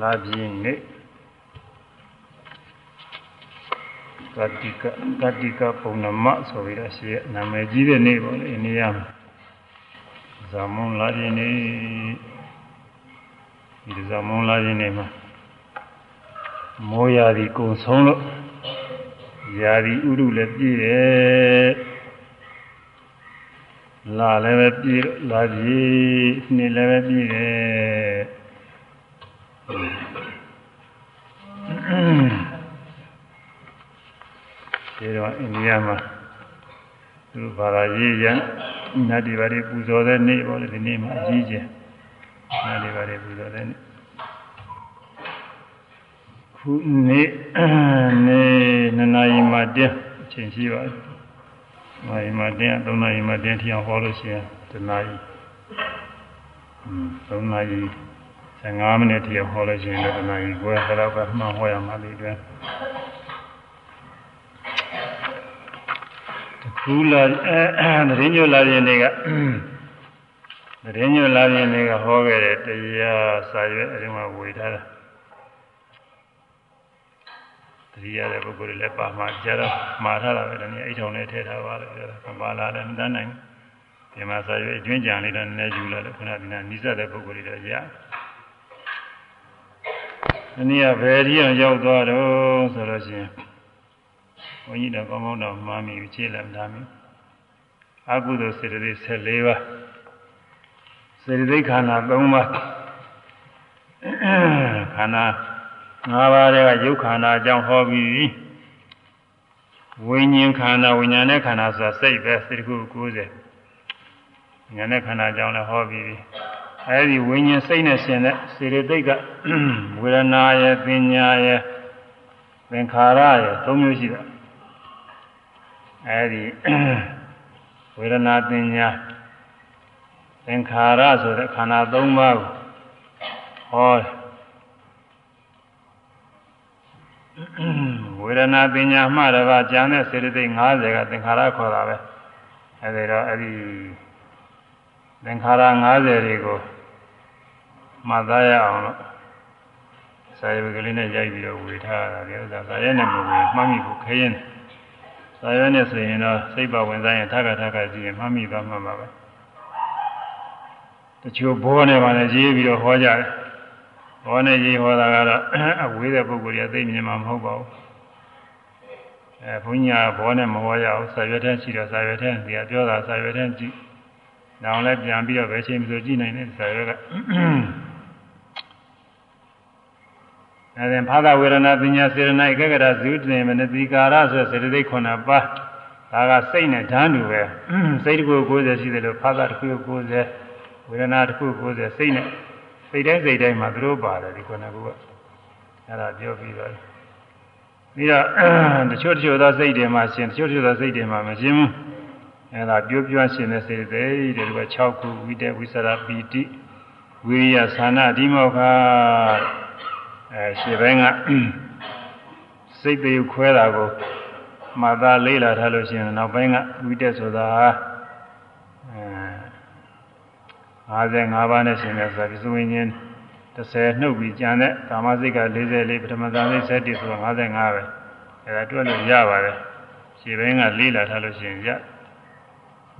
လာပြင်းနေ့ကတိကကတိကပုံနမဆိုပြီးတော့ရှိရနာမည်ကြီးတဲ့နေ့ပေါ့လေအိန္ဒိယမှာဇာမွန်လာပြင်းနေ့ဒီဇာမွန်လာပြင်းနေ့မှာမိုးရာသီကုံဆုံးလို့ရာသီဥတုလည်းပြည့်တယ်လာလည်းပဲပြည့်လာပြည့်နှစ်လည်းပဲပြည့်တယ် ဒီတော့အိန္ဒိယမှာသူဘာသာရေးရနတ်ဒီဘာတွေပူဇော်တဲ့နေ့ပေါ့လေဒီနေ့မှာအကြီးကျယ်နတ်ဒီဘာတွေပူဇော်တဲ့နေ့ခုနေ့နေ့နနာယီမှာတင်းအချိန်ရှိပါတယ်။နာယီမှာတင်း3နာရီမှာတင်းထီအောင်ဟောလို့ရှိရင်တနာရီ3နာရီ 15မိနစ်ထီအောင်ဟောလို့ရှိရင်လည်းတနာရီကိုယ်ကတော့ပဲမှန်ဟောရမှာဒီတွင်ခုလာအဲတရင်ညွလာရင်တွေကတရင်ညွလာရင်တွေကဟောခဲ့တဲ့တရားစာရွက်အဲဒီမှာဝေထားတာတတိယတဲ့ပုဂ္ဂိုလ်တွေလည်းပါမှာကြတော့မှားထားတာပဲဒီနေ့အိတ်ထုံနဲ့ထည့်ထားပါလို့ပြောတာပါလာလည်းမတန်းနိုင်ဒီမှာစာရွက်အတွင်းကြံလေးတော့နည်းနည်းယူလာတယ်ခဏဒီနာနိစ္စတဲ့ပုဂ္ဂိုလ်တွေတော့ရ ဒီနေ့ကဘယ်ဒီအောင်ရောက်သွားတော့ဆိုလို့ရှိရင်ဘုန်းကြီးတော်ကောင်းကောင်းတော်မှားမိခြေလည်းမထားမိအကုသိုလ်စေတသိက်14ပါးစေတသိက်ခန္ဓာ3ပါးခန္ဓာ၅ပါးတွေကယုတ်ခန္ဓာအကြောင်းဟောပြီးဝိညာဉ်ခန္ဓာဝိညာဉ်နဲ့ခန္ဓာဆိုတာစိတ်ပဲစိတ်တစ်ခု90ဉာဏ်နဲ့ခန္ဓာအကြောင်းလည်းဟောပြီး အဲဒီဝိညာဉ်စိတ်နဲ့ရှင်တဲ့စေတသိက်ကဝေဒနာရဲ့ပညာရဲ့သင်္ခါရရဲ့သုံးမျိုးရှိတာအဲဒီဝေဒနာပညာသင်္ခါရဆိုတဲ့ခန္ဓာ၃ပါးကိုဟောဝေဒနာပညာမှတပါးကျန်တဲ့စေတသိက်50ကသင်္ခါရခေါ်တာပဲအဲဒီတော့အဲ့ဒီသင်္ခါရ50တွေကို မှတ်သားရအောင်လို့စာရွက်ကလေးနဲ့ရိုက်ပြီးတော့ဝေထားတာဒီဥစ္စာစာရွက်နဲ့မဝေမှတ်မိဖို့ခရင်စာရွက်နဲ့ဆိုရင်တော့စိတ်ပါဝင်စားရင်ထခါထခါကြည့်ရင်မှတ်မိသွားမှာပါပဲတချို့ဘောနဲ့ပါလဲရေးပြီးတော့ဟောကြတယ်ဘောနဲ့ရေးဟောတာကတော့အဝေးတဲ့ပုဂ္ဂိုလ်တွေသိမြင်မှာမဟုတ်ပါဘူးအဲဘုန်းကြီးကဘောနဲ့မဟောရအောင်စာရွက်ထဲရှိတော့စာရွက်ထဲဒီကပြောတာစာရွက်ထဲကြည့်နောင်လည်းပြန်ပြီးတော့ပဲချိန်မဆိုကြည့်နိုင်တဲ့စာရွက်က အဲဒီဖာသဝေဒနာပညာစေရနာဧကဂရဇုတေမနတိကာရဆိုစေတသိက်9ပါးဒါကစိတ်နဲ့ဓာန်တူပဲစိတ်တစ်ခု90ရှိတယ်လို့ဖာသတစ်ခု90ဝေဒနာတစ်ခု90စိတ်နဲ့စိတ်တိုင်းစိတ်တိုင်းမှာသူတို့ပါတယ်ဒီခုနကအဲ့ဒါပြောပြီးတော့ပြီးတော့တချို့တချို့သောစိတ်တွေမှာရှင်တချို့တချို့သောစိတ်တွေမှာမရှင်ဘူးအဲ့ဒါပြောပြောရှင်တဲ့စိတ်တွေတဲ့ဒီက6ခုဝိတေဝိသရာပီတိဝိရိယသာနာဒီမောခ အဲရှေ့ဘင်းကစိတ်တွေခွဲတာကိုမှတ်သားလေးလာထားလို့ရှိရင်နောက်ပိုင်းကဝိတက်ဆိုတာအဲ55ပါးနဲ့ရှင်တဲ့ဆိုတာဒီဆိုရင်30နှုတ်ပြီးကြံတဲ့ကာမစိတ်က44ပထမဇာစိတ်7ဆိုတော့55ပဲအဲဒါတွက်လို့ရပါတယ်ရှေ့ဘင်းကလေးလာထားလို့ရှိရင်ရ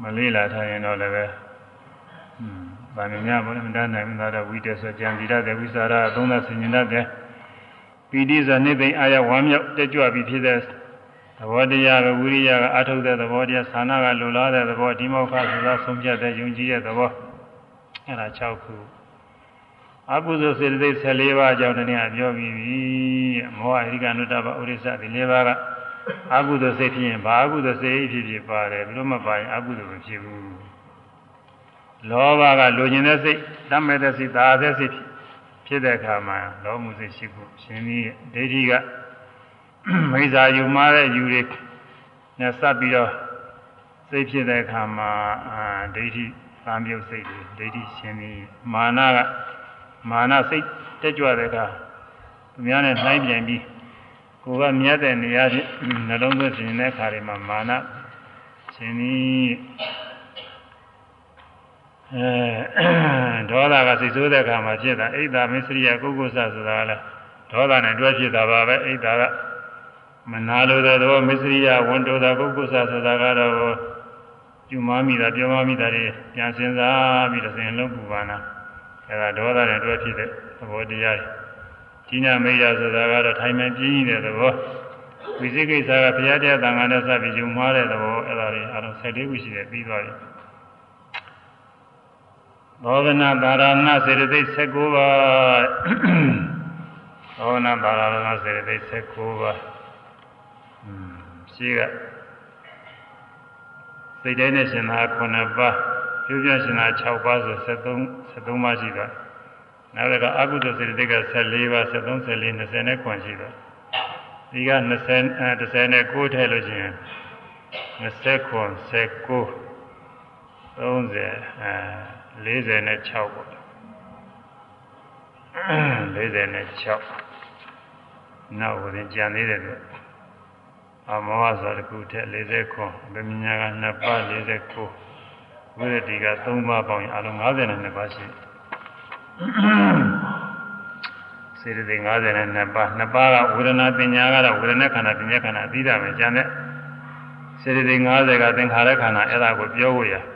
မလေးလာထားရင်တော့လည်းပဲဟွန်း ဗာမညဘုရားမတန်းနိုင်ဘူးသာတော့ဝိတက်ဆိုကြံပြီးတဲ့ဝိစာရသုံးသဆင်ញင်တဲ့ပီတိဇာနိသိအာယဝမ်းမြောက်တက်ကြွပြီးဖြစ်တဲ့သဘောတရားကဝိရိယကအထုတ်တဲ့သဘောတရားသာနာကလူလားတဲ့သဘောဒီမောက္ခဆိုတာဆုံးဖြတ်တဲ့ယုံကြည်တဲ့သဘောအဲဒါ6ခုအကုသိုလ်စေတသိက်14ပါးအကြောင်းတည်းကပြောပြီးပြီမောဟအရိကနုတ္တပဥရိစ္ဆဒီ၄ပါးကအကုသိုလ်စိတ်ဖြစ်ရင်ဘာအကုသိုလ်စိတ်ဖြစ်ဖြစ်ပါတယ်ဘယ်လိုမှပါရင်အကုသိုလ်မဖြစ်ဘူး လောဘကလိုချင်တဲ့စိတ်တတ်မဲ့တဲ့စိတ်သာတဲ့စိတ်ဖြစ်တဲ့အခါမှာလောမှုစိတ်ရှိဖို့ရှင်ကြီးဒိဋ္ဌိကမိစ္ဆာယူမှားတဲ့ယူတွေနဲ့စပ်ပြီးတော့စိတ်ဖြစ်တဲ့အခါမှာအာဒိဋ္ဌိသံပြုတ်စိတ်တွေဒိဋ္ဌိရှင်ကြီးမာနကမာနစိတ်တက်ကြွတဲ့အခါသူများနဲ့နှိုင်းပြန်ပြီးကိုယ်ကမြတ်တဲ့နေရာချင်းနှလုံးသွင်းခြင်းတဲ့အခါတွေမှာမာနရှင်ကြီး အဲဒေါသကစိတ်ဆိုးတဲ့အခါမှာဖြစ်တာအိဒါမစ္စရိယကုက္ကုဆဆိုတာကလည်းဒေါသနဲ့တွဲဖြစ်တာပါပဲအိဒါကမနာလိုတဲ့သဘောမစ္စရိယဝန်တိုတာကုက္ကုဆဆိုတာကတော့ကျူမမိတာပြောမမိတာတွေပြန်စဉ်းစားပြီးတော့စဉ်လုံးပူပါနာအဲဒါဒေါသနဲ့တွဲဖြစ်တဲ့သဘောတရားကြီးနာမေယဆိုတာကတော့ထိုင်မှန်ပြင်းနေတဲ့သဘောဝိသိကိစ္စကဘုရားတရားတန်ခါနဲ့စပ်ပြီးယူမှားတဲ့သဘောအဲ့ဒါတွေအလုံး14ခုရှိတယ်ပြီးသွားပြီ သောဒနာသာရဏစေတသိက်16ပါးသောဒနာသာရဏစေတသိက်16ပါးရှိကစိတ်တိုင်းနဲ့ရှင်သာ9ပါးပြုပြရှင်သာ6ပါးဆို73 73ပါးရှိသွားနောက်တစ်ခါအကုသိုလ်စေတသိက်က14ပါး73 14 20နဲ့ခွန်ရှိသွားဒီက20အဲ19ထည့်လို့ရှိရင်20ခွန်19 30အဲ46ပေါ့46နောက်ဝင်ကြံသေးတယ်လို့အမောဟဆိုတခုထက်40ခွန်ဗမညာက2ပါး49ဝိရတိက3ပါးပေါင်းရင်အလုံး52ပါးရှိစေတသိက်52ပါး2ပါးကဝေဒနာပညာကတော့ဝေဒနာခန္ဓာပညာခန္ဓာအသီးတာပဲကျန်တဲ့စေတသိက်50ကသင်္ခါရခန္ဓာအဲ့ဒါကိုပြောဖို့ရอืม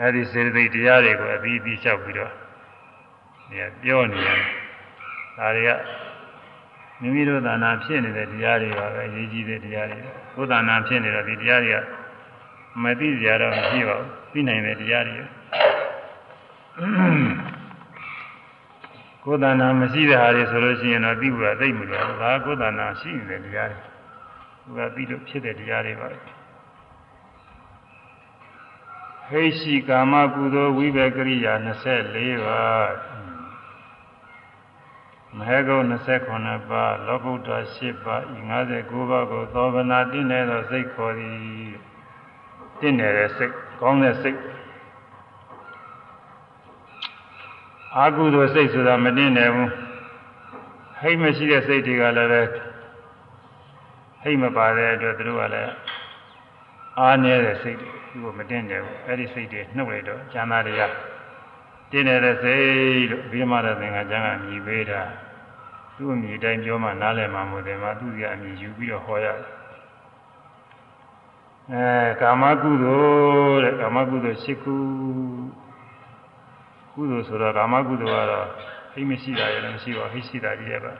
အဲဒီစေတသိက်တရားတွေကိုအပြီးပြီးလျှောက်ပြီးတော့နေပြောနေတယ်ဒါတွေကမိမိတို့သာနာဖြစ်နေတဲ့တရားတွေပါပဲအရေးကြီးတဲ့တရားတွေကိုယ်သာနာဖြစ်နေတော့ဒီတရားတွေကမသိကြတော့မရှိပါဘူးသိနိုင်တဲ့တရားတွေကိုယ်သာနာမရှိတဲ့ဟာတွေဆိုလို့ရှိရင်တော့သိဖို့ကသိမလို့ဒါကိုယ်သာနာရှိနေတဲ့တရားတွေသူကပြီးလို့ဖြစ်တဲ့တရားတွေပါပဲ ဟိရှိကာမကုသိုလ်ဝိဘကရိယာ24ပါးမဟဂုံ29ပါးလောကုတ္တ10ပါးဤ59ပါးကိုသောဗနာတင့်နေသောစိတ်ခေါ်သည်တင့်နေတဲ့စိတ်ကောင်းတဲ့စိတ်အာကုသိုလ်စိတ်ဆိုတာမတင့်တယ်ဘူးဟိတ်မရှိတဲ့စိတ်တွေကလည်းပဲဟိတ်မပါတဲ့အတွက်သူတို့ကလည်းအားနည်းတဲ့စိတ်တွေ သူ့ကိုမတင်တယ်ဘူးအဲ့ဒီစိတ်တွေနှုတ်လိုက်တော့ကျမ်းသာတွေကတင်းနေတဲ့စိတ်လို့ဘိမရသင်္ကကျမ်းကမြည်ပေးတာသူ့အမြည်တိုင်းပြောမှနားလည်မှာမဟုတ်တယ်မှာသူ့ကအမြည်ယူပြီးတော့ဟောရတယ်အဲကာမကုသိုလ်တဲ့ကာမကုသိုလ်၈ခုကုသိုလ်ဆိုတော့ကာမကုသိုလ်ကတော့ဟိမရှိတာလည်းမရှိပါဟိရှိတာကြီးရဲ့ပါ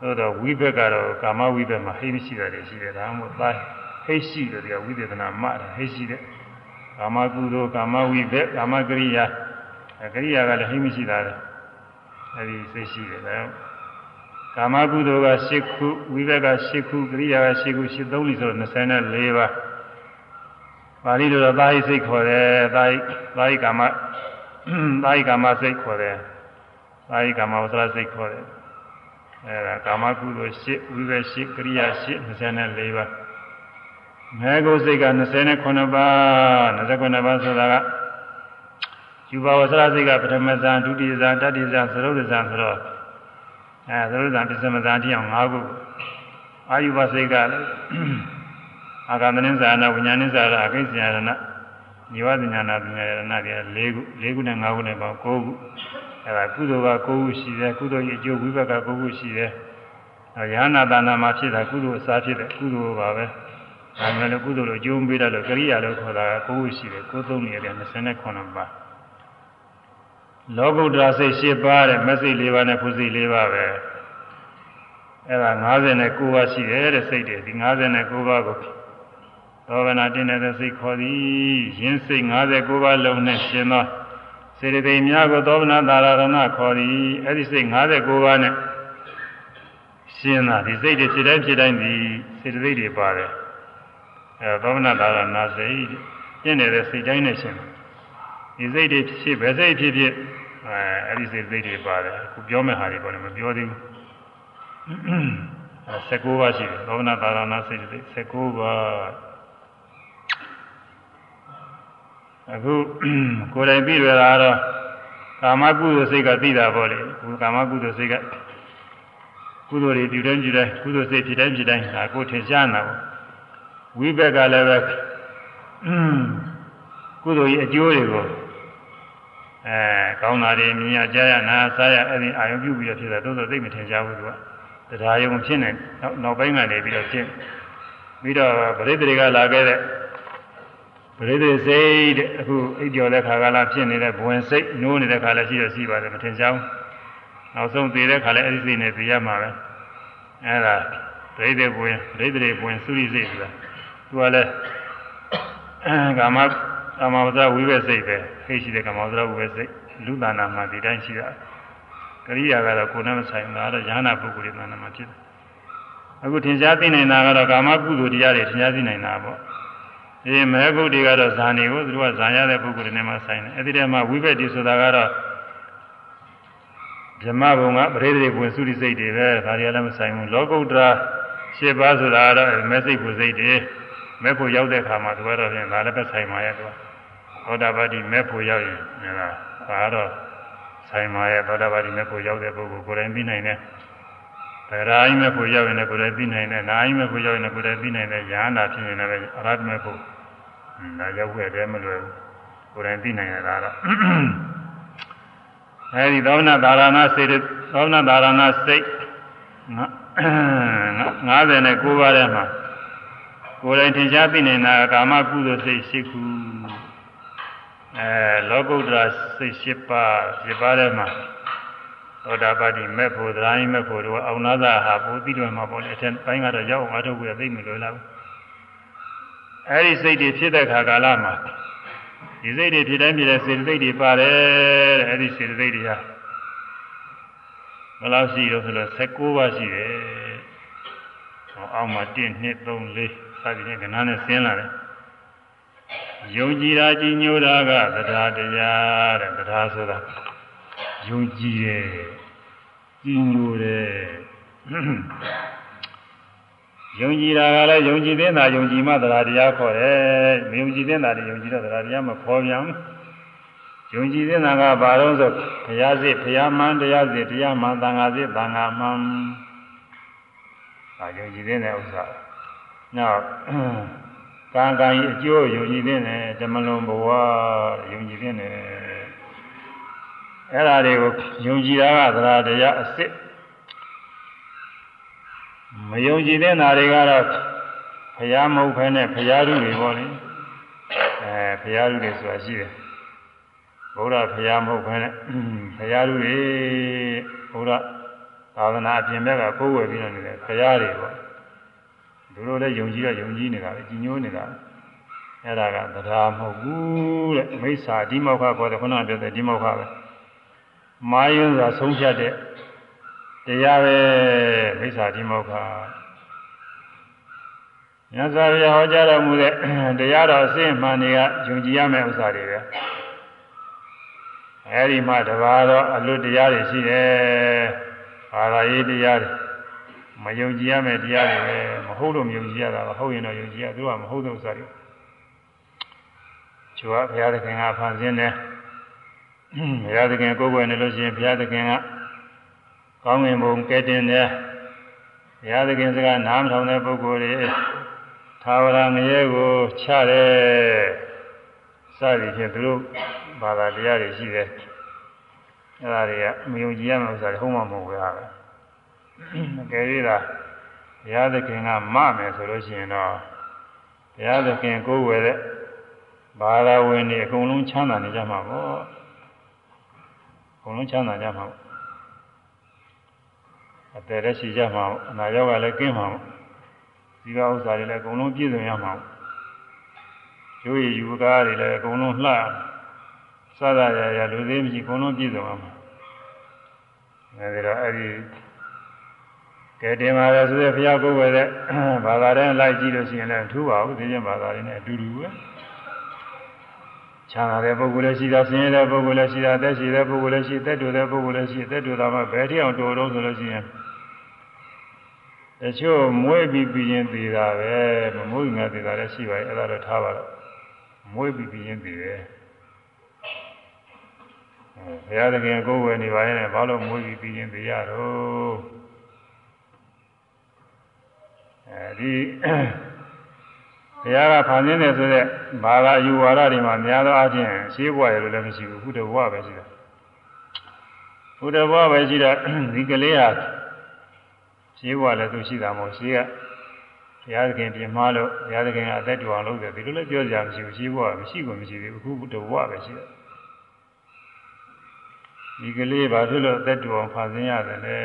သို့တော့ဝိဘက်ကတော့ကာမဝိဘက်မှာဟိမရှိတာတွေရှိတယ်ဒါမှမဟုတ်သား ဟိတ်ရှိတယ်ဒီကဝိသေသနာမှတာဟိတ်ရှိတဲ့ကာမကုသိုလ်ကာမဝိဘက်ကာမကရိယာကရိယာကလည်းဟိတ်မရှိတာလေအဲဒီသိရှိတယ်ဒါကာမကုသိုလ်က10ခုဝိဘက်က10ခုကရိယာက10ခု10 3လိဆိုတော့24ပါးပါဠိလိုတော့သာဟိစိတ်ခေါ်တယ်သာဟိသာဟိကာမသာဟိကာမစိတ်ခေါ်တယ်သာဟိကာမဝဆရာစိတ်ခေါ်တယ်အဲဒါကာမကုသိုလ်10ဝိဘက်10ကရိယာ10 24ပါး မဲကိုစိတ်က29ပါး29ပါးဆိုတာကယူပါဝဆရာစိတ်ကပထမဇန်ဒုတိယဇန်တတိယဇန်သရုပ်ဇန်ဆိုတော့အဲသရုပ်ဇန်ပစ္စမဇန်တိအောင်၅ခုအာယူပါစိတ်ကလည်းအာဂန္တနိဇာနာဝိညာဉ်နိဇာရအကိစ္စယရဏညီဝပညာနာပညာယရဏတွေ၄ခု၄ခုနဲ့၅ခုနဲ့ပေါင်း၉ခုအဲဒါကုသိုလ်က၉ခုရှိတယ်ကုသိုလ်ရဲ့အကျိုးဝိဘက်က၉ခုရှိတယ်ရဟနာတဏမှာဖြစ်တာကုသိုလ်အစားဖြစ်တဲ့ကုသိုလ်ပါပဲ ဒါမှလည်းကုသိုလ်လိုကျိုးပေးတယ်လို့ကရိယာလို့ခေါ်တာကကိုယ်ရှိတယ်ကိုယ်သုံးနေရတယ်29ပါးလောကုတ္တရာစိတ်10ပါးတဲ့မစိတ်4ပါးနဲ့ဖုစိတ်4ပါးပဲအဲ့ဒါ59ပါးရှိတယ်တဲ့စိတ်တွေဒီ59ပါးကိုသောဗနာတင်းတဲ့စိတ်ခေါ်သည်ယင်းစိတ်59ပါးလုံးနဲ့ရှင်သောစေတသိက်များကိုသောဗနာသာရဏခေါ်သည်အဲ့ဒီစိတ်59ပါးနဲ့ရှင်းတာဒီစိတ်တွေဖြစ်တိုင်းဖြစ်တိုင်းဒီစေတသိက်တွေပါတယ် အဲသောမနာသာရနာစိတ်ပြင့်နေတဲ့စိတ်တိုင်းနဲ့ရှင်ဒီစိတ်တွေဖြစ်ဘယ်စိတ်ဖြစ်ဖြစ်အဲအဲ့ဒီစိတ်စိတ်တွေပါတယ်အခုပြောမဲ့ဟာတွေပေါ့လေမပြောသေးဘူးအဲ19ပါးရှိတယ်သောမနာသာရနာစိတ်တွေ19ပါးအခုကိုယ်တိုင်ပြီးရတာတော့ကာမကုသိုလ်စိတ်ကသိတာပေါ့လေအခုကာမကုသိုလ်စိတ်ကကုသိုလ်တွေပြုတိုင်းပြုတိုင်းကုသိုလ်စိတ်ဖြစ်တိုင်းဖြစ်တိုင်းဒါကိုထင်ရှားနေတာပေါ့ ဝိဘက်ကလည်းပဲကုသိုလ်ကြီးအကျိုးတွေကိုအဲကောင်းတာတွေမြင်ရကြားရနားစားရအဲ့ဒီအာယုပြုပြီးတော့ဖြစ်တာသို့သောသိမထင်ရှားဘူးသူကတရားယုံဖြစ်နေနောက်နောက်ပိုင်းကနေပြီးတော့ဖြစ်ပြီးတော့ပရိသေတွေကလာခဲ့တဲ့ပရိသေစိတ်တဲ့အခုအိပ်ကျော်တဲ့ခါကလာဖြစ်နေတဲ့ဘဝင်စိတ်နိုးနေတဲ့ခါလည်းရှိတော့ရှိပါတယ်မထင်ရှားဘူးနောက်ဆုံးသေတဲ့ခါလည်းအဲ့ဒီစိတ်နဲ့သိရမှာပဲအဲ့ဒါပရိသေဘဝင်ပရိသေဘဝင်သုရိစိတ်ဆိုတာ သူကလည်းကာမကာမဝဇ္ဇဝိဘစိတ်ပဲခိရှိတဲ့ကာမဝဇ္ဇဝိဘစိတ်လူတဏ္ဍာမှာဒီတိုင်းရှိတာကရိယာကတော့ကိုယ်နဲ့မဆိုင်ဘူးဒါတော့ယ ahanan ပုဂ္ဂိုလ်ရဲ့တဏ္ဍာမှာဖြစ်တယ်အခုထင်ရှားသိနိုင်တာကတော့ကာမကုသိုလ်တရားတွေထင်ရှားသိနိုင်တာပေါ့ဒီမဲဂုတ်တွေကတော့ဇာနေကိုသူတို့ကဇာရတဲ့ပုဂ္ဂိုလ်တွေနဲ့မှဆိုင်တယ်အဲ့ဒီတည်းမှာဝိဘက်တိဆိုတာကတော့ဓမ္မဘုံကပရိသေပွင့်သုရိစိတ်တွေပဲဒါတွေကလည်းမဆိုင်ဘူးလောကုတ္တရာရှင်းပါဆိုတာကတော့မဲစိတ်ကိုစိတ်တွေ မဲ့ဖို့ရောက်တဲ့အခါမှာသူကတော့ဖြင့်ဒါလည်းပဲဆိုင်ပါရဲ့သူကသောတာပတိမဲ့ဖို့ရောက်ရင်ဟဲ့လားဒါတော့ဆိုင်ပါရဲ့သောတာပတိမဲ့ဖို့ရောက်တဲ့ပုဂ္ဂိုလ်ကိုယ်တိုင်ပြီးနိုင်တယ်တရားအိမဲ့ဖို့ရောက်ရင်လည်းကိုယ်တိုင်ပြီးနိုင်တယ်နာအိမဲ့ဖို့ရောက်ရင်လည်းကိုယ်တိုင်ပြီးနိုင်တယ်ယ ahanan ဖြစ်ရင်လည်းအရဟတမဲ့ဖို့ဒါရောက်ခဲ့တယ်မလွယ်ဘူးကိုယ်တိုင်ပြီးနိုင်ရတာတော့အဲဒီသောမနသာရဏစိတ်သောမနသာရဏစိတ်59ပါးထဲမှာ ကိုယ်တိုင်ထင်ရှားသိနေတာကာမကုသိုလ်စိတ်ရှိခုအဲလောကုတ္တရာစိတ်ရှိပါရှိပါထဲမှာသောတာပတိမဲ့ဖို့သရိုင်းမဲ့ဖို့တို့အောင်နာသာဟာပိုပြီးတော့မှာပေါ့လေအထက်ပိုင်းကတော့ရောက်အောင်အထုတ်ကိုသိမလို့လားအဲဒီစိတ်တွေဖြစ်တဲ့ခါကာလမှာဒီစိတ်တွေဖြစ်တိုင်းဖြစ်တဲ့စေတသိက်တွေပါတယ်တဲ့အဲဒီစေတသိက်တွေဟာဘယ်လောက်ရှိတော့ဆိုတော့16ပါးရှိတယ်အောက်မှာ1 2 3 4 စသည်ဖြင့်ကဏ္ဍနဲ့ဆင်းလာတယ်ယုံကြည်တာကြည်ညိုတာကတရားတရားတဲ့တရားဆိုတာယုံကြည်တယ်ကြည်ညိုတယ်ယုံကြည်တာကလည်းယုံကြည်တဲ့တာယုံကြည်မှတရားတရားခေါ်တယ်မယုံကြည်တဲ့တာတွေယုံကြည်တော့တရားတရားမခေါ်ပြန်ယုံကြည်တဲ့တာကဘာလို့ဆိုဘုရားစစ်ဘုရားမှန်တရားစစ်တရားမှန်သံဃာစစ်သံဃာမှန်ဒါယုံကြည်တဲ့ဥစ္စာ နောက်ကံကံကြီးအကျိုးယုံကြည်တဲ့နဲ့ဓမ္မလွန်ဘဝယုံကြည်တဲ့နဲ့အဲ့ဒါတွေကိုယုံကြည်တာကသရတရားအစ်စ်မယုံကြည်တဲ့နာတွေကတော့ဖရာမဟုတ်ဖ ೇನೆ ဖရာလူတွေပေါ့လေအဲဖရာလူတွေဆိုတာရှိတယ်ဘုရားဖရာမဟုတ်ဖ ೇನೆ ဖရာလူတွေဘုရားသာသနာအပြင်ဘက်ကကိုယ်ဝယ်ပြီးတော့နေတယ်ဖရာတွေပေါ့ သူတို့လည်းယုံကြည်ရယုံကြည်နေတာပဲကြီးညိုးနေတာအဲ့ဒါကတရားမဟုတ်ဘူးတဲ့မိစ္ဆာဒီမောက္ခခေါ်တဲ့ခုနကပြောတဲ့ဒီမောက္ခပဲမာယွန်းစွာဆုံးဖြတ်တဲ့တရားပဲမိစ္ဆာဒီမောက္ခမြတ်စွာဘုရားဟောကြားတော်မူတဲ့တရားတော်အစစ်မှန်တွေကယုံကြည်ရမယ့်ဥစ္စာတွေပဲအဲဒီမှာတပါးတော့အလွတ်တရားတွေရှိတယ်ဘာသာရေးတရားတွေ မယုံကြည်ရမယ့်တရားတွေပဲမဟုတ်လို့မယုံကြည်ရတာပါဟုတ်ရင်တော့ယုံကြည်ရသူကမဟုတ်တဲ့ဥစ္စာတွေကျွားဘုရားသခင်ကဖန်ဆင်းတယ်ဘုရားသခင်ကိုယ်ွယ်နေလို့ရှိရင်ဘုရားသခင်ကကောင်းငင်ဘုံကဲတင်တယ်ဘုရားသခင်စကားနားမထောင်တဲ့ပုဂ္ဂိုလ်တွေသာဝရငရဲကိုချတယ်စသည်ဖြင့်သူတို့ဘာသာတရားတွေရှိတယ်အဲဒါတွေကမယုံကြည်ရမယ့်ဥစ္စာတွေဟုတ်မှမဟုတ်ဘူးဟာပဲ ကဲရတာဘုရားသခင်ကမမယ်ဆိုလို့ရှိရင်တော့ဘုရားသခင်ကိုယ်ဝယ်တဲ့ဘာသာဝင်တွေအကုန်လုံးချမ်းသာနေကြမှာပေါ့အကုန်လုံးချမ်းသာကြမှာပေါ့အတည်းလည်းရှိကြမှာပေါ့အနာရောဂါလည်းကင်းမှာပေါ့ဒီကဥစ္စာတွေလည်းအကုန်လုံးပြည့်စုံရမှာပေါ့ရိုးရည်ယူကားတွေလည်းအကုန်လုံးလှစသရရလူသေးမရှိအကုန်လုံးပြည့်စုံရမှာအဲဒီတော့အဲ့ဒီ ကဲတင်ပါလေဆိုတဲ့ဘုရားကိုယ်ပဲတဲ့ဘာသာတိုင်းလိုက်ကြည့်လို့ရှိရင်လည်းထူပါဘူးသိချင်းဘာသာတွေနဲ့အတူတူပဲချမ်းသာတဲ့ပုဂ္ဂိုလ်လည်းရှိတာဆင်းရဲတဲ့ပုဂ္ဂိုလ်လည်းရှိတာသက်ရှိတဲ့ပုဂ္ဂိုလ်လည်းရှိသက်တူတဲ့ပုဂ္ဂိုလ်လည်းရှိသက်တူတာမှဘယ်ထိအောင်တူတော့ဆိုလို့ရှိရင်တချို့မွေးပြီးပြီးရင်သေးတာပဲမမွေးငါသေးတာလည်းရှိပါရဲ့အဲ့ဒါတော့ထားပါတော့မွေးပြီးပြီးရင်သေးတယ်ဘုရားသခင်ကိုယ်ဝယ်နေပါရဲ့ဘာလို့မွေးပြီးပြီးရင်သေးရတော့ အဲဒီဘုရားကဖန်ဆင်းတယ်ဆိုတဲ့ဘာသာယူဝါဒတွေမှာများသောအားဖြင့်ရှင်းဘဝရလို့လည်းမရှိဘူးဘုဒ္ဓဘဝပဲရှိတယ်ဘုဒ္ဓဘဝပဲရှိတော့ဒီကလေးဟာရှင်းဘဝလည်းသူရှိတာမဟုတ်ရှင်းကဘုရားသခင်ပြင်မလို့ဘုရားသခင်ကအသက်တူအောင်လုပ်တယ်ဒီလိုလည်းပြောကြမရှိဘူးရှင်းဘဝမရှိဘူးမရှိသေးဘူးအခုဘုဒ္ဓဘဝပဲရှိတယ်ဒီကလေးဘာဖြစ်လို့အသက်တူအောင်ဖန်ဆင်းရတယ်လဲ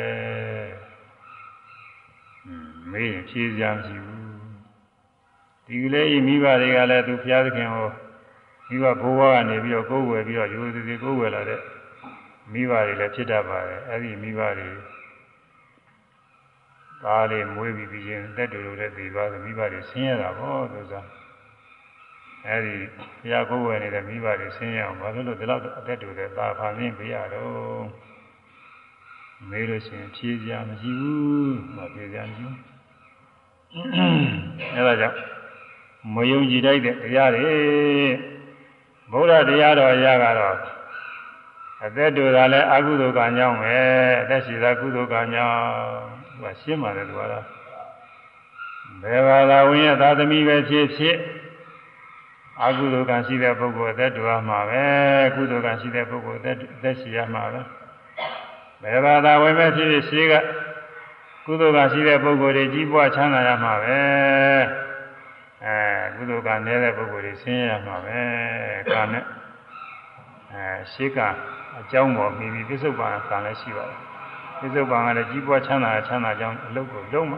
မေးရင်ဖြေစရာမရှိဘူးဒီကလေးဤမိဘတွေကလည်းသူဘုရားသခင်ကိုမိဘဘိုးဘွားကနေပြီးတော့ကိုးဝယ်ပြီးတော့ရိုးသေးသေးကိုးဝယ်လာတဲ့မိဘတွေလည်းဖြစ်တတ်ပါတယ်အဲ့ဒီမိဘတွေသားလေးမွေးပြီးပြီးချင်းတက်တူလို့လည်းပြီးသွားဆိုမိဘတွေဆင်းရဲတာပေါ့သူစားအဲ့ဒီဘုရားကိုးဝယ်နေတဲ့မိဘတွေဆင်းရဲအောင်ဘာလို့လို့ဒီလောက်အသက်တူတဲ့သာဖာမင်းပြရတော့ မေးလို့ရှိရင်ဖြေစရာမရှိဘူးမဖြေစရာမရှိဘူးအဲ့ဒါကြောင့်မယုံကြည်တတ်တဲ့တရားတွေဗုဒ္ဓတရားတော်ရကတော့အသက်တူတာလဲအကုသိုလ်ကံကြောင့်ပဲအသက်ရှိတာကုသိုလ်ကံကြောင့်သူကရှင်းပါတယ်သူကတော့ဘယ်ဘာသာဝင်ရသာသမီပဲဖြစ်ဖြစ်အကုသိုလ်ကံရှိတဲ့ပုဂ္ဂိုလ်အသက်တူရမှာပဲကုသိုလ်ကံရှိတဲ့ပုဂ္ဂိုလ်အသက်အသက်ရှိရမှာပဲ ဘယ်ဘာသာဝင်ပဲဖြစ်ဖြစ်ရှိကကုသိုလ်ကံရှိတဲ့ပုဂ္ဂိုလ်တွေကြီးပွားချမ်းသာရမှာပဲအဲကုသိုလ်ကနေတဲ့ပုဂ္ဂိုလ်တွေဆင်းရဲမှာပဲကာနဲ့အဲရှေးကအကြောင်းပေါ်ပြီးပြီးပြစ္ဆုတ်ပံကံလည်းရှိပါတယ်ပြစ္ဆုတ်ပံကလည်းကြီးပွားချမ်းသာချမ်းသာကြောင်းအလုပ်ကိုလုံးမ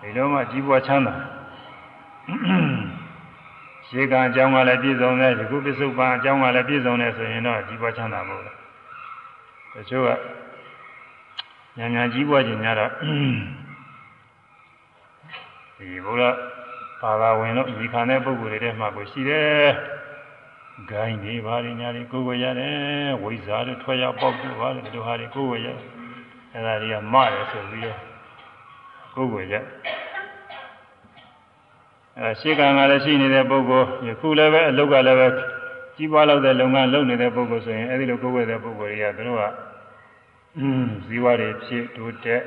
ဒီလုံးမှကြီးပွားချမ်းသာရှေးကအကြောင်းကလည်းပြည့်စုံတယ်ဒီခုပြစ္ဆုတ်ပံအကြောင်းကလည်းပြည့်စုံတယ်ဆိုရင်တော့ကြီးပွားချမ်းသာမို့လားတချို့က ညာညာကြီးပွားခြင်းများတော့ဒီဘုရားဘာသာဝင်လို့ညီခံတဲ့ပုဂ္ဂိုလ်တွေထဲမှာကိုရှိတယ်။ဂိုင်းတွေဘာတွေညာတွေကိုယ်ဝယ်ရတယ်။ဝိဇ္ဇာတွေထွက်ရောက်ပေါက်တွေဘာတွေဒီလိုဟာတွေကိုယ်ဝယ်ရ။အဲဒါတွေကမတယ်ဆိုပြီးတော့ကိုယ်ဝယ်ရ။အဲရှေးကံကလည်းရှိနေတဲ့ပုဂ္ဂိုလ်ယခုလည်းပဲအလုတ်ကလည်းပဲကြီးပွားလောက်တဲ့လုပ်ငန်းလုပ်နေတဲ့ပုဂ္ဂိုလ်ဆိုရင်အဲဒီလိုကိုယ်ဝယ်တဲ့ပုဂ္ဂိုလ်တွေကသူတို့က အင်းဇီဝတွေဖြစ်တိုးတက်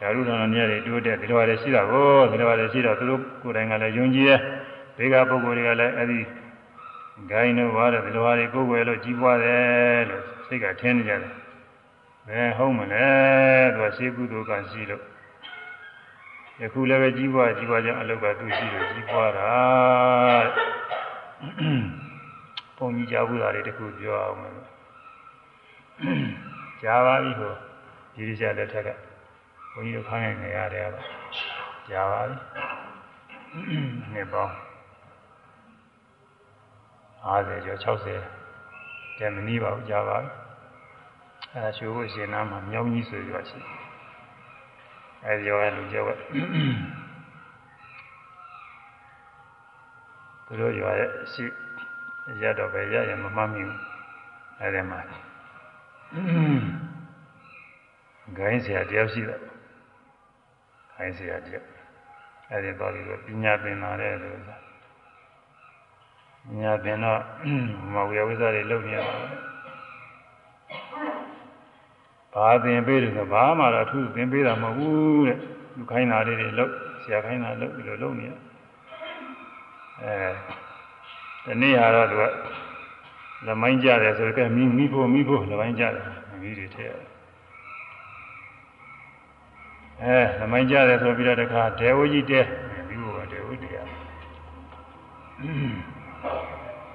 ဓာရုထောင်နေရတယ်တိုးတက်ဒီလိုရတယ်ရှိတာကိုဒီလိုရတယ်ရှိတော့သူတို့ကိုယ်တိုင်ကလည်းယုံကြည်ရဲ့ဘေကပုဂ္ဂိုလ်တွေကလည်းအဲဒီဂိုင်းတို့ဘာလို့ဒီလိုဟာတွေကိုယ်ွယ်လို့ကြီးပွားတယ်လို့စိတ်ကထင်းနေကြတယ်ဘယ်ဟုတ်မလဲသူကရှေးကုသိုလ်ကရှိလို့ယခုလည်းပဲကြီးပွားကြီးပွားကြောင်းအလုတ်ကသူရှိလို့ကြီးပွားတာဘုန်းကြီးကြားဘူးတာတွေတခုပြောအောင်မယ် ကြားပါပြီဟိုဒီရကြလက်ထက်ကဘုန်းကြီးတို့ခိုင်းနေရတယ်ပါကြားပါပြီနှစ်ပေါင်း50ကျော်60တဲမနီးပါဘူးကြားပါပြီအဲဒါရှိုးဖို့ရှင်နာမှာမြောင်းကြီးဆိုရွာရှိအဲဒီရောလူကျဲဝက်သူတို့ရွာရဲ့ရှိရတော့ပဲရရင်မမှတ်မိဘူးအဲဒီမှာ ဂိုင်းဆရာတယောက်ရှိတယ်ဂိုင်းဆရာတယောက်အဲဒီတော့ဒီပညာသင်လာတဲ့လို့ဆိုတာပညာသင်တော့မဝေဝိဇ္ဇာတွေလုပ်နေရတာဘာသင်ပေးတယ်ဆိုဘာမှတော့အထူးသင်ပေးတာမဟုတ်ဘူးတဲ့လူခိုင်းတာလေးတွေလုပ်ဆရာခိုင်းတာလုပ်ပြီးတော့လုပ်နေရအဲဒီနေ့ဟာတော့သူက လမိုင်းကြတယ်ဆိုတော့မိမိဖို့မိဖို့လမိုင်းကြတယ်မိတွေထည့်ရတယ်အဲလမိုင်းကြတယ်ဆိုပြီးတော့တခါဒေဝကြီးတဲမိဖို့ကဒေဝတရား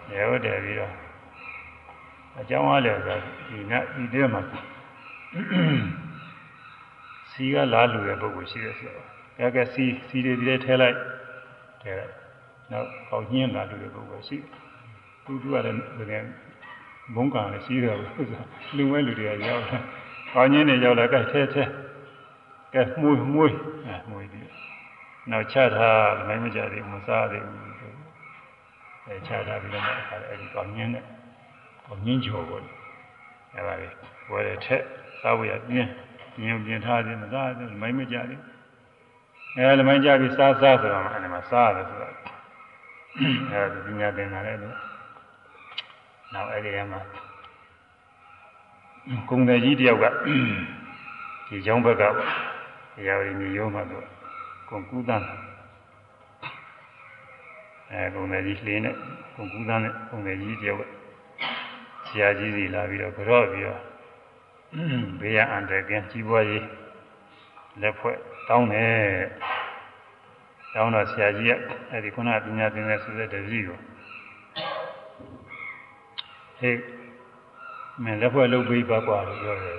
ဒေဝတဲပြီးတော့အကြောင်းအားလည်းဆိုဒီနဒီတဲမှာစီကလာလူတဲ့ပုဂ္ဂိုလ်ရှိတယ်ဆိုတော့အဲကစီစီတွေဒီထဲထဲလိုက်ထဲလိုက်နောက်ပေါညင်းလာလူတဲ့ပုဂ္ဂိုလ်ရှိ သူတို့ကလည်းဘုံကံလည်းရှိတယ်လို့လူမဲလူတွေကရောက်တယ်။ကောင်းချင်းတွေရောက်လာကဲထဲထဲကဲမှုမှုအဲမှုပြီးနောက်ချထားနိုင်မကြသေးမစားသေးဘူးအဲချထားပြီးတော့အခါအဲဒီကောင်းချင်းနဲ့ကောင်းချင်းကျော်ပေါ်အဲပါလေဝယ်တဲ့ထက်စားဝရပြင်းညင်ပြင်ထားသေးမစားသေးမိုင်းမကြသေးအဲလမိုင်းကြပြီးစားစားဆိုတော့အဲဒီမှာစားရတယ်ဆိုတော့အဲဒီပညာသင်တာလည်းလို့ နောက်အဲ့ဒီထဲမှာကုံတယ်ကြီးတယောက်ကဒီကျောင်းဘက်ကရာဝတီမြေရုံးမှာတော့ကုံကူးတန်းအဲကုံတယ်ကြီးလှင်းနဲ့ကုံကူးသားနဲ့ကုံတယ်ကြီးတယောက်ဆရာကြီးစီလာပြီးတော့ကြော့ပြီးတော့ဘေးရအန်တယ်ကင်းကြီးပွားရေးလက်ဖွဲ့တောင်းတယ်တောင်းတော့ဆရာကြီးကအဲဒီခုနပညာသင်တဲ့ဆိုတဲ့တပည့်ကို ဟေးမင်းလက်ဖွဲ့လုပ်ပြီးပါကွာလို့ပြောတယ်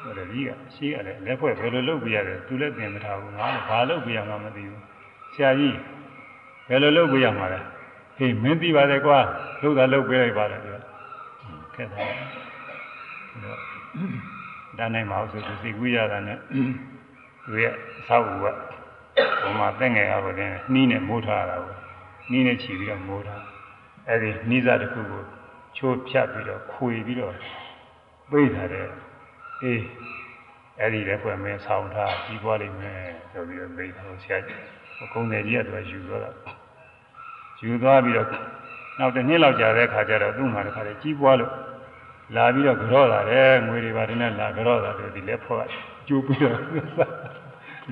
ဟိုတပည့်ကရှိရတယ်လက်ဖွဲ့ဘယ်လိုလုပ်ပြရလဲသူလည်းသင်မထားဘူးငါလည်းဘာလုပ်ပြရမှမသိဘူးဆရာကြီးဘယ်လိုလုပ်ပြရမှာလဲဟေးမင်းသိပါတယ်ကွာလုပ်တာလုပ်ပေးလိုက်ပါလားပြောခက်တယ်ဒါနိုင်မအောင်ဆိုသူစိတ်ကူးရတာနဲ့သူရဲ့အဆောက်အဦကဘုံမှာတက်ငယ်ရပါတယ်နှီးနဲ့မိုးထားတာကိုနှီးနဲ့ချီပြီးတော့မိုးထားအဲဒီနှီးစားတစ်ခုကို ချိုးဖြတ်ပြီးတော့ခွေပြီးတော့ပိတ်ထားတယ်အေးအဲ့ဒီလည်းဖွယ်မင်းဆောင်းထားပြီးပွားလိမ့်မယ်ဆိုပြီးတော့ပိတ်ထားဆရာကြီးအကုန်တယ်ကြီးကတော့ယူသွားတာယူသွားပြီးတော့နောက်တစ်နှစ်လောက်ကြာတဲ့ခါကျတော့သူ့မှာတစ်ခါတည်းကြီးပွားလို့လာပြီးတော့ကြော့လာတယ်ငွေတွေပါတယ်နဲ့လာကြော့လာတယ်ဒီလက်ဖွက်ကကျိုးပြီးတော့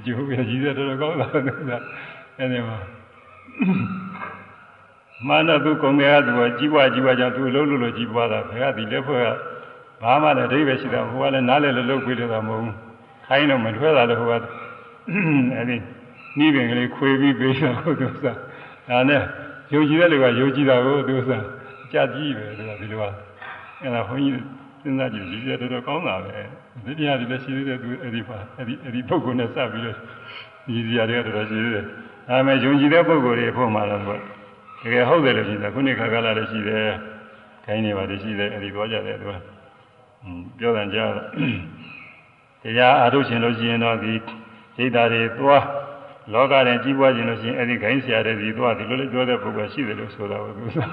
ကျိုးပြီးကြီးတဲ့တော်တော်ကောင်းတာကအဲ့ဒီမှာ မှန်တော့သူကုံတွေကသူကကြီးပွားကြီးပွားကြောင့်သူလှုပ်လို့လို့ကြီးပွားတာဘယ်ကဒီလက်ဖွဲ့ကဘာမှလည်းအဓိပ္ပာယ်ရှိတာဟိုကလည်းနားလည်းလှုပ်ပြီးတော့မဟုတ်ဘူးခိုင်းတော့မထွဲတာလည်းဟိုကအဲ့ဒီနှီးပင်ကလေးခွေပြီးပေးတာဟုတ်သူစားဒါနဲ့ယုံကြည်တဲ့လူကယုံကြည်တာကိုသူစားကြကြီးပဲသူကဒီလိုကအဲ့ဒါဘုန်းကြီးစဉ်းစားကြည့်ကြည့်ရတော့ကောင်းတာပဲဒီတရားတွေလည်းရှိသေးတယ်သူအဲ့ဒီပါအဲ့ဒီအဲ့ဒီပုဂ္ဂိုလ်နဲ့စပ်ပြီးတော့ဒီနေရာတွေကတော်တော်ရှိသေးတယ်ဒါပေမဲ့ယုံကြည်တဲ့ပုဂ္ဂိုလ်တွေအဖို့မှာတော့ တကယ်ဟုတ်တယ်လို့ရှိတယ်ခုနှစ်ခါကလာလည်းရှိတယ်ခိုင်းနေပါလေရှိတယ်အဲ့ဒီသွားကြတယ်သူကပြောတယ်ကြားတရားအားထုတ်ရှင်လို့ရှိရင်တော့ဒီစိတ်ဓာတ်တွေသွားလောကရင်ကြီးပွားခြင်းလို့ရှိရင်အဲ့ဒီခိုင်းဆရာတဲ့ဒီသွားဒီလိုလေးပြောတဲ့ပုဂ္ဂိုလ်ရှိတယ်လို့ဆိုတာကိုသူစား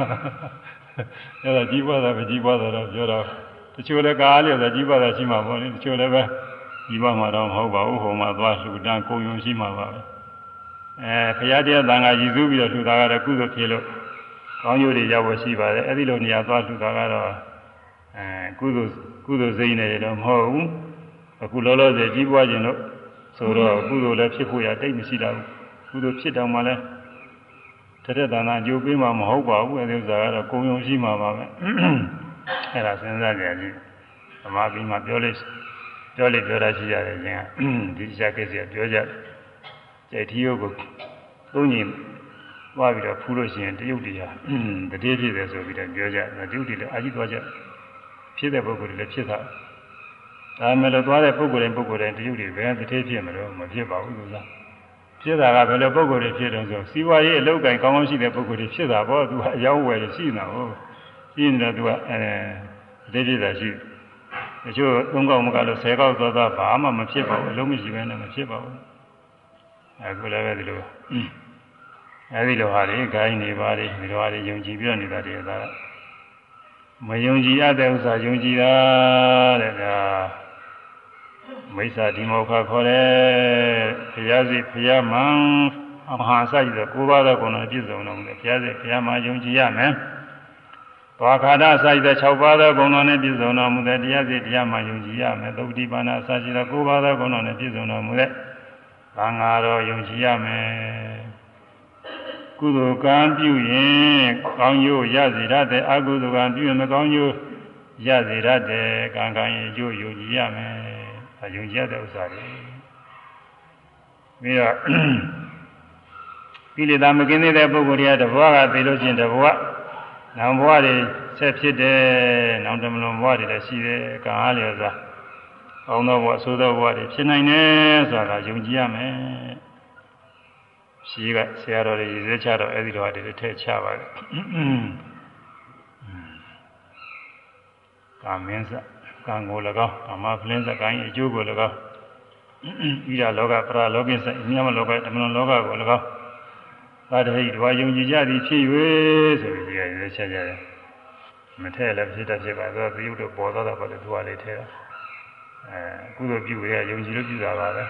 အဲ့ဒါကြီးပွားတာပဲကြီးပွားတာတော့ပြောတော့တချို့လည်းကားလျော်ဆိုကြီးပွားတာရှိမှာပေါ့လေတချို့လည်းပဲကြီးပွားမှာတော့မဟုတ်ပါဘူးဟိုမှာသွားလှူဒန်းကုံယုံရှိမှာပါပဲ အဲဘုရားတရားသံဃာရည်စူးပြီးတော့လှူတာကတော့ကုသိုလ်ဖြစ်လို့ကောင်းကျိုးတွေရောက်ဖို့ရှိပါတယ်အဲ့ဒီလိုနေရာသွားလှူတာကတော့အဲကုသိုလ်ကုသိုလ်စိတ်နဲ့တော့မဟုတ်ဘူးအခုလောလောဆယ်ကြီးပွားခြင်းလို့ဆိုတော့ကုသိုလ်လည်းဖြစ်ဖို့ရတိတ်မရှိတော့ဘူးကုသိုလ်ဖြစ်တော့မှလည်းတရက်တန်တာကြိုးပေးမှမဟုတ်ပါဘူးအဲဒီဥစ္စာကတော့ကုံယုံရှိမှာပါပဲအဲ့ဒါစဉ်းစားကြရည်သမာဓိမှာပြောလိပြောလိပြောတာရှိရတယ်ချင်းကဒီချက်ကိစ္စပြောကြတယ် ကြိုက်ထီးရုပ်ကိုသုံးညင်သွားပြီးတော့ဖူးလို့ရှိရင်တရုတ်တရားတတိဖြစ်တယ်ဆိုပြီးတော့ပြောကြတယ်တရုတ်တွေလည်းအာကြီးသွားကြဖြစ်တဲ့ပုဂ္ဂိုလ်တွေလည်းဖြစ်တာဒါမဲ့လို့သွားတဲ့ပုဂ္ဂိုလ်တိုင်းပုဂ္ဂိုလ်တိုင်းတရုတ်တွေဘယ်တတိဖြစ်မလို့မဖြစ်ပါဘူးလို့လားဖြစ်တာကဘယ်လိုပုဂ္ဂိုလ်တွေဖြစ်တယ်ဆိုစီဝါရေးအလုပ်ကိုင်ကောင်းကောင်းရှိတဲ့ပုဂ္ဂိုလ်တွေဖြစ်တာပေါ့သူကအယောက်ဝယ်ရှိနေတာဟုတ်ရှိနေတာသူကအဲတတိဖြစ်တာရှိတချို့သုံးကောက်မကလို့ဆယ်ကောက်သွားသွားဘာမှမဖြစ်ပါဘူးအလုံးမရှိဘဲနဲ့မဖြစ်ပါဘူး အခုလည်းပဲဒီလိုအဲဒီလိုဟာတွေဂိုင်းနေပါလေဒီလိုဟာတွေယုံကြည်ပြနေတာတွေဒါမယုံကြည်ရတဲ့ဥစ္စာယုံကြည်တာတဲ့ဒါမိစ္ဆာဒီမောခခေါ်တယ်ဘုရားစီဘုရားမံအမဟာစကြည့်တဲ့ကိုးပါးသောဂုဏ်တော်ပြည့်စုံတော်မူတယ်ဘုရားစီဘုရားမယုံကြည်ရမယ်သွားခါဒစကြည့်တဲ့6ပါးသောဂုဏ်တော်နဲ့ပြည့်စုံတော်မူတဲ့တရားစီတရားမှယုံကြည်ရမယ်သုတိပါဏစကြည့်တဲ့9ပါးသောဂုဏ်တော်နဲ့ပြည့်စုံတော်မူတဲ့ ဘာငါတော်ယုံကြည်ရမယ်ကုသိုလ်ကံပြုရင်ကောင်းကျိုးရစေရတဲ့အကုသိုလ်ကံပြုရင်မကောင်းကျိုးရစေရတဲ့ကံကံရဲ့ကျိုးယုံကြည်ရမယ်။ဒါယုံကြည်တဲ့ဥစ္စာတွေ။ပြီးတော့ကိလေသာမကင်းသေးတဲ့ပုဂ္ဂိုလ်တွေကတဘွားကသိလို့ချင်းတဘွားနောင်ဘွားတွေဆက်ဖြစ်တယ်။နောင်တမလွန်ဘွားတွေလည်းရှိတယ်။ကံအားလျော်စွာ ကောင်းသောဘွားအဆိုးသောဘွားတွေဖြစ်နိုင်တယ်ဆိုတာယုံကြည်ရမယ်။ရှိကဆရာတော်တွေရည်စဲချတော့အဲ့ဒီတော့တည်းထည့်ချပါတယ်ကာမင်းစကံကို၎င်းကာမဖလင်းစကံရဲ့အကျိုးကို၎င်းဤရလောကပရလောကိစအမြတ်မလောကဓမ္မလောကကို၎င်းသာတဟိတဝါယုံကြည်ကြသည်ဖြစ်၍ဆိုပြီးရည်စဲချကြတယ်မထည့်လည်းဖြစ်တတ်ဖြစ်ပါသောသယုတ်တို့ပေါ်သောတာပါလေသူကလေးထည့်တာ အဲကုသိုလ်ပြုရယုံကြည်လို့ပြုတာပါပဲ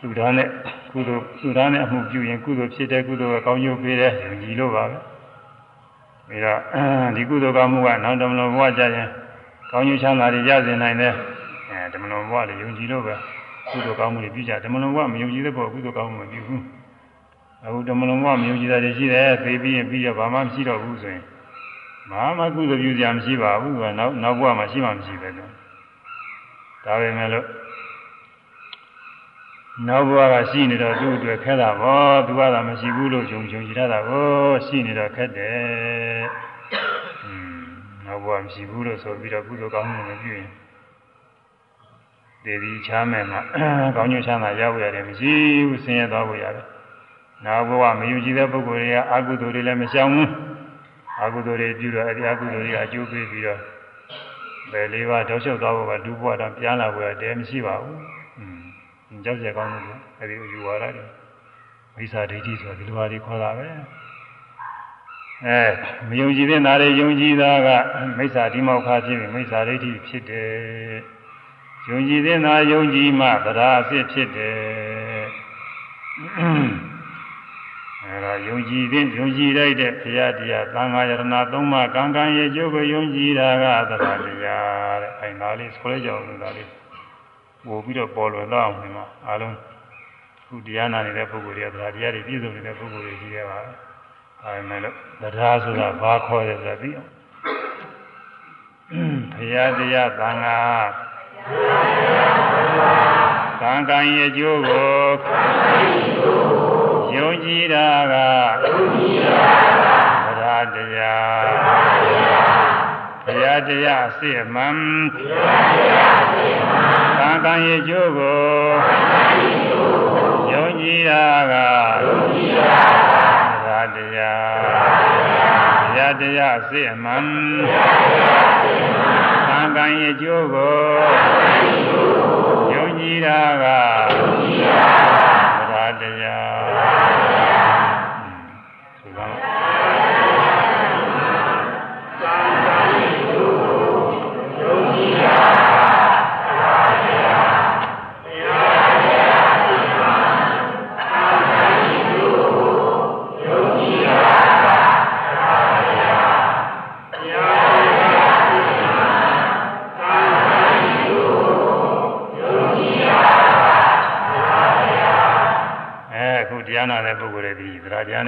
လူသားနဲ့ကုသိုလ်လူသားနဲ့အမှုပြုရင်ကုသိုလ်ဖြစ်တယ်ကုသိုလ်ကကောင်းကျိုးပေးတယ်ယုံကြည်လို့ပါပဲပြီးတော့ဒီကုသိုလ်ကောင်းမှုကနောက်ဓမ္မလွန်ဘဝကြရင်ကောင်းကျိုးချမ်းသာတွေရစေနိုင်တယ်အဲဓမ္မလွန်ဘဝလည်းယုံကြည်လို့ပဲကုသိုလ်ကောင်းမှုတွေပြုကြဓမ္မလွန်ဘဝမယုံကြည်တဲ့ဘဝကုသိုလ်ကောင်းမှုမပြုဘူးအခုတမလုံးကမယုံကြည်တာတွေရှိတယ်သိပြီးရင်ပြီးတော့ဘာမှမရှိတော့ဘူးဆိုရင် ဘာမှကုသပြုစရာမရှိပါဘူးကနောက်နောက်ဘဝမှာရှိမှမရှိပဲလို့ဒါပဲမဲ့လို့နောက်ဘဝကရှိနေတော့သူ့အတွက်ခက်တာပေါ့သူကသာမရှိဘူးလို့ယုံယုံကြည်ရတာကိုရှိနေတော့ခက်တယ်อืมနောက်ဘဝမရှိဘူးလို့ဆိုပြီးတော့ကုသိုလ်ကောင်းမှုမပြုရင်ဒေဒီချမ်းမယ်မှာကောင်းကျိုးချမ်းသာရဖို့ရတယ်မရှိဘူးဆင်းရဲသွားဖို့ရတယ်နောက်ဘဝမယုံကြည်တဲ့ပုဂ္ဂိုလ်တွေကအကုသိုလ်တွေလည်းမရှောင်ဘူး အကုသိုလ်တွေပြုတော့အဲဒီအကုသိုလ်တွေအကျိုးပေးပြီးတော့ဘယ်လေးပါးတောက်လျှောက်သွားဖို့ကဒုဘဝတော့ပြန်လာဖို့ရတယ်မရှိပါဘူးอืมကြောက်ရကောင်းလို့အဲဒီယူဝါဒတွေမိစ္ဆာဒိဋ္ဌိဆိုတာဒီလိုဟာတွေခေါ်တာပဲအဲမယုံကြည်တဲ့နာတွေယုံကြည်တာကမိစ္ဆာဒီမောက္ခဖြစ်ပြီးမိစ္ဆာဒိဋ္ဌိဖြစ်တယ်ယုံကြည်တဲ့နာယုံကြည်မှသဒ္ဓါအဖြစ်ဖြစ်တယ် အဲဒါယုံကြည်တဲ့ယုံကြည်လိုက်တဲ့ဘုရားတရားသံဃာယရဏသုံးပါးကံကံရဲ့ကျိုးကိုယုံကြည်တာကသဒ္ဓါတရားတဲ့အဲဒါလေးဆိုရကြအောင်ဒါလေးပို့ပြီးတော့ပေါ်လွယ်တော့အောင်ဒီမှာအားလုံးခုတရားနာနေတဲ့ပုဂ္ဂိုလ်တွေကသဒ္ဓါတရားတွေပြည့်စုံနေတဲ့ပုဂ္ဂိုလ်တွေကြီးရပါပဲအဲမဲ့လို့သဒ္ဓါဆိုတာဘာခေါ်တယ်ဆိုတာသိအောင်ဘုရားတရားသံဃာကံကံရဲ့ကျိုး ကိုယုံကြည်တာကသရတရားဘုရားတရားအစစ်အမှန်ကံကံရဲ့ကျိုးကိုယုံကြည်တာကသရတရားဘုရားတရားအစစ်အမှန်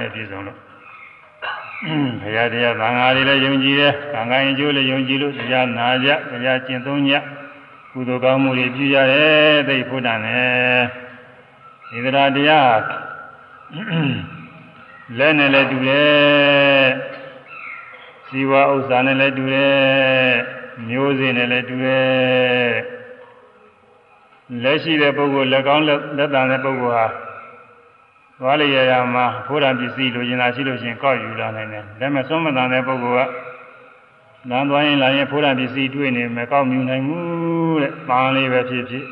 နဲ့ပြည့်စုံလို့ဘုရားတရားသံဃာတွေလည်းယုံကြည်တယ်။ကံကံရင်ကျိုးလည်းယုံကြည်လို့တရားနာကြတရားကျင့်သုံးကြကုသိုလ်ကောင်းမှုတွေပြုရတယ်သိဖို့တန်တယ်။ဒီသရတရားလက်နဲ့လည်းတူတယ်။ဇီဝဥစ္စာနဲ့လည်းတူတယ်။မျိုးစေ့နဲ့လည်းတူတယ်။လက်ရှိတဲ့ပုဂ္ဂိုလ်လက်ကောင်းလက်လက်တန်တဲ့ပုဂ္ဂိုလ်ဟာ သွားလေရရမှာဖိုးရံပစ္စည်းလိုချင်တာရှိလို့ရှိရင်ကောက်ယူလာနိုင်တယ်။ဒါပေမဲ့သုံးမတန်တဲ့ပုဂ္ဂိုလ်ကလမ်းသွားရင်လာရင်ဖိုးရံပစ္စည်းတွေ့နေမကောက်မြူနိုင်ဘူးတဲ့။ပန်းလေးပဲဖြစ်ဖြစ်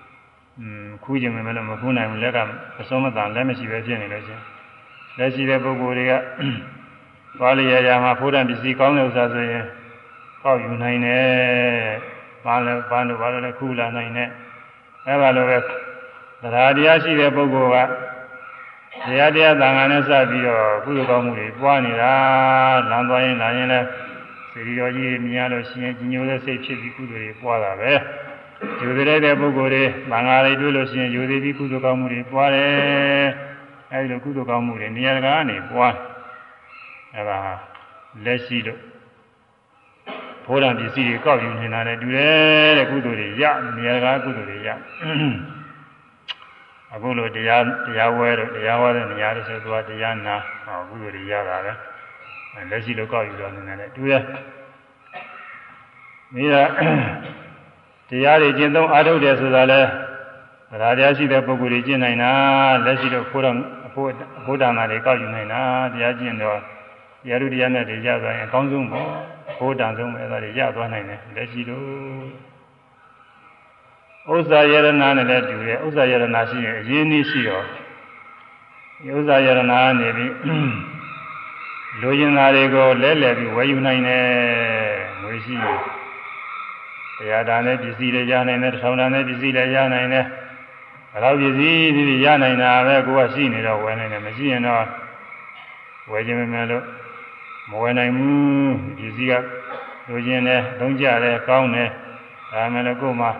။อืมခူးခြင်းပဲလို့မခူးနိုင်ဘူးလက်ကမသုံးမတန်လက်မရှိပဲဖြစ်နေလို့ရှိရင်လက်ရှိတဲ့ပုဂ္ဂိုလ်တွေကသွားလေရရမှာဖိုးရံပစ္စည်းကောင်းတဲ့ဥစ္စာဆိုရင်ကောက်ယူနိုင်တယ်။ပန်းလည်းပန်းတို့ဘာလို့လဲခူးလာနိုင်တယ်။အဲလိုပဲတရားတရားရှိတဲ့ပုဂ္ဂိုလ်က တရားတရားသံဃာနဲ့စပြီးတော့ကုသိုလ်ကောင်းမှုတွေပွားနေတာလမ်းသွားရင်လာရင်လည်းစေရီတော်ကြီးမြင်ရလို့ရှိရင်ကြီးညိုတဲ့စိတ်ဖြစ်ပြီးကုသိုလ်တွေပွားတာပဲယူသေးတဲ့ပုဂ္ဂိုလ်တွေသံဃာတွေတွေ့လို့ရှိရင်ယူသေးပြီးကုသိုလ်ကောင်းမှုတွေပွားတယ်အဲဒီလိုကုသိုလ်ကောင်းမှုတွေနေရာတကာကနေပွားအဲဒါလက်ရှိလို့ဘုရားပစ္စည်းတွေကောက်ယူနေတာနဲ့တူတယ်တဲ့ကုသိုလ်တွေရနေရာတကာကုသိုလ်တွေရ အခုလိုတရားတရားဝဲတော့တရားဝဲတဲ့နေရာတွေဆိုသွားတရားနာဟောကုသိုလ်တွေရတာပဲလက်ရှိလောကောက်ယူတော့နေတယ်တူရမိတာတရားတွေကျင့်သုံးအားထုတ်တယ်ဆိုတာလဲဗราတရားရှိတဲ့ပုဂ္ဂိုလ်တွေကျင့်နိုင်တာလက်ရှိတော့ခိုးတော့အဖို့အဖို့ဒါနာတွေကောက်ယူနိုင်တာတရားကျင့်တော့တရားတို့တရားနဲ့တွေရသွားရင်အကောင်းဆုံးပေါ့ခိုးတန်ဆုံးပဲအဲဒါတွေရသွားနိုင်တယ်လက်ရှိတော့ ဥစ္စာယရဏနဲ့လည်းတူတယ်ဥစ္စာယရဏရှိရင်အရင်းနှီးရှိတော့ဒီဥစ္စာယရဏကနေပြီးလူကျင်သားတွေကိုလဲလှယ်ပြီးဝယ်ယူနိုင်တယ်ငွေရှိရင်တရားဒါနဲ့ပစ္စည်းတွေရနိုင်တယ်ထောင်ဒါနဲ့ပစ္စည်းတွေရနိုင်တယ်ဘယ်တော့ပစ္စည်းတွေရနိုင်တာပဲကိုကရှိနေတော့ဝယ်နိုင်တယ်မရှိရင်တော့ဝယ်ခြင်းမမယ်လို့မဝယ်နိုင်ဘူးပစ္စည်းကလူကျင်တယ်သုံးကြတယ်ကောင်းတယ်ဒါမှလည်းကို့မှာ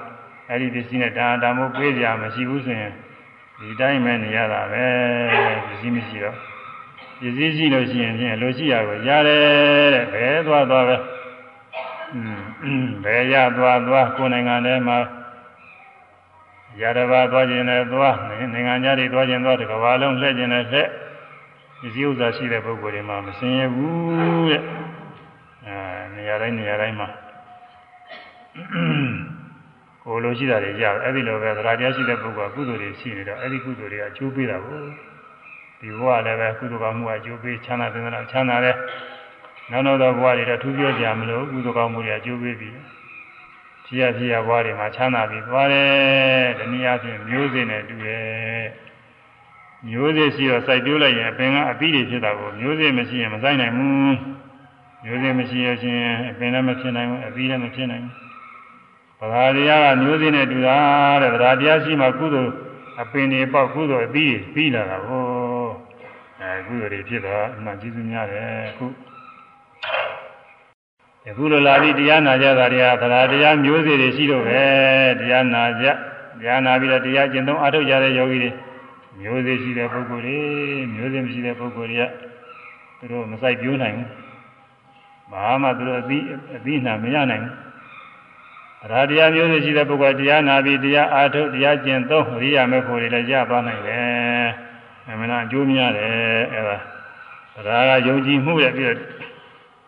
အဲ့ဒီပစ္စည်းနဲ့ဒါဒါမို့ပေးကြမရှိဘူးဆိုရင်ဒီတိုင်းပဲနေရတာပဲပစ္စစ္စည်းမရှိတော့ပစ္စည်းရှိလို့ရှိရင်ဖြင့်လိုရှိရကိုရတယ်တဲ့ဘယ်သွားသွားပဲอืมဘယ်ရသွားသွားကိုယ်နိုင်ငံထဲမှာရတဘာသွားခြင်းနဲ့သွားနိုင်ငံခြားတွေသွားခြင်းသွားတကဘာလုံးလှည့်ခြင်းနဲ့လှည့်ပစ္စည်းဥစ္စာရှိတဲ့ပုဂ္ဂိုလ်တွေမှာမစင်ရဘူးတဲ့အဲနေရာတိုင်းနေရာတိုင်းမှာ ကိုလိုရှိတာတွေရအဲ့ဒီလိုပဲသရတရားရှိတဲ့ပုဂ္ဂိုလ်ကကုသိုလ်တွေရှိနေတော့အဲ့ဒီကုသိုလ်တွေကအကျိုးပေးတာကိုဒီဘဝလည်းပဲကုသိုလ်ကောင်းမှုကအကျိုးပေးချမ်းသာတဲ့ချမ်းသာတဲ့နောက်နောက်သောဘဝတွေတော့ထူးပြောကြမလို့ကုသိုလ်ကောင်းမှုတွေအကျိုးပေးပြီးဖြစ်ရဖြစ်ရဘဝတွေမှာချမ်းသာပြီးသွားတယ်ဒီနည်းအားဖြင့်မျိုးစေ့နဲ့တူတယ်မျိုးစေ့ရှိတော့စိုက်ပျိုးလိုက်ရင်အပင်ကအပြီးတွေဖြစ်တာကိုမျိုးစေ့မရှိရင်မစိုက်နိုင်ဘူးမျိုးစေ့မရှိရခြင်းအပင်လည်းမဖြစ်နိုင်ဘူးအပြီးလည်းမဖြစ်နိုင်ဘူး ဗလာတရားကမျိုးစေ့နဲ့တူတာတဲ့ဗလာတရားရှိမှကုသိုလ်အပင်တွေပေါက်ကုသိုလ်အပြီးပြီးလာတာကိုအဲကုသိုလ်တွေဖြစ်တော့အမှန်ကျေးဇူးများတယ်ခုအခုလိုလာပြီးတရားနာကြတာတွေကဗလာတရားမျိုးစေ့တွေရှိတော့ပဲတရားနာကြတရားနာပြီးတော့တရားကျင့်သုံးအားထုတ်ကြတဲ့ယောဂီတွေမျိုးစေ့ရှိတဲ့ပုဂ္ဂိုလ်တွေမျိုးစေ့မရှိတဲ့ပုဂ္ဂိုလ်တွေကသူတို့မဆိုင်ပြိုးနိုင်ဘူးဘာမှသူတို့အပြီးအပြီးနာမရနိုင်ဘူး အရာတရားမျိုးစေ့ရှိတဲ့ပုဂ္ဂိုလ်တရားနာပြီးတရားအားထုတ်တရားကျင့်သုံးအရိယာမေဖို့တွေလည်းရသွားနိုင်တယ်အမှန်အကျိုးများတယ်အဲဒါဒါကယုံကြည်မှုရဲ့ပြီးတော့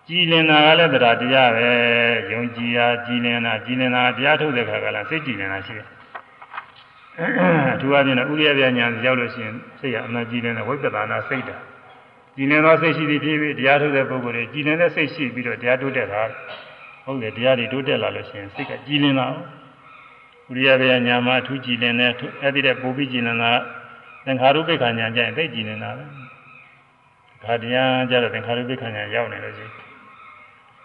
ကြည်လင်တာကလည်းတရားတရားပဲယုံကြည်ရာကြည်လင်တာကြည်လင်တာတရားထုတ်တဲ့ခါကလည်းစိတ်ကြည်လင်တာရှိတယ်အထူးအဖြင့်ဥရိယပြညာရောက်လို့ရှိရင်စိတ်ကအမှန်ကြည်လင်တဲ့ဝိပဿနာစိတ်တာကြည်လင်သောစိတ်ရှိသည်ဖြစ်ပြီးတရားထုတ်တဲ့ပုဂ္ဂိုလ်တွေကြည်လင်တဲ့စိတ်ရှိပြီးတော့တရားထုတ်တဲ့အခါ ဟုတ်တယ်တရားတွေတိုးတက်လာလို့ရှိရင်စိတ်ကကြည်လင်လာဥရိယပြညာမှာအထူးကြည်လင်တဲ့အဲ့ဒီတဲ့ပုံပြီးကြည်လင်တာသင်္ခါရုပ္ပခဏညာကျရင်သိကြည်လင်တာပဲခါတရားကြတော့သင်္ခါရုပ္ပခဏညာရောက်နေလို့ရှိရင်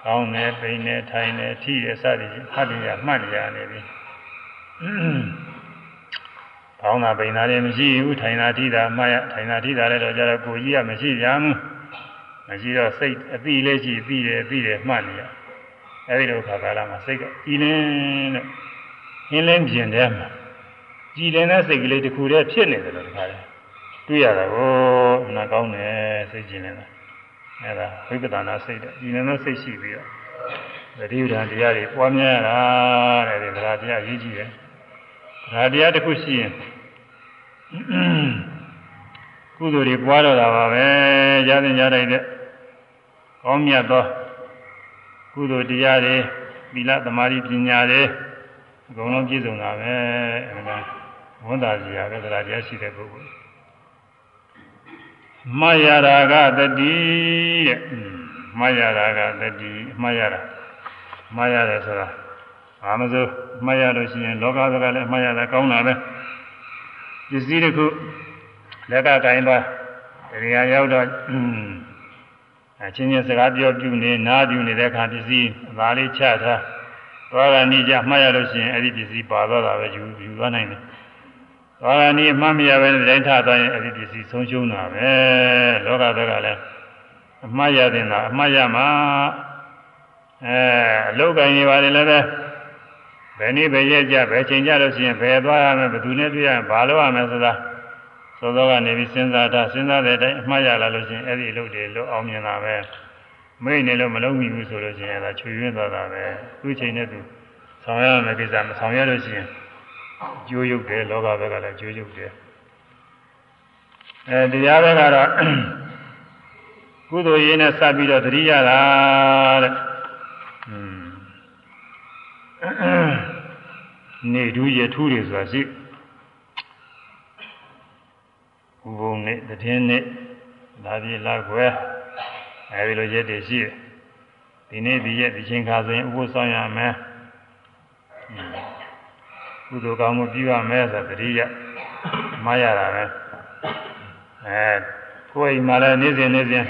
ကောင်းတယ်ပိန်တယ်ထိုင်တယ်ထိတယ်စသည်ဖြင့်ဖတ်ရမှတ်ရနေပြီကောင်းတာပိန်တာလည်းမရှိဘူးထိုင်တာထိတာမှတ်ရထိုင်တာထိတာလည်းတော့ကြတော့ကိုကြီးကမရှိကြဘူးမရှိတော့စိတ်အတိလေးရှိပြီးတယ်ပြီးတယ်မှတ်နေရ အဲဒီလိုခါကာလမှာစိတ်ကကြည်လင်းတဲ့ဟင်းလင်းပြင်ထဲမှာကြည်လင်းတဲ့စိတ်ကလေးတစ်ခုတည်းဖြစ်နေတယ်လို့တခါလဲတွေ့ရတာကိုနာကောင်းတယ်စိတ်ကြည်လင်းတာအဲဒါဝိပဿနာစိတ်တဲ့ဒီနေ့တော့စိတ်ရှိပြီးတော့သတိပဋ္ဌာန်တရားတွေပွားများရတာတဲ့ဒီတရားတရားရေးကြည့်တယ်ဒါတရားတစ်ခုရှိရင်ကုသိုလ်တွေပွားတော့တာပါပဲရတဲ့ရတဲ့ကောင်းမြတ်သော ကုသိုလ်တရားတွေသီလသမာဓိပညာတွေအကုန်လုံးပြည့်စုံတာပဲအဲဒါဝန်တာစီရပဲတရားတရားရှိတဲ့ပုဂ္ဂိုလ်မယရာကတတိတဲ့မယရာကတတိမယရာမယရတယ်ဆိုတာဘာမစိုးမယလို့ရှိရင်လောကစကားလည်းမယတာကောင်းတာပဲပစ္စည်းတစ်ခုလက်ကကင်သွားဒီနေရာရောက်တော့ အချင်းချင်းစကားပြောပြနေနားပြနေတဲ့အခါပစ္စည်းအသာလေးချထားသွားကနေကြမှတ်ရလို့ရှိရင်အဲ့ဒီပစ္စည်းပါသွားတာပဲယူယူသွားနိုင်တယ်ဘာဂဏီအမှတ်မရပဲတိုင်းထားသွားရင်အဲ့ဒီပစ္စည်းဆုံးရှုံးတာပဲလောကဘက်ကလည်းအမှားရတဲ့လားအမှားရမှာအဲအလုတ်ကင်နေပါလေလည်းပဲဘယ်နည်းပဲရက်ကြဘယ်ချိန်ကြလို့ရှိရင်ဘယ်သွားရမလဲဘယ်သူနဲ့တွေ့ရမလဲဘာလုပ်ရမလဲဆိုတာ သောသောကနေပြီးစဉ်းစားတာစဉ်းစားတဲ့အတိုင်းအမှားရလာလို့ရှိရင်အဲ့ဒီအလုပ်တွေလွတ်အောင်မြင်တာပဲမိတ်နေလို့မလုံးမိဘူးဆိုလို့ရှိရင်အဲ့ဒါချွေရင်းသွားတာပဲသူ့ချိန်နဲ့သူဆောင်ရမယ်ကိစ္စမဆောင်ရလို့ရှိရင်ကျိုးရုပ်တယ်လောကဘက်ကလည်းကျိုးရုပ်တယ်အဲတရားဘက်ကတော့ကုသိုလ်ရေးနဲ့စပ်ပြီးတော့သတိရတာတဲ့อืมနေဒူးရထူးတွေဆိုတာရှိ ဘုံနဲ့တည်င်းနဲ့ဒါပြေလာခွဲအဲဒီလိုရက်တွေရှိတယ်ဒီနေ့ဒီရက်ဒီချိန်ခါဆိုရင်ဥပုသ်ဆောင်ရမယ်ကုသိုလ်ကောင်းမှုပြုရမယ်ဆိုတတိယမှားရတာပဲအဲကိုယ်အိမ်မှာလည်းနေ့စဉ်နေ့စဉ်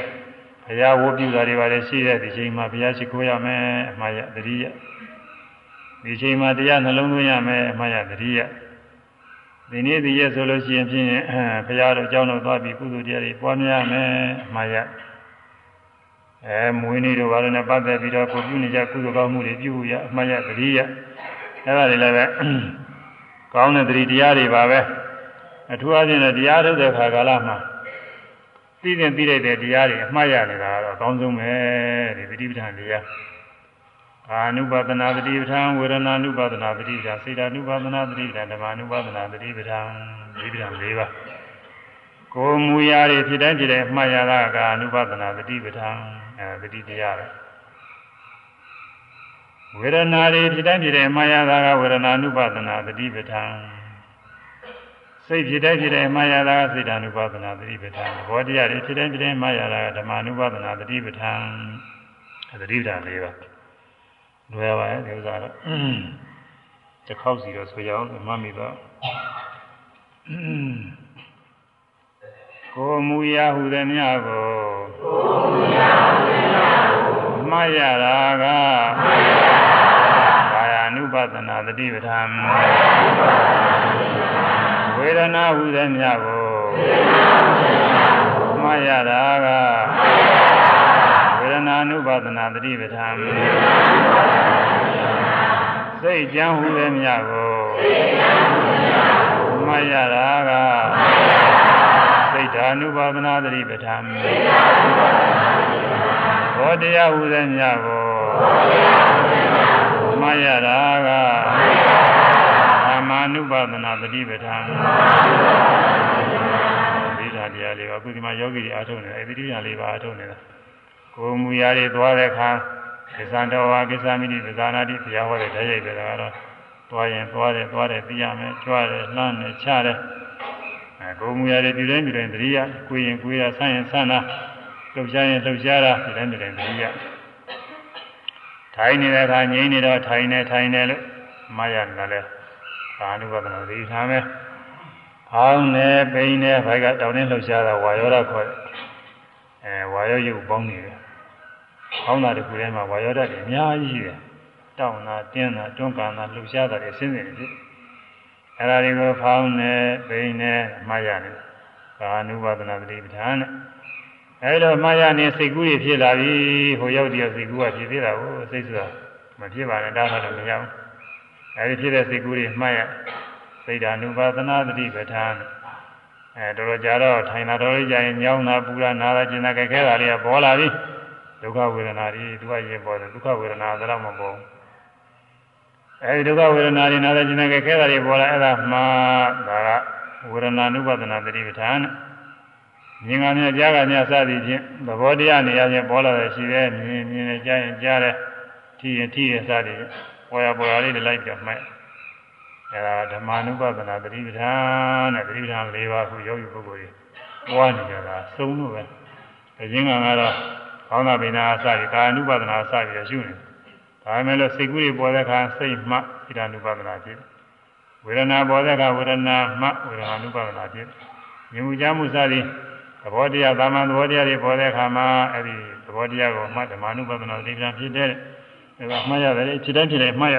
ဘုရားဝတ်ပြုတာတွေပါလေရှိတဲ့ဒီချိန်မှာဘုရားရှိခိုးရမယ်အမှားရတတိယဒီချိန်မှာတရားနှလုံးသွင်းရမယ်အမှားရတတိယ ဒီနေ့ဒီရက်ဆိုလို့ရှိရင်ဖြင့်ဘုရားတို့အကြောင်းတော်သွားပြီးကုသိုလ်တရားတွေပွားများမယ်အမှားရအဲမွေးနေ့တို့ဘာလို့လဲပတ်သက်ပြီးတော့ကိုပြုနေကြကုသိုလ်ကောင်းမှုတွေပြုရအမှားရတတိယအဲဒါတွေလည်းပဲကောင်းတဲ့တတိတရားတွေပါပဲအထူးအဖြင့်တရားထုတ်တဲ့ခါကာလမှာသိတဲ့သိတဲ့တရားတွေအမှားရနေတာကတော့အကောင်းဆုံးပဲဒီပฏิပဋ္ဌာန်တရား အာနုပါဒနာတတိပဋ္ဌာန်ဝေဒနာနုပါဒနာတတိပဋ္ဌာန်စေတနုပါဒနာတတိပဋ္ဌာန်ဓမ္မနုပါဒနာတတိပဋ္ဌာန်ဒီပဋ္ဌာန်၄ပါးကိုမူရာတွေဖြစ်တိုင်းဖြစ်တိုင်းအမှားရတာကအနုပါဒနာတတိပဋ္ဌာန်အဲတတိတရားပဲဝေဒနာတွေဖြစ်တိုင်းဖြစ်တိုင်းအမှားရတာကဝေဒနာနုပါဒနာတတိပဋ္ဌာန်စိတ်ဖြစ်တိုင်းဖြစ်တိုင်းမှားရတာကစိတ်ဓာနုပါဒနာသတိပဋ္ဌာန်ဘောတရားတွေဖြစ်တိုင်းဖြစ်တိုင်းမှားရတာကဓမ္မနုပါဒနာသတိပဋ္ဌာန်သတိပဋ္ဌာန်လေးပါ လွယ်ပါရဲ့ဒီဥစ္စာတော့တစ်ခေါက်စီတော့ဆိုကြအောင်မမိတော့ကိုမူရာဟုသည်များကိုကိုမူရာဟုသည်များကိုမှားရတာကမှားရတာကကာယ ानु ပါဒနာသတိပဋ္ဌာန်ကာယ ानु ပါဒနာသတိပဋ္ဌာန်ဝေဒနာဟုသည်မြတ်ကိုမှားရတာကဝေဒ နာနုပါဒနာတတိပဋ္ဌာန်စိတ်ကြံဟုသည်မြတ်ကိုမှားရတာကစိတ်ဓာနုပါဒနာတတိပဋ္ဌာန်ဘောတရားဟုသည်မြတ်ကိုမှားရတာကမာနုပါဒနာတတိပဋ္ဌာန်ဒီဓာတရားလေးပါအခုဒီမှာယောဂီတွေအားထုတ်နေတယ်အဲဒီတရားလေးပါအားထုတ်နေတာ ကိုမူရာတွေသွားတဲ့အခါကိစ္စတော်ဝါကိစ္စမိတိပဇာနာတိဘုရားဟောတဲ့တရားတွေကတော့သွားရင်သွားတယ်သွားတယ်သိရမယ်ကြွားတယ်လှမ်းတယ်ချတယ်အဲကိုမူရာတွေဒီတိုင်းဒီတိုင်းတတိယကိုရင်ကိုရဆန်းရင်ဆန်းတာလှုပ်ရှားရင်လှုပ်ရှားတာဒီတိုင်းဒီတိုင်းတတိယထိုင်နေတဲ့အခါငြိမ့်နေတော့ထိုင်နေထိုင်နေလို့မရနေတာလဲကာနုပဒနာသိထားမယ်။ဖောင်းနေပိန်နေဘိုက်ကတောင်းနေလှုပ်ရှားတာဝါယောဓာခေါ်တယ်။အဲဝါယောရုပ်ပေါင်းနေတယ်။ ဖောင်းတာတစ်ခုထဲမှာဝါယောဓာတွေအများကြီးတယ်။တောင်းတာတင်းတာတွန်းကန်တာလှုပ်ရှားတာတွေစဉ်းစဉ်နေတယ်။အဲဒါတွေကိုဖောင်းနေပိန်နေမှားရတယ်။ကာနုပဒနာသိပဋ္ဌာန်နဲ့အဲလိုမှားရနေစိတ်ကူးတွေဖြစ်လာပြီဟိုရောက်တည်းစိတ်ကူးကဖြစ်သေးတာကိုစိတ်ဆိုတာမဖြစ်ပါနဲ့ဒါမှလည်းမရဘူးအဲဒီဖြစ်တဲ့စိတ်ကူးတွေမှတ်ရစိတ်ဓာနုပါဒနာတတိပဋ္ဌာန်အဲတော်တော်ကြာတော့ထိုင်တာတော်လေးကြာရင်ညောင်းတာပူတာနာတာကျင်တာကြက်ခဲတာတွေကပေါ်လာပြီ ဒုက္ခဝေဒနာတွေသူကရင်ပေါ်တယ်ဒုက္ခဝေဒနာတော့မပေါ်ဘူးအဲဒီဒုက္ခဝေဒနာတွေနာတာကျင်တာကြက်ခဲတာတွေပေါ်လာအဲ့ဒါမှဒါကဝေဒနာနုပါဒနာတတိပဋ္ဌာန်မြင်ကမြကြားကမြစသည်ဖြင့်သဘောတရားနေရာချင်းပေါ်လာတယ်ရှိတယ်မြင်မြင်နဲ့ကြားရင်ကြားတယ်ထိရင်ထိရင်စသည်ပေါ်ရပေါ်ရလေးတွေလိုက်ပြမှတ်အဲဒါဓမ္မ ानु ပဒနာတတိပဌာန်နဲ့တတိပဌာန်၄ပါးခုယောဂီပုဂ္ဂိုလ်တွေဟောနေကြတာသုံးလို့ပဲအရင်ကကတော့ ဘောင်းသာပိနာအစပြီးကာ ानु ပဒနာအစပြီးရှုနေဒါပေမဲ့လို့စိတ်ကူးတွေပေါ်တဲ့အခါစိတ်မှဣဒ ानु ပဒနာဖြစ်ဝေဒနာပေါ်တဲ့အခါဝေဒနာမှဝေဒနာ ानु ပဒနာဖြစ်မြင်မှုကြားမှုစသည်သဘောတရားသာမန်သဘောတရားတွေပေါ်တဲ့အခါမှာအဲ့ဒီသဘောတရားကိုမှဓမ္မ ानु ပဒနာတတိပဌာန်ဖြစ်တဲ့အဲဒါမှားရတယ်ခြေတိုင်းခြေတိုင်းမှားရ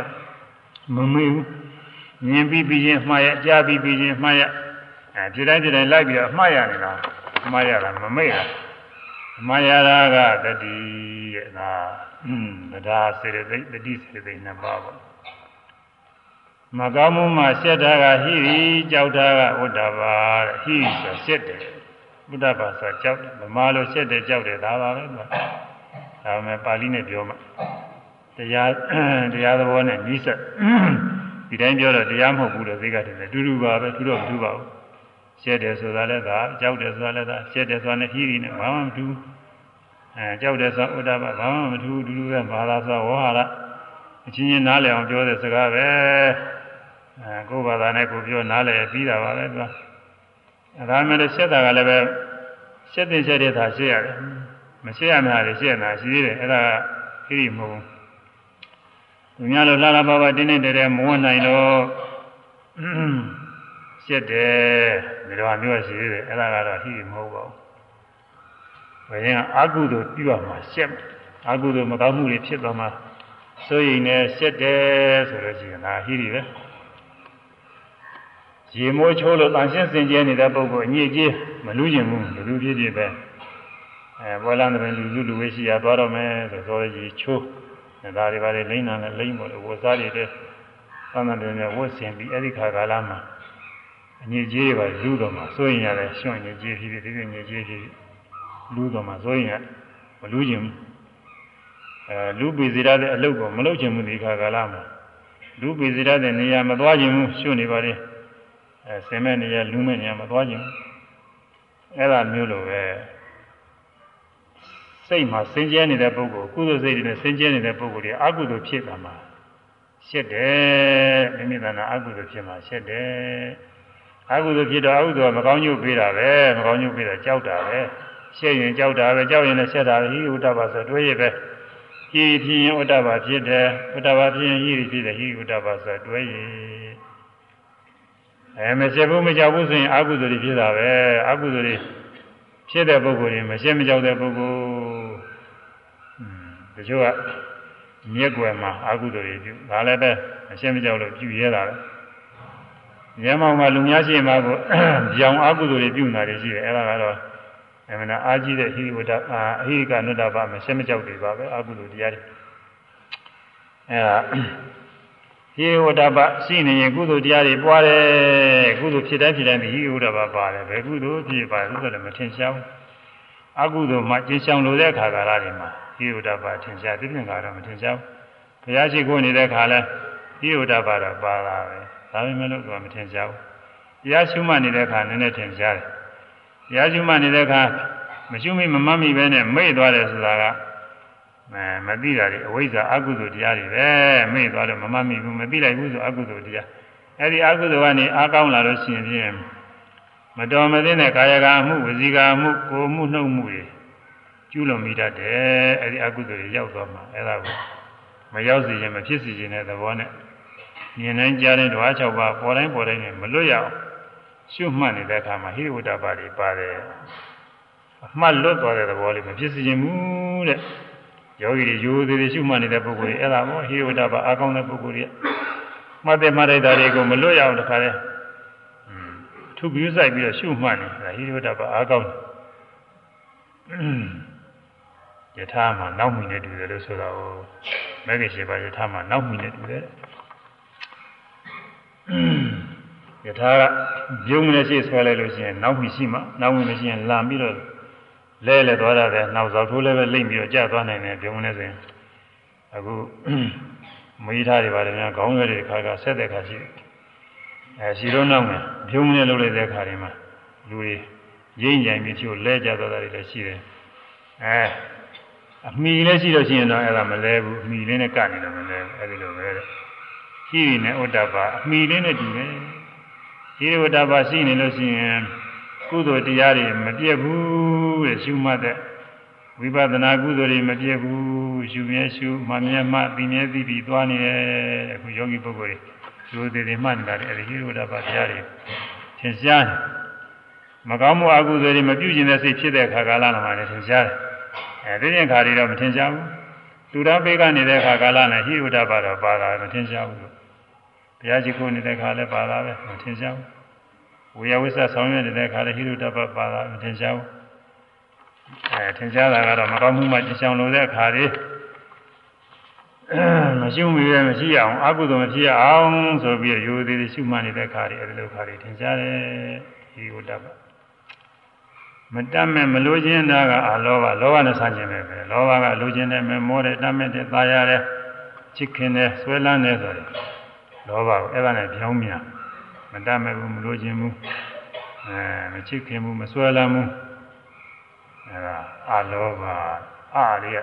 မမေ့ဘူးမြင်ပြီးပြီးချင်းမှားရကြားပြီးပြီးချင်းမှားရအဲခြေတိုင်းခြေတိုင်းလိုက်ပြီးတော့မှားရနေတာမှားရတာမမေ့တာ မှားရတာကတတိရဲ့ဒါอืมတရားစေတသိက်တတိစေတသိက်နှစ်ပါးပေါ့မကောင်းမှုမှရှက်တာကဟိရိကြောက်တာကဝတ္တပါတဲ့ဟိရိဆိုရှက်တယ်ဝတ္တပါဆိုကြောက်တယ်မမလို့ရှက်တယ်ကြောက်တယ်ဒါပါပဲဒါပေမဲ့ပါဠိနဲ့ပြောမှတရားတရားသဘောနဲ့နိစ္စဒီတိုင်းပြောတော့တရားမဟုတ်ဘူးလို့သိကတယ်အတူတူပါပဲသူတော့မတူပါဘူး ရှက်တယ်ဆိုတာလည်းဒါကြောက်တယ်ဆိုတာလည်းဒါရှက်တယ်ဆိုတာနဲ့ဟိရိနဲ့ဘာမှမတူအဲကြောက်တယ်ဆိုတာဥဒ္ဒဘဘာမှမတူတူတူပဲဘာသာဆိုတာဝဟာရအချင်းချင်းနားလည်အောင်ပြောတဲ့စကားပဲအဲကိုယ်ဘာသာနဲ့ကိုပြောနားလည်ပြီးတာပါပဲသူကအဲဒါမှလည်းရှက်တာကလည်းပဲရှက်တဲ့ရှက်တဲ့သာရှက်ရတယ်မရှက်ရမှာလေရှက်နေတာရှိသေးတယ်အဲ့ဒါဟိရိမဟုတ်ဘူးသူများလိုလှလာပါပါတင်းတင်းတဲတဲမဝင်နိုင်တော့ ရှက်တယ်ဒီလိုမျိုးရှိသေးတယ်အဲ့ဒါကတော့ဟိမဟုတ်ပါဘူးဘယ်ရင်အာကုသို့ပြုရမှာရှက်အာကုသို့မကောင်းမှုတွေဖြစ်သွားမှာစိုးရိမ်နေရှက်တယ်ဆိုလို့ရှိရင်ဒါဟိရိပဲရေမိုးချိုးလို့တန်ရှင်းစင်ကြဲနေတဲ့ပုဂ္ဂိုလ်အညစ်အကြေးမလူးကျင်ဘူးလူလူဖြစ်ဖြစ်ပဲအဲဘောလန်းတဲ့လူလူလူဝေးရှိရသွားတော့မယ်ဆိုတော့ရေချိုးဒါတွေပါလေလိမ့်နာနဲ့လိမ့်ပေါ်လို့ဝတ်စားတွေတဲ့သံသတွေနဲ့ဝတ်ဆင်ပြီးအဲ့ဒီခါကာလမှာ အညစ်အကြေးတွေပါလူတော့မှာစိုးရင်ရတယ်ရှွန့်ညစ်ကြေးဖြစ်ဖြစ်ဒီလိုညစ်ကြေးဖြစ်ဖြစ်လူတော်မှာဆိုရင်မလူကျင်ဘူးအဲလူပိစေရတဲ့အလုပ်ကိုမလုပ်ချင်ဘူးဒီခါကာလမှာလူပိစေရတဲ့နေရာမသွားချင်ဘူးရှုနေပါလေအဲဆင်းမဲ့နေရာလူမဲ့နေရာမသွားချင်ဘူးအဲ့ဒါမျိုးလိုပဲစိတ်မှာစင်ကြဲနေတဲ့ပုဂ္ဂိုလ်ကုသိုလ်စိတ်တွေနဲ့စင်ကြဲနေတဲ့ပုဂ္ဂိုလ်တွေအကုသိုလ်ဖြစ်တာမှာရှက်တယ်မိမိသနာအကုသိုလ်ဖြစ်မှာရှက်တယ် အကုသိုလ်ဖြစ်တော့အကုသိုလ်ကမကောင်းညုတ်ပေးတာပဲမကောင်းညုတ်ပေးတာကြောက်တာပဲရှက်ရင်ကြောက်တာပဲကြောက်ရင်လည်းရှက်တာပဲဟိဥဒ္ဒဘာဆိုတွေးရပဲဟိဖြစ်ရင်ဥဒ္ဒဘာဖြစ်တယ်ဥဒ္ဒဘာဖြစ်ရင်ဟိဖြစ်တယ်ဟိဥဒ္ဒဘာဆိုတွေးရအဲမရှက်ဘူးမကြောက်ဘူးဆိုရင်အကုသိုလ်တွေဖြစ်တာပဲအကုသိုလ်တွေဖြစ်တဲ့ပုဂ္ဂိုလ်တွေမရှက်မကြောက်တဲ့ပုဂ္ဂိုလ်တချို့ကမြက်ွယ်မှာအကုသိုလ်တွေပြုဒါလည်းပဲမရှက်မကြောက်လို့ပြုရဲတာပဲ ဉာဏ်မောင်မှာလူများရှိမှကိုကြောင်အကုသိုလ်တွေပြုနေတာရှိတယ်အဲ့ဒါကတော့အမှန်အားကြီးတဲ့ဟိဝတ္တအာအဟိကနုတ္တပမရှက်မကြောက်တွေပါပဲအကုသိုလ်တရားတွေအဲ့ဒါဟိဝတ္တပရှိနေရင်ကုသိုလ်တရားတွေပွားတယ်ကုသိုလ်ဖြစ်တိုင်းဖြစ်တိုင်းဟိဝတ္တပပါတယ်ဘယ်ကုသိုလ်ဖြစ်ပါလဲဆိုတော့မထင်ရှားဘူးအကုသိုလ်မှကျင်ဆောင်လို့တဲ့အခါကာလတွေမှာဟိဝတ္တပထင်ရှားသိမြင်ကတော့မထင်ရှားဘူးဘုရားရှိခိုးနေတဲ့အခါလဲဟိဝတ္တပတော့ပါလာပဲ ဒါပေမဲ့လို့သူကမထင်ရှားဘူးတရားရှုမှတ်နေတဲ့အခါနည်းနည်းထင်ရှားတယ်တရားရှုမှတ်နေတဲ့အခါမရှုမိမမှတ်မိပဲနဲ့မိတ်သွားတယ်ဆိုတာကအဲမသိတာတွေအဝိဇ္ဇာအကုသိုလ်တရားတွေပဲမိတ်သွားတော့မမှတ်မိဘူးမသိလိုက်ဘူးဆိုအကုသိုလ်တရားအဲဒီအကုသိုလ်ကနေအားကောင်းလာလို့ရှိရင်ဖြင့်မတော်မသင့်တဲ့ကာယကမှုဝစီကမှုကိုမှုနှုတ်မှုတွေကျူးလွန်မိတတ်တယ်အဲဒီအကုသိုလ်တွေရောက်သွားမှာအဲဒါကိုမရောက်စေရင်မဖြစ်စေခြင်းတဲ့သဘောနဲ့ မြင်တိုင်းကြားတိုင်းဓဝါ၆ပါးပေါ်တိုင်းပေါ်တိုင်းနဲ့မလွတ်ရအောင်ရှုမှတ်နေတဲ့အခါမှာဟိဝတ္တပါတွေပါတယ်အမှတ်လွတ်သွားတဲ့သဘောလေးမဖြစ်စေခြင်းဘူးတဲ့ယောဂီတွေရိုးသေးသေးရှုမှတ်နေတဲ့ပုဂ္ဂိုလ်တွေအဲ့ဒါမို့ဟိဝတ္တပါအားကောင်းတဲ့ပုဂ္ဂိုလ်တွေမှတ်တဲ့မှတ်တဲ့ဓာတ်တွေကိုမလွတ်ရအောင်တခါလဲထုပြီးစိုက်ပြီးတော့ရှုမှတ်နေတာဟိဝတ္တပါအားကောင်းတယ်ယထာမှာနောက်မိနေတူတယ်လို့ဆိုတာကိုမဂ္ဂင်ရှိပါယထာမှာနောက်မိနေတူတယ် ယထာကပြုံးနေရှိဆွဲလိုက်လို့ရှိရင်နောက်ပြီးရှိမှနောက်ဝင်မရှိရင်လမ်းပြီးတော့လဲလဲသွားတယ်နောက်သောက်ထိုးလည်းပဲလိမ့်ပြီးတော့ကြာသွားနိုင်တယ်ပြုံးနေဆိုရင်အခုမွေးထားတွေပါတယ်များခေါင်းရွက်တွေခါကဆက်တဲ့ခါရှိတယ်အဲရှိတော့နောက်မယ်ပြုံးနေလို့လိုက်တဲ့ခါတွေမှာလူတွေရင်းကြိုင်ပြီးချို့လဲကြသွားတာတွေလည်းရှိတယ်အဲအမီလည်းရှိလို့ရှိရင်တော့အဲ့ဒါမလဲဘူးအမီလေးနဲ့ကနေတော့မလဲဘူးအဲ့ဒီလိုပဲတဲ့ ရှိနေဥဒ္ဒပါအမိလေးနဲ့တူတယ်ရှိဥဒ္ဒပါရှိနေလို့ရှိရင်ကုသိုလ်တရားတွေမပြည့်ဘူးတဲ့ရှုမှတ်တဲ့ဝိပဿနာကုသိုလ်တွေမပြည့်ဘူးရှုမြဲရှုမှမြဲမှသိမြဲသိပြီးသွားနေတယ်အခုယောဂီပုဂ္ဂိုလ်တွေလူတွေတွေမှတ်နေတာလေအဲဒီဟိဥဒ္ဒပါတရားတွေသင်ရှားတယ်မကောင်းမှုအကုသိုလ်တွေမပြုကျင်တဲ့စိတ်ဖြစ်တဲ့အခါကာလမှာလည်းသင်ရှားတယ်အဲဒီရင်ခါတွေတော့မထင်ရှားဘူးသူတော်ပေကနေတဲ့အခါကာလနဲ့ဟိဥဒ္ဒပါတော့ပါတာမထင်ရှားဘူး ဘုရားရှိခိုးနေတဲ့ခါလည်းပါတာပဲမထင်ရှားဘူးဝေယဝိသဆောင်ရွက်နေတဲ့ခါလည်းဟိရုတ္တပပါတာမထင်ရှားဘူးအဲထင်ရှားတာကတော့မကောင်းမှုမှကျဆောင်လို့တဲ့ခါလေးမရှိမီပဲမရှိအောင်အကုသိုလ်မဖြစ်အောင်ဆိုပြီးရိုးသေးသေးရှုမှတ်နေတဲ့ခါလေးအဲဒီလိုခါလေးထင်ရှားတယ်ဟိရုတ္တပမတတ်မဲ့မလိုချင်တာကအလောဘလောဘနဲ့ဆန့်ကျင်ပဲပဲလောဘကလိုချင်တယ်မမောတယ်တတ်မဲ့တယ်ตายရတယ်ချစ်ခင်တယ်ဆွဲလန်းတယ်ဆိုတယ် လောဘကိုအဲ့ဒါနဲ့ပြောင်းမြန်မတတ်မဲ့ဘူးမလို့ခြင်းဘူးအဲမချစ်ခင်ဘူးမဆွဲလန်းဘူးအဲ့ဒါအလောဘအရိယ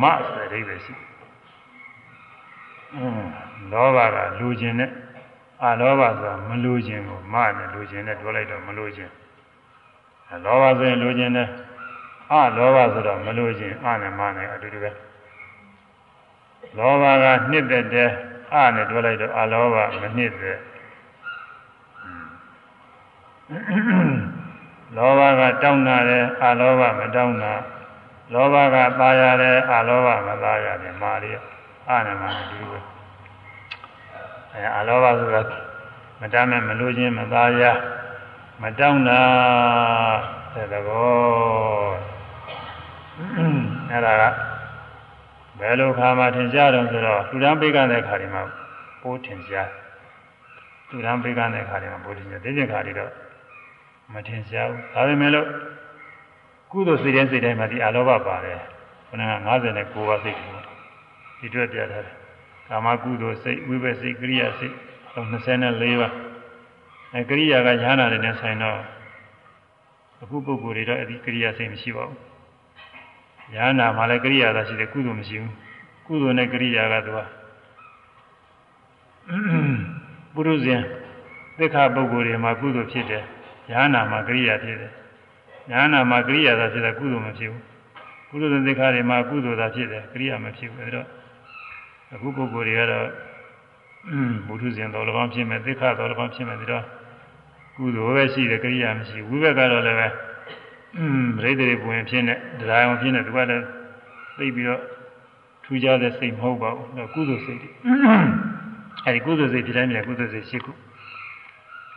မဆိုတဲ့အိဗယ်ရှိအင်းလောဘကလူခြင်းနဲ့အလောဘဆိုတာမလူခြင်းကိုမနဲ့လူခြင်းနဲ့ပြောလိုက်တော့မလူခြင်းအလောဘဆိုရင်လူခြင်းနဲ့အလောဘဆိုတော့မလူခြင်းအနဲ့မနဲ့အတူတူပဲလောဘကနှစ်သက်တဲ့ အာနဲ့တွဲလိုက်တော့အလောဘမနှစ်သက်လောဘကတောင်းတာတယ်အလောဘမတောင်းတာလောဘကตายရတယ်အလောဘမตายရတယ်မာရီအာနဲ့မာဒီလိုပဲအဲအလောဘဆိုတာမတမ်းမဲ့မလို့ခြင်းမตายရမတောင်းတာတဲ့ဘောအဲ့ဒါက ဘယ်လိုခါမှထင်ရှားတော့ဆိုတော့လူတန်းပိကတဲ့ခါဒီမှာပိုးထင်ရှားလူတန်းပိကတဲ့ခါဒီမှာပိုးထင်ရှားဒီကျင်ခါဒီတော့မထင်ရှားဘူးဒါပေမဲ့လို့ကုသိုလ်စိတ်တိုင်းစိတ်တိုင်းမှာဒီအလောဘပါတယ်ခဏက59ပါးစိတ်ကိုဒီတွေ့ပြထားတယ်ကာမကုသိုလ်စိတ်ဝိပဿစိတ်ကရိယာစိတ်24ပါးအဲကရိယာကညာနာတွေနဲ့ဆိုင်တော့အခုပုဂ္ဂိုလ်တွေတော့အဲ့ဒီကရိယာစိတ်မရှိပါဘူး ညာနာမှာလည်းကရိယာသာရှိတယ်ကုသိုလ်မရှိဘူးကုသိုလ်နဲ့ကရိယာကသူကပုရုဇဉ်သစ္ခပုဂ္ဂိုလ်တွေမှာကုသိုလ်ဖြစ်တယ်ညာနာမှာကရိယာဖြစ်တယ်ညာနာမှာကရိယာသာဖြစ်တယ်ကုသိုလ်မဖြစ်ဘူးပုရုဇဉ်သစ္ခတွေမှာကုသိုလ်သာဖြစ်တယ်ကရိယာမဖြစ်ဘူးအဲတော့အခုပုဂ္ဂိုလ်တွေကတော့ဘုထုဇဉ်တော်လည်းကောင်းဖြစ်မယ်သစ္ခတော်လည်းကောင်းဖြစ်မယ်ဒီတော့ကုသိုလ်ပဲရှိတယ်ကရိယာမရှိဘူးဝိဘက်ကတော့လည်းပဲ ပရိသေတွေပွင့်ဖြစ်နေတရားအောင်ဖြစ်နေသူကလည်းသိပြီးတော့ထူးခြားတဲ့စိတ်မဟုတ်ပါဘူးကုသိုလ်စိတ်တွေအဲဒီကုသိုလ်စိတ်ဖြစ်တိုင်းမြဲကုသိုလ်စိတ်ရှိခု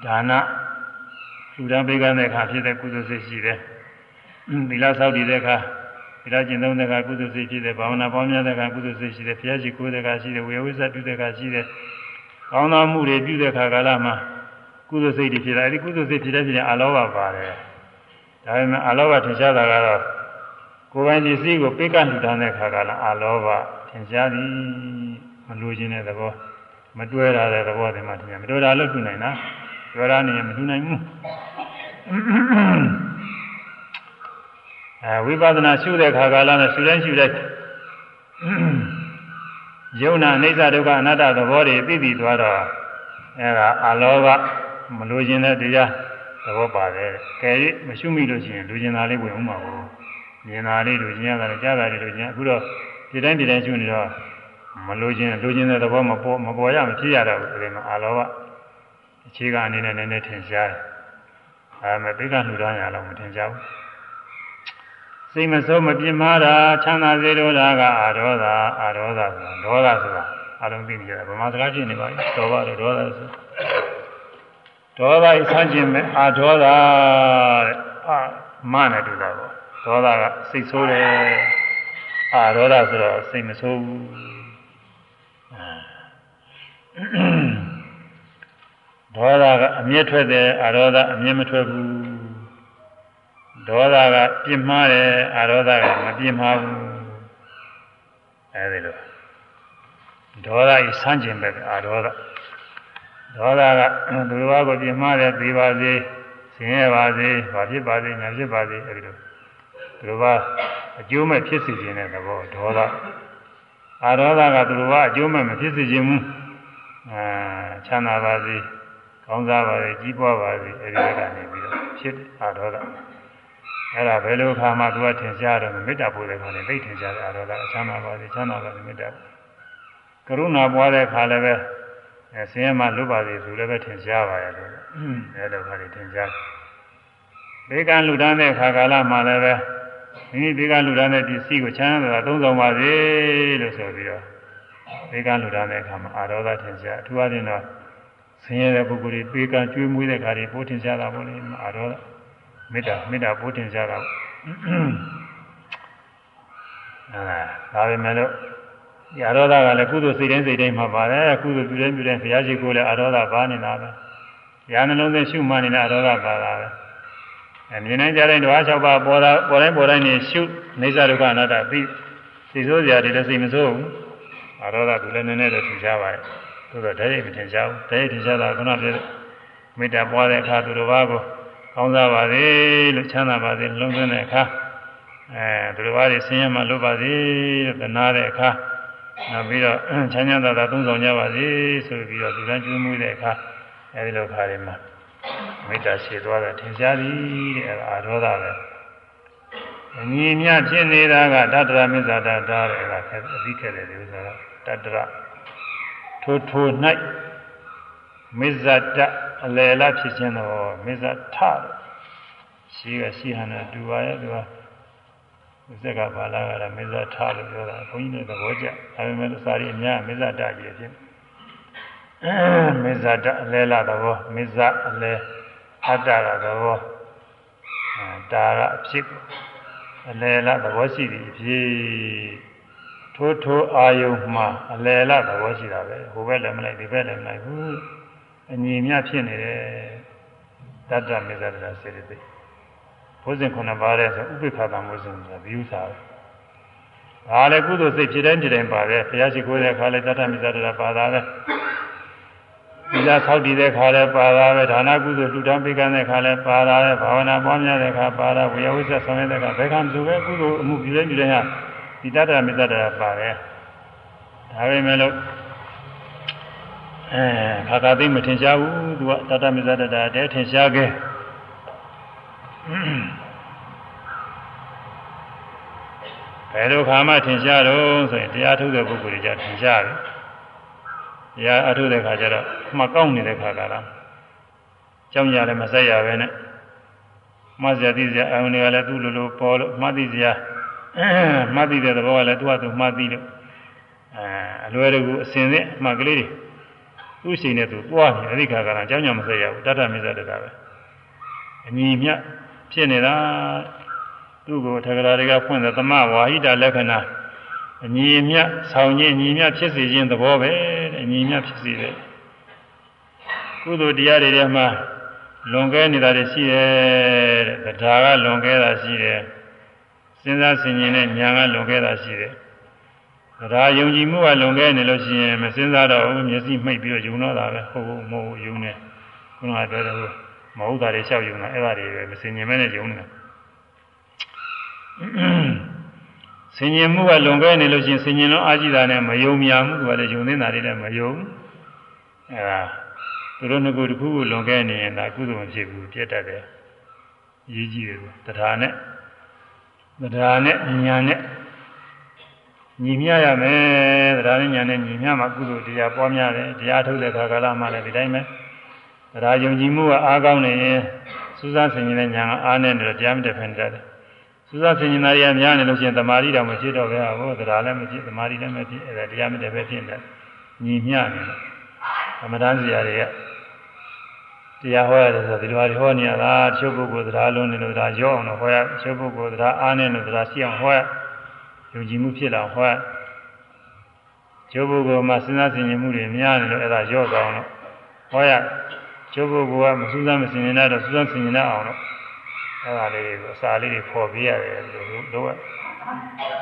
ဒါနလူတန်းပေးကမ်းတဲ့အခါဖြစ်တဲ့ကုသိုလ်စိတ်ရှိတယ်သီလဆောက်တည်တဲ့အခါသီလကျင့်သုံးတဲ့အခါကုသိုလ်စိတ်ဖြစ်တယ်ဘာဝနာပေါင်းများတဲ့အခါကုသိုလ်စိတ်ရှိတယ်ဘုရားရှိခိုးတဲ့အခါရှိတယ်ဝေဝိဇ္ဇပြုတဲ့အခါရှိတယ်ကောင်းသောမှုတွေပြုတဲ့အခါကာလမှာကုသိုလ်စိတ်တွေဖြစ်လာအဲဒီကုသိုလ်စိတ်ဖြစ်တဲ့ဖြစ်ရင်အလောဘပါတယ် ဒါပေမဲ့အလောဘထင်ရှားတာကတော့ကိုယ်ပိုင်ပစ္စည်းကိုပိတ်ကလှူဒါန်းတဲ့အခါကလည်းအလောဘထင်ရှားသည်မလိုချင်တဲ့သဘောမတွဲရတဲ့သဘောတွေမှထင်ရမတွဲတာလို့ထူနိုင်တာတွဲရနေရင်မထူနိုင်ဘူးအဲဝိပဿနာရှုတဲ့ခါကာလနဲ့ရှုတိုင်းရှုတိုင်းယုံနာအိဋ္ဌဒုက္ခအနတ္တသဘောတွေသိသိသွားတော့အဲဒါအလောဘမလိုချင်တဲ့တရား သဘောပါတယ်။ကဲ၍မရှုမိလို့ရှိရင်လူကျင်တာလေးဝင်ဦးမှာဘူး။မြင်တာလေးလူကျင်ရတာလည်းကြားတာလေးလူကျင်အခုတော့ဒီတိုင်းဒီတိုင်းရှုနေတော့မလိုချင်လူကျင်တဲ့သဘောမပေါ်မပေါ်ရမဖြစ်ရတော့ဘူးဒီမှာအလောဘအခြေခံအနေနဲ့နည်းနည်းထင်ရှားတယ်။အဲမဲ့ပိကလှူဒါန်းရအောင်မထင်ရှားဘူး။စိတ်မဆိုးမပြင်းမာတာချမ်းသာစေလိုတာကအာရောသာအာရောသာဆိုတာဒေါသဆိုတာအလုံးသိနေကြတယ်ဗမာစကားဖြစ်နေပါပြီဒေါဘလို့ဒေါသဆို ဒေါသဤဆန်းကျင်မဲ့အာဒေါသတဲ့အာမနဲ့တူတာပေါ့ဒေါသကစိတ်ဆိုးတယ်အာဒေါသဆိုတော့စိတ်မဆိုးဘူးဒေါသကအမျက်ထွက်တယ်အာဒေါသအမျက်မထွက်ဘူးဒေါသကပြင်းမှားတယ်အာရောသကမပြင်းမှားဘူးအဲဒီလိုဒေါသဤဆန်းကျင်ပဲအာရောသ ဒေါသကသူတစ်ပါးကိုပြင်းမှားတယ်သိပါစေဆင်းရဲပါစေဘာဖြစ်ပါစေညာဖြစ်ပါစေအဲဒီလိုသူတစ်ပါးအကျိုးမဲ့ဖြစ်စေခြင်းတဲ့သဘောဒေါသအာရောသကသူတစ်ပါးအကျိုးမဲ့မဖြစ်စေခြင်းဘူးအာချမ်းသာပါစေကောင်းစားပါစေကြီးပွားပါစေအဲဒီကနေပြီးတော့ဖြစ်အာရောသအဲ့ဒါဘယ်လိုခါမှသူကထင်ရှားတော့မေတ္တာပို့တဲ့ခါနဲ့သိထင်ရှားတယ်အာရောဂအချမ်းသာပါစေချမ်းသာပါစေမေတ္တာကရုဏာပွားတဲ့ခါလည်းပဲ အဲဆင်းရဲမှလွတ်ပါစေဆိုလည်းပဲထင်ရှားပါရဲ့လို့အဲလိုခါလေးထင်ရှားဘေကံလူတန်းတဲ့ခါကာလမှာလည်းပဲမိမိဘေကံလူတန်းတဲ့ပစ္စည်းကိုချမ်းသာသုံးဆောင်ပါစေလို့ဆိုပြီးတော့ဘေကံလူတန်းတဲ့အခါမှာအာရောဂထင်ရှားအထူးအဖြင့်တော့ဆင်းရဲတဲ့ပုဂ္ဂိုလ်တွေဘေကံကျွေးမွေးတဲ့ခါတွေပို့ထင်ရှားတာပေါ့လေအာရောဂမေတ္တာမေတ္တာပို့တင်ကြတာအဲဒါပေမဲ့လို့ ဒီအရောဓကလည်းကုသိုလ်စိတ်တိုင်းစိတ်တိုင်းမှာပါတယ်ကုသိုလ်ပြုတိုင်းပြုတိုင်းဘုရားရှိခိုးလည်းအရောဓပါနေတာပဲညာနှလုံးသွင်းရှုမှနေတဲ့အရောဓပါတာပဲအဲမြင်နိုင်ကြတဲ့ဓဝါ၆ပါးပေါ်တာပေါ်တိုင်းပေါ်တိုင်းနေရှုနေသဒုက္ခအနတ္တပြီးစိတ်ဆိုးစရာတွေလည်းစိတ်မဆိုးဘူးအရောဓသူလည်းနည်းနည်းတော့ထင်ရှားပါတယ်သို့တော့တည်းရမထင်ရှားဘူးတည်းရထင်ရှားတာကနပြောတဲ့မေတ္တာပွားတဲ့အခါသူတော်ဘာကိုကောင်းစားပါစေလို့ချမ်းသာပါစေလုံးသွင်းတဲ့အခါအဲသူတို့ဘာတွေဆင်းရဲမှလွတ်ပါစေလို့သနာတဲ့အခါ နောက်ပြီးတော့ချမ်းချမ်းသာသာသုံးဆောင်ကြပါစေဆိုပြီးတော့လူတိုင်းကျွေးမွေးတဲ့အခါအဲဒီလိုခါတွေမှာမေတ္တာရှိသွားတယ်ထင်ရှားသည်တဲ့အာရောဓပဲအညီမြဖြစ်နေတာကတတ္တရမစ္ဆာတတာတဲ့အဲဒါအသိခဲ့တယ်ဒီဥစ္စာကတတ္တရထိုထို၌မစ္ဆာတအလယ်လားဖြစ်ခြင်းတော့မစ္ဆထရှိကရှိဟန်နဲ့တူပါရဲ့သူက ဥစ္စာကဘာလာကလည်းမစ္ဆထလို့ပြောတာဘုန်းကြီးတို့သဘောကျဒါပေမဲ့စာရီအများမစ္ဆတကြီးဖြစ်မစ္ဆတအလယ်လားသဘောမစ္ဆအလယ်အတ္တကသဘောတာကအဖြစ်အလယ်လားသဘောရှိသည်အဖြစ်ထိုးထိုးအာယုံမှာအလယ်လားသဘောရှိတာပဲဟိုဘက်လည်းမလိုက်ဒီဘက်လည်းမလိုက်ဘူးအညီမြဖြစ်နေတယ်တတ္တမေဇရစေတသိက် ဘုဇင်ခုနှစ်ပါးတဲ့ဆိုဥပိ္ပခာတမိုးစဉ်ဆိုတာဒီဥစ္စာပဲဒါလည်းကုသိုလ်စိတ်ဖြစ်တိုင်းဖြစ်တိုင်းပါတယ်ဘုရားရှိခိုးတဲ့ခါလဲတတ္ထမိစ္ဆာတရပါတာလဲဒီလားဆောက်တည်တဲ့ခါလဲပါတာပဲဒါနကုသိုလ်လှူဒါန်းပေးကမ်းတဲ့ခါလဲပါတာပဲဘာဝနာပွားများတဲ့ခါပါတာဝေယဝိသဆောင်ရတဲ့ခါဘယ်ခါမှသူပဲကုသိုလ်အမှုပြုတိုင်းပြုတိုင်းဟာဒီတတ္တမိစ္ဆာတရပါတယ်ဒါပဲမဲ့လို့အဲခါသာသိမထင်ရှားဘူးသူကတတ္တမိစ္ဆာတရတဲထင်ရှားခဲ့ ဘယ်လိုခါမှထင်ရှားတော့ဆိုရင်တရားထုတ်တဲ့ပုဂ္ဂိုလ်တွေကြထင်ရှားတယ်တရားအထုတ်တဲ့ခါကျတော့မှကောက်နေတဲ့ခါကလားကြောင်းရလည်းမဆက်ရပဲနဲ့မှတ်စရာသိစရာအယုန်တွေကလည်းသူ့လိုလိုပေါ်လို့မှတ်သိစရာမှတ်သိတဲ့သဘောကလည်းသူ့ဟာသူမှတ်သိလို့အဲအလွယ်တကူအစင်နဲ့မှတ်ကလေးတွေသူ့ရှိနေသူသွားနေအဲဒီခါကလားကြောင်းကြမဆက်ရဘူးတတ္တမစ္ဆတတာပဲအညီမြ ဖြစ်နေတာသူ့ကိုထကရာတွေကဖွင့်တဲ့သမဝါဟိတလက္ခဏာအညီမြဆောင်ခြင်းအညီမြဖြစ်စေခြင်းသဘောပဲတဲ့အညီမြဖြစ်စေတဲ့ကုသိုလ်တရားတွေထဲမှာလွန်ကဲနေတာတွေရှိတယ်တဲ့တရားကလွန်ကဲတာရှိတယ်စဉ်းစားဆင်ခြင်တဲ့ဉာဏ်ကလွန်ကဲတာရှိတယ်တရားယုံကြည်မှုကလွန်ကဲနေလို့ရှိရင်မစဉ်းစားတော့ဘူးမျက်စိမှိတ်ပြီးတော့ယုံတော့တာပဲဟုတ်ဟုတ်မဟုတ်ယုံနေခုနကပြောတယ် မဟုတ်တာတွေလျှောက်ယုံတာအဲ့ဒါတွေပဲမစင်ញင်မဲနဲ့ယုံနေတာဆင်ញင်မှုကလွန်ကဲနေလို့ရှိရင်ဆင်ញင်လုံးအာကြည့်တာနဲ့မယုံမြမှုကလည်းယုံနေတာတွေလည်းမယုံအဲဒါသူတို့နှစ်ခုတစ်ခုခုလွန်ကဲနေရင်ဒါကုသိုလ်မဖြစ်ဘူးပြတ်တတ်တယ်ရေးကြည့်တယ်တရားနဲ့တရားနဲ့ဉာဏ်နဲ့ညီမျှရမယ်တရားနဲ့ဉာဏ်နဲ့ညီမျှမှကုသိုလ်တရားပွားများတယ်တရားထုတ်တဲ့ခါကာလမှလည်းဒီတိုင်းပဲ တရားယုံကြည်မှုကအားကောင်းနေရင်စူးစမ်းဆင်ခြင်တဲ့ဉာဏ်ကအားနဲ့တော့တရားမတက်ဖန်တတ်တယ်စူးစမ်းဆင်ခြင်တာရများနေလို့ရှိရင်တမာရီတောင်မဖြစ်တော့ပဲဟောတရားလည်းမဖြစ်တမာရီလည်းမဖြစ်အဲဒါတရားမတက်ပဲဖြစ်နေတယ်ညီမျှနေတယ်သမထစရာတွေကတရားဟောရတယ်ဆိုတော့ဒီလိုဟာတွေဟောနေရတာတချို့ပုဂ္ဂိုလ်တရားလုံးနေလို့တရားရောအောင်လို့ဟောရတချို့ပုဂ္ဂိုလ်တရားအားနေလို့တရားရှိအောင်ဟောရယုံကြည်မှုဖြစ်လာဟောရကျိုးပုဂ္ဂိုလ်မှာစဉ်းစားဆင်ခြင်မှုတွေများနေလို့အဲ့ဒါရော့သွားအောင်လို့ဟောရ ကျိုးပုဂ္ဂိုလ်ကမစူးစမ်းမဆင်ခြင်တော့စူးစမ်းဆင်ခြင်အောင်လို့အဲ့ဒါလေးကိုအစာလေးတွေပေါ်ပေးရတယ်လို့လို့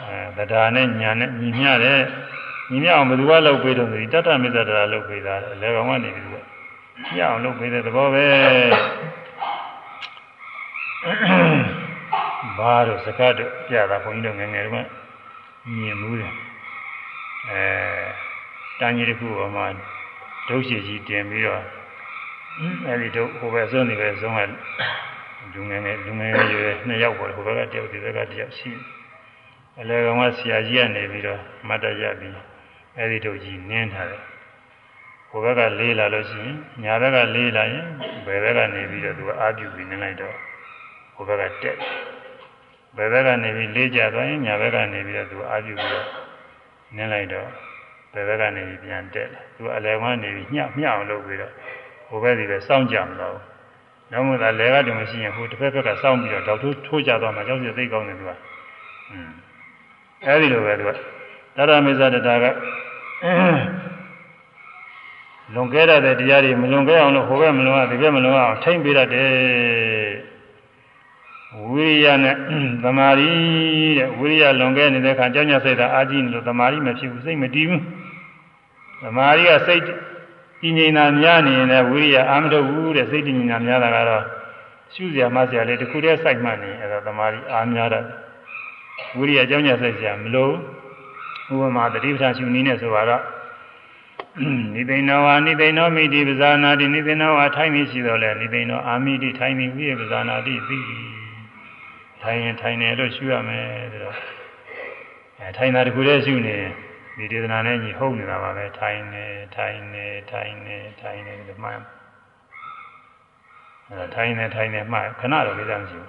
အဲတရားနဲ့ညာနဲ့ညီမျှတယ်ညီမျှအောင်ဘယ်သူကလုပ်ပေးတော့ဆိုဒီတတ္တမေတ္တာတရားလုပ်ပေးတာလေကောင်ကနေပြီးတော့ညအောင်လုပ်ပေးတဲ့သဘောပဲဘာလို့စကားတော့ပြတာဘုန်းကြီးတို့ငယ်ငယ်တုန်းကမြင်မှုတယ်အဲတန်းကြီးတစ်ခုပေါ်မှာဒုရှိကြီးတင်ပြီးတော့ အဲဒီတော့ဟိုဘက်ဆုံးနေပဲဆုံးကလူငယ်ငယ်လူငယ်ရွယ်နှစ်ယောက်ပေါ်ဟိုဘက်ကတယောက်ဒီဘက်ကတယောက်ရှိအလဲကောင်ကဆရာကြီးကနေပြီးတော့မတ်တရပြီးအဲဒီတို့ကြီးနင်းထားတယ်ဟိုဘက်ကလေးလာလို့ရှိရင်ညာဘက်ကလေးလာရင်ဘယ်ဘက်ကနေပြီးတော့သူကအာပြုပြီးနင်းလိုက်တော့ဟိုဘက်ကတက်ဘယ်ဘက်ကနေပြီးလေးကြသွားရင်ညာဘက်ကနေပြီးတော့သူအာပြုပြီးတော့နင်းလိုက်တော့ဘယ်ဘက်ကနေပြီးပြန်တက်တယ်သူအလယ်ကနေပြီးညှမျှအောင်လုပ်ပြီးတော့ ဟိုဘက်ဒီပဲစောင့်ကြမလို့နောက်မှသာလဲကတည်းမရှိရင်ဟိုတစ်ဖက်ဖက်ကစောင့်ပြီးတော့တောက်ထိုးထိုးကြသွားမှကြောက်ရသိကောင်းတယ်သူကอืมအဲဒီလိုပဲသူကတရမေဇတတာကလွန်ကဲရတဲ့တရားတွေမလွန်ကဲအောင်လို့ဟိုဘက်မလွန်အောင်ဒီဘက်မလွန်အောင်ထိမ့်ပေးရတယ်ဝိရိယနဲ့သမာဓိတဲ့ဝိရိယလွန်ကဲနေတဲ့အခါကြောင့်ညစိတ်တာအာကြည့်နေလို့သမာဓိမဖြစ်ဘူးစိတ်မတည်ဘူးသမာဓိကစိတ် တည်ငြိမ်တာများနေရင်လည်းဝိရိယအာမထုတ်ဘူးတဲ့စိတ်တည်ငြိမ်တာများတာကတော့ရှုစရာမစရာလေးတစ်ခုတည်းစိုက်မှနေအဲ့ဒါသမာဓိအာများတယ်ဝိရိယကြောင့်ညစိတ်စရာမလိုဥပမာတတိပ္ပာရှုနည်းနဲ့ဆိုတော့နိသိဏဝါနိသိဏောမိတိပဇာနာတိနိသိဏဝါထိုင်နေရှိတော့လေနိသိဏောအာမိတိထိုင်နေဝိယပဇာနာတိသိထိုင်ရင်ထိုင်နေလို့ရှုရမယ်ဆိုတော့အဲထိုင်တာတခုတည်းရှုနေ ဒီဒေသနာနဲ့ညီဟုတ်နေတာပါပဲထိုင်နေထိုင်နေထိုင်နေထိုင်နေလို့မှတ်အဲထိုင်နေထိုင်နေမှတ်ခဏတော့ကိစ္စမရှိဘူး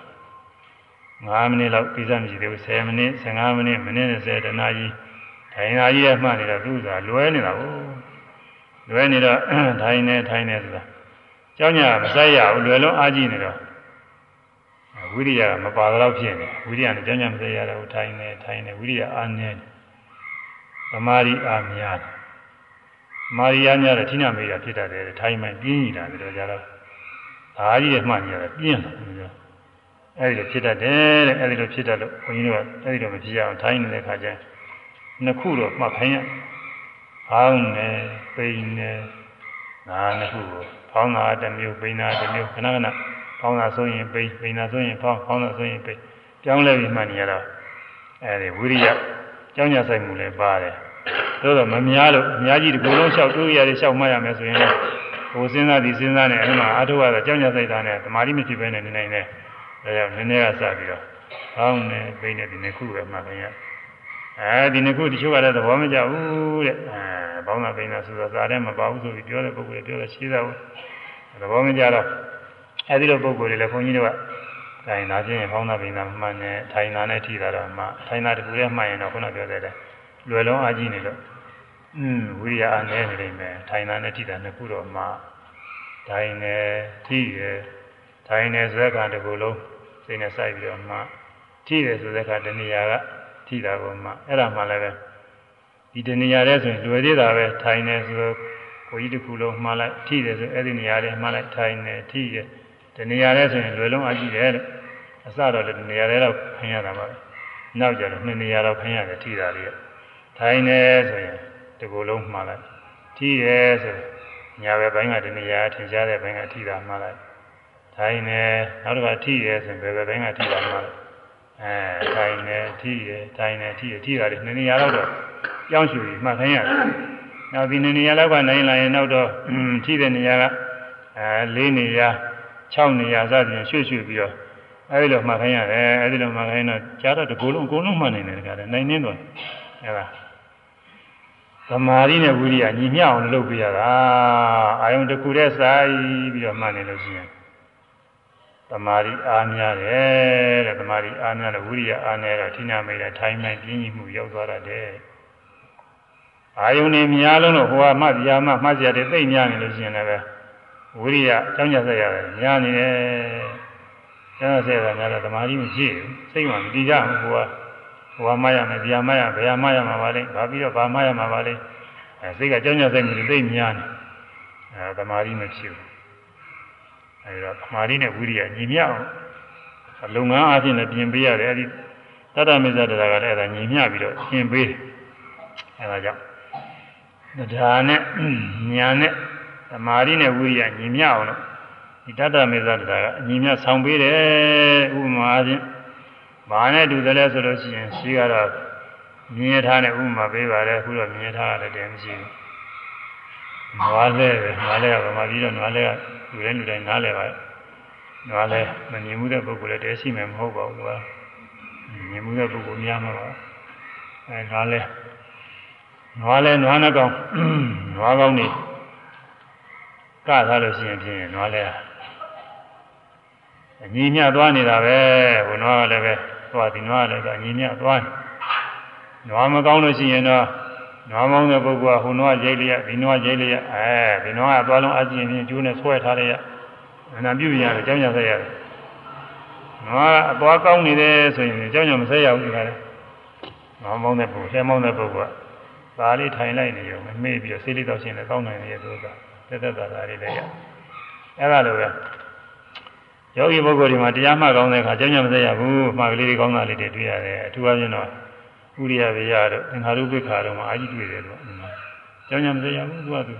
9မိနစ်လောက်ကိစ္စမရှိသေးဘူး10မိနစ်15မိနစ်မိနစ်20တနာကြီးထိုင်တာကြီးရမှတ်နေတော့သူကလွဲနေတာဟုတ်လွယ်နေတော့ထိုင်နေထိုင်နေဆိုတာကြောင်းညာမဆိုင်ရဘူးလွယ်လုံးအားကြီးနေတော့ဝိရိယကမပါတော့ဖြစ်နေဝိရိယနဲ့ကြောင်းညာမဆိုင်ရတော့ထိုင်နေထိုင်နေဝိရိယအားနေ သမာဓိအားများတယ်မာရီယာများတယ်ဌိနမေရဖြစ်တတ်တယ်ထိုင်မှပြင်းနေတာပြီးတော့ကြတော့ဒါကြီးရဲ့မှတ်နေရတယ်ပြင်းတယ်အဲဒီလိုဖြစ်တတ်တယ်တဲ့အဲဒီလိုဖြစ်တတ်လို့ဘုန်းကြီးတို့ကအဲဒီလိုမဖြစ်ရအောင်ထိုင်းနေတဲ့ခါကျရင်နှစ်ခုတော့မှတ်ခိုင်းရဖောင်းနေပိန်နေငါနှစ်ခုကိုဖောင်းတာတစ်မျိုးပိန်တာတစ်မျိုးခဏခဏဖောင်းတာဆိုရင်ပိန်ပိန်တာဆိုရင်ဖောင်းဖောင်းတာဆိုရင်ပိန်ပြောင်းလဲပြီးမှနေရတော့အဲဒီဝိရိယ ကြောင်းကြဆိုင်မှုလည်းပါတယ်သို့တော့မများလို့အများကြီးဒီကုလုံးလျှောက်တွေးရတယ်လျှောက်မှတ်ရမယ်ဆိုရင်လည်းဟိုစဉ်းစားဒီစဉ်းစားနေအဲ့မှာအထုရတော့ကြောင်းကြဆိုင်တာနဲ့တမာတိမဖြစ်ဘဲနဲ့နေနိုင်တယ်ဒါကြောင့်နည်းနည်းကစပြီးတော့ဖောင်းနေပိန်နေဒီနှစ်ခုပဲမှတ်ခင်ရအဲဒီနှစ်ခုတချို့ကလည်းသဘောမကျဘူးတဲ့အဲဘောင်းသာပိန်သာဆိုတော့စာထဲမပါဘူးဆိုပြီးပြောတဲ့ပုဂ္ဂိုလ်တွေပြောတဲ့ရှိတာဘူးသဘောမကျတော့အဲဒီလိုပုဂ္ဂိုလ်တွေလည်းခွန်ကြီးတို့က ထိုင်နာခြင်းဘောင်းသာပိန်သာမှန်တယ်ထိုင်နာနဲ့ထိတာတော့မှထိုင်နာတခုတည်းမှန်ရင်တော့ခုနပြောတဲ့လွယ်လုံးအားကြီးနေလို့อืมဝိရိယအားနည်းနေလိမ့်မယ်ထိုင်နာနဲ့ထိတာနှစ်ခုတော့မှထိုင်နေထိရထိုင်နေဇက်ကတကူလုံးစိတ်နဲ့စိုက်ပြီးတော့မှထိတယ်ဆိုတဲ့အခါတဏှာကထိတာကိုမှအဲ့ဒါမှလည်းပဲဒီတဏှာတဲ့ဆိုရင်လွယ်သေးတာပဲထိုင်နေဆိုကိုကြီးတစ်ခုလုံးမှားလိုက်ထိတယ်ဆိုအဲ့ဒီနေရာလေးမှားလိုက်ထိုင်နေထိတယ်တဏှာတဲ့ဆိုရင်လွယ်လုံးအကြည့်တယ်လို့ အစတော့လည်းနေရာလေးတော့ခင်းရတာပါနောက်ကြတော့နှစ်နေရာတော့ခင်းရတယ်ထိတာလေးထိုင်နေဆိုရင်ဒီကိုလုံးမှားလိုက်ထိတယ်ဆိုညာဘက်ဘိုင်းကတဏှာထင်ရှားတဲ့ဘိုင်းကထိတာမှားလိုက်ထိုင်နေနောက်တစ်ခါထိရဲဆိုရင်ဘယ်ဘယ်ဘိုင်းကထိတာမှားလိုက်အဲထိုင်နေထိရထိုင်နေထိရထိတာလေနှစ်နေရာတော့ကြောင်းရှူပြီးမှတ်ခိုင်းရတယ်။နောက်ဒီနှစ်နေရာလောက်ကနိုင်လာရင်နောက်တော့ထိတဲ့နေရာကအဲ၄နေရာ၆နေရာစသဖြင့်ရွှေ့ရွှေ့ပြီးတော့ အဲဒီလိုမှတ်ခိုင်းရတယ်အဲဒီလိုမှတ်ခိုင်းတော့ကြားတော့ဒီကုလုံးအကုန်လုံးမှတ်နိုင်တယ်တခါတည်းနိုင်နေတော့အဲဒါသမာဓိနဲ့ဝိရိယညီမျှအောင်လုပ်ပြရတာအာယုံတစ်ခုတည်းစိုက်ပြီးတော့မှတ်နေလို့ရှိရင်သမာဓိအားများတယ်တဲ့သမာဓိအားများလို့ဝိရိယအားနေတော့ဌိနမိတ်တဲ့ထိုင်းမှန်ပြင်းကြီးမှုရောက်သွားတတ်တယ်အာယုန်နေများလုံးတော့ဟိုကမှတ်ပြာမှမှတ်ကြတယ်သိများနေလို့ရှိရင်လည်းဝိရိယအကြောင်းကြဆက်ရတယ်များနေတယ် ကျောင်းဆက်ရတာများတော့သမာဓိမရှိဘူးစိတ်မှမတည်ကြဘူးဟိုကဟိုကမှတ်ရမယ်ဗျာမှတ်ရဘယ်မှတ်ရမှာပါလဲဘာပြီးတော့ဘာမှတ်ရမှာပါလဲအဲစိတ်ကကြောင်းကြဆက်မှုသိများနေအဲသမာဓိမရှိဘူးအဲဒီတော့သမာဓိနဲ့ဝိရိယညီမျှအောင်လုပ်ငန်းအချင်းလည်းပြင်ပေးရတယ်အဲဒီတတ္တမေဇတရားကလည်းအဲဒါညီမျှပြီးတော့ပြင်ပေးအဲဒါကြောင့်ဒါနဲ့ညာနဲ့သမာဓိနဲ့ဝိရိယညီမျှအောင်လို့ ဒီတတ္တမေဇတရားကအညီမျှဆောင်ပေးတယ်ဥပမာအချင်းဘာနဲ့တူတယ်လဲဆိုလို့ရှိရင်ရှိကတော့မြင်ရထားတဲ့ဥပမာပေးပါတယ်အခုတော့မြင်ရထားရတယ်တည်းမရှိဘူးနွားလဲပဲနွားလဲကဗမာပြည်တော့နွားလဲကလူတိုင်းလူတိုင်းနားလဲပါနွားလဲမမြင်မှုတဲ့ပုဂ္ဂိုလ်လည်းတဲရှိမယ်မဟုတ်ပါဘူးကွာမြင်မှုတဲ့ပုဂ္ဂိုလ်များမှာပါအဲနွားလဲနွားလဲနွားနှကောင်နွားကောင်းနေကထားလို့ရှိရင်ဖြင့်နွားလဲ အညီမြသွားနေတာပဲဟိုနွားကလည်းပဲသွားဒီနွားကလည်းအညီမြသွားနွားမကောင်းလို့ရှိရင်တော့နွားမောင်းတဲ့ပုဂ္ဂိုလ်ကဟိုနွားရိတ်လျက်ဒီနွားရိတ်လျက်အဲဒီနွားကသွားလုံးအကျဉ်းချင်းကျိုးနဲ့ဆွဲထားလျက်အနာပြုရတယ်ကြောင်းကြဆက်ရတယ်နွားအသွားကောင်းနေတယ်ဆိုရင်ကြောင်းကြမဆက်ရဘူးဒီကနေ့နွားမောင်းတဲ့ပုဂ္ဂိုလ်ဆဲမောင်းတဲ့ပုဂ္ဂိုလ်ကဒါလေးထိုင်လိုက်နေရောမမေ့ပြီးတော့ဆေးလေးတော့ရှင်းလဲကောင်းနိုင်ရဲ့သူကတက်တက်တာတာလေးလည်းရအဲ့ဒါလိုပဲ ယောဂီပုဂ္ဂိုလ်ဒီမှာတရားမှတ်ကောင်းတဲ့အခါကြောင်းကြမဆက်ရဘူးမှားကလေးတွေကောင်းတာလေးတွေတွေ့ရတယ်အထူးအချင်းတော့ဥရိယဝေယတို့သင်္ခါရုပ္ပခါတို့မှာအာကြီးတွေ့တယ်လို့။ကြောင်းကြမစရဘူးသူကသူ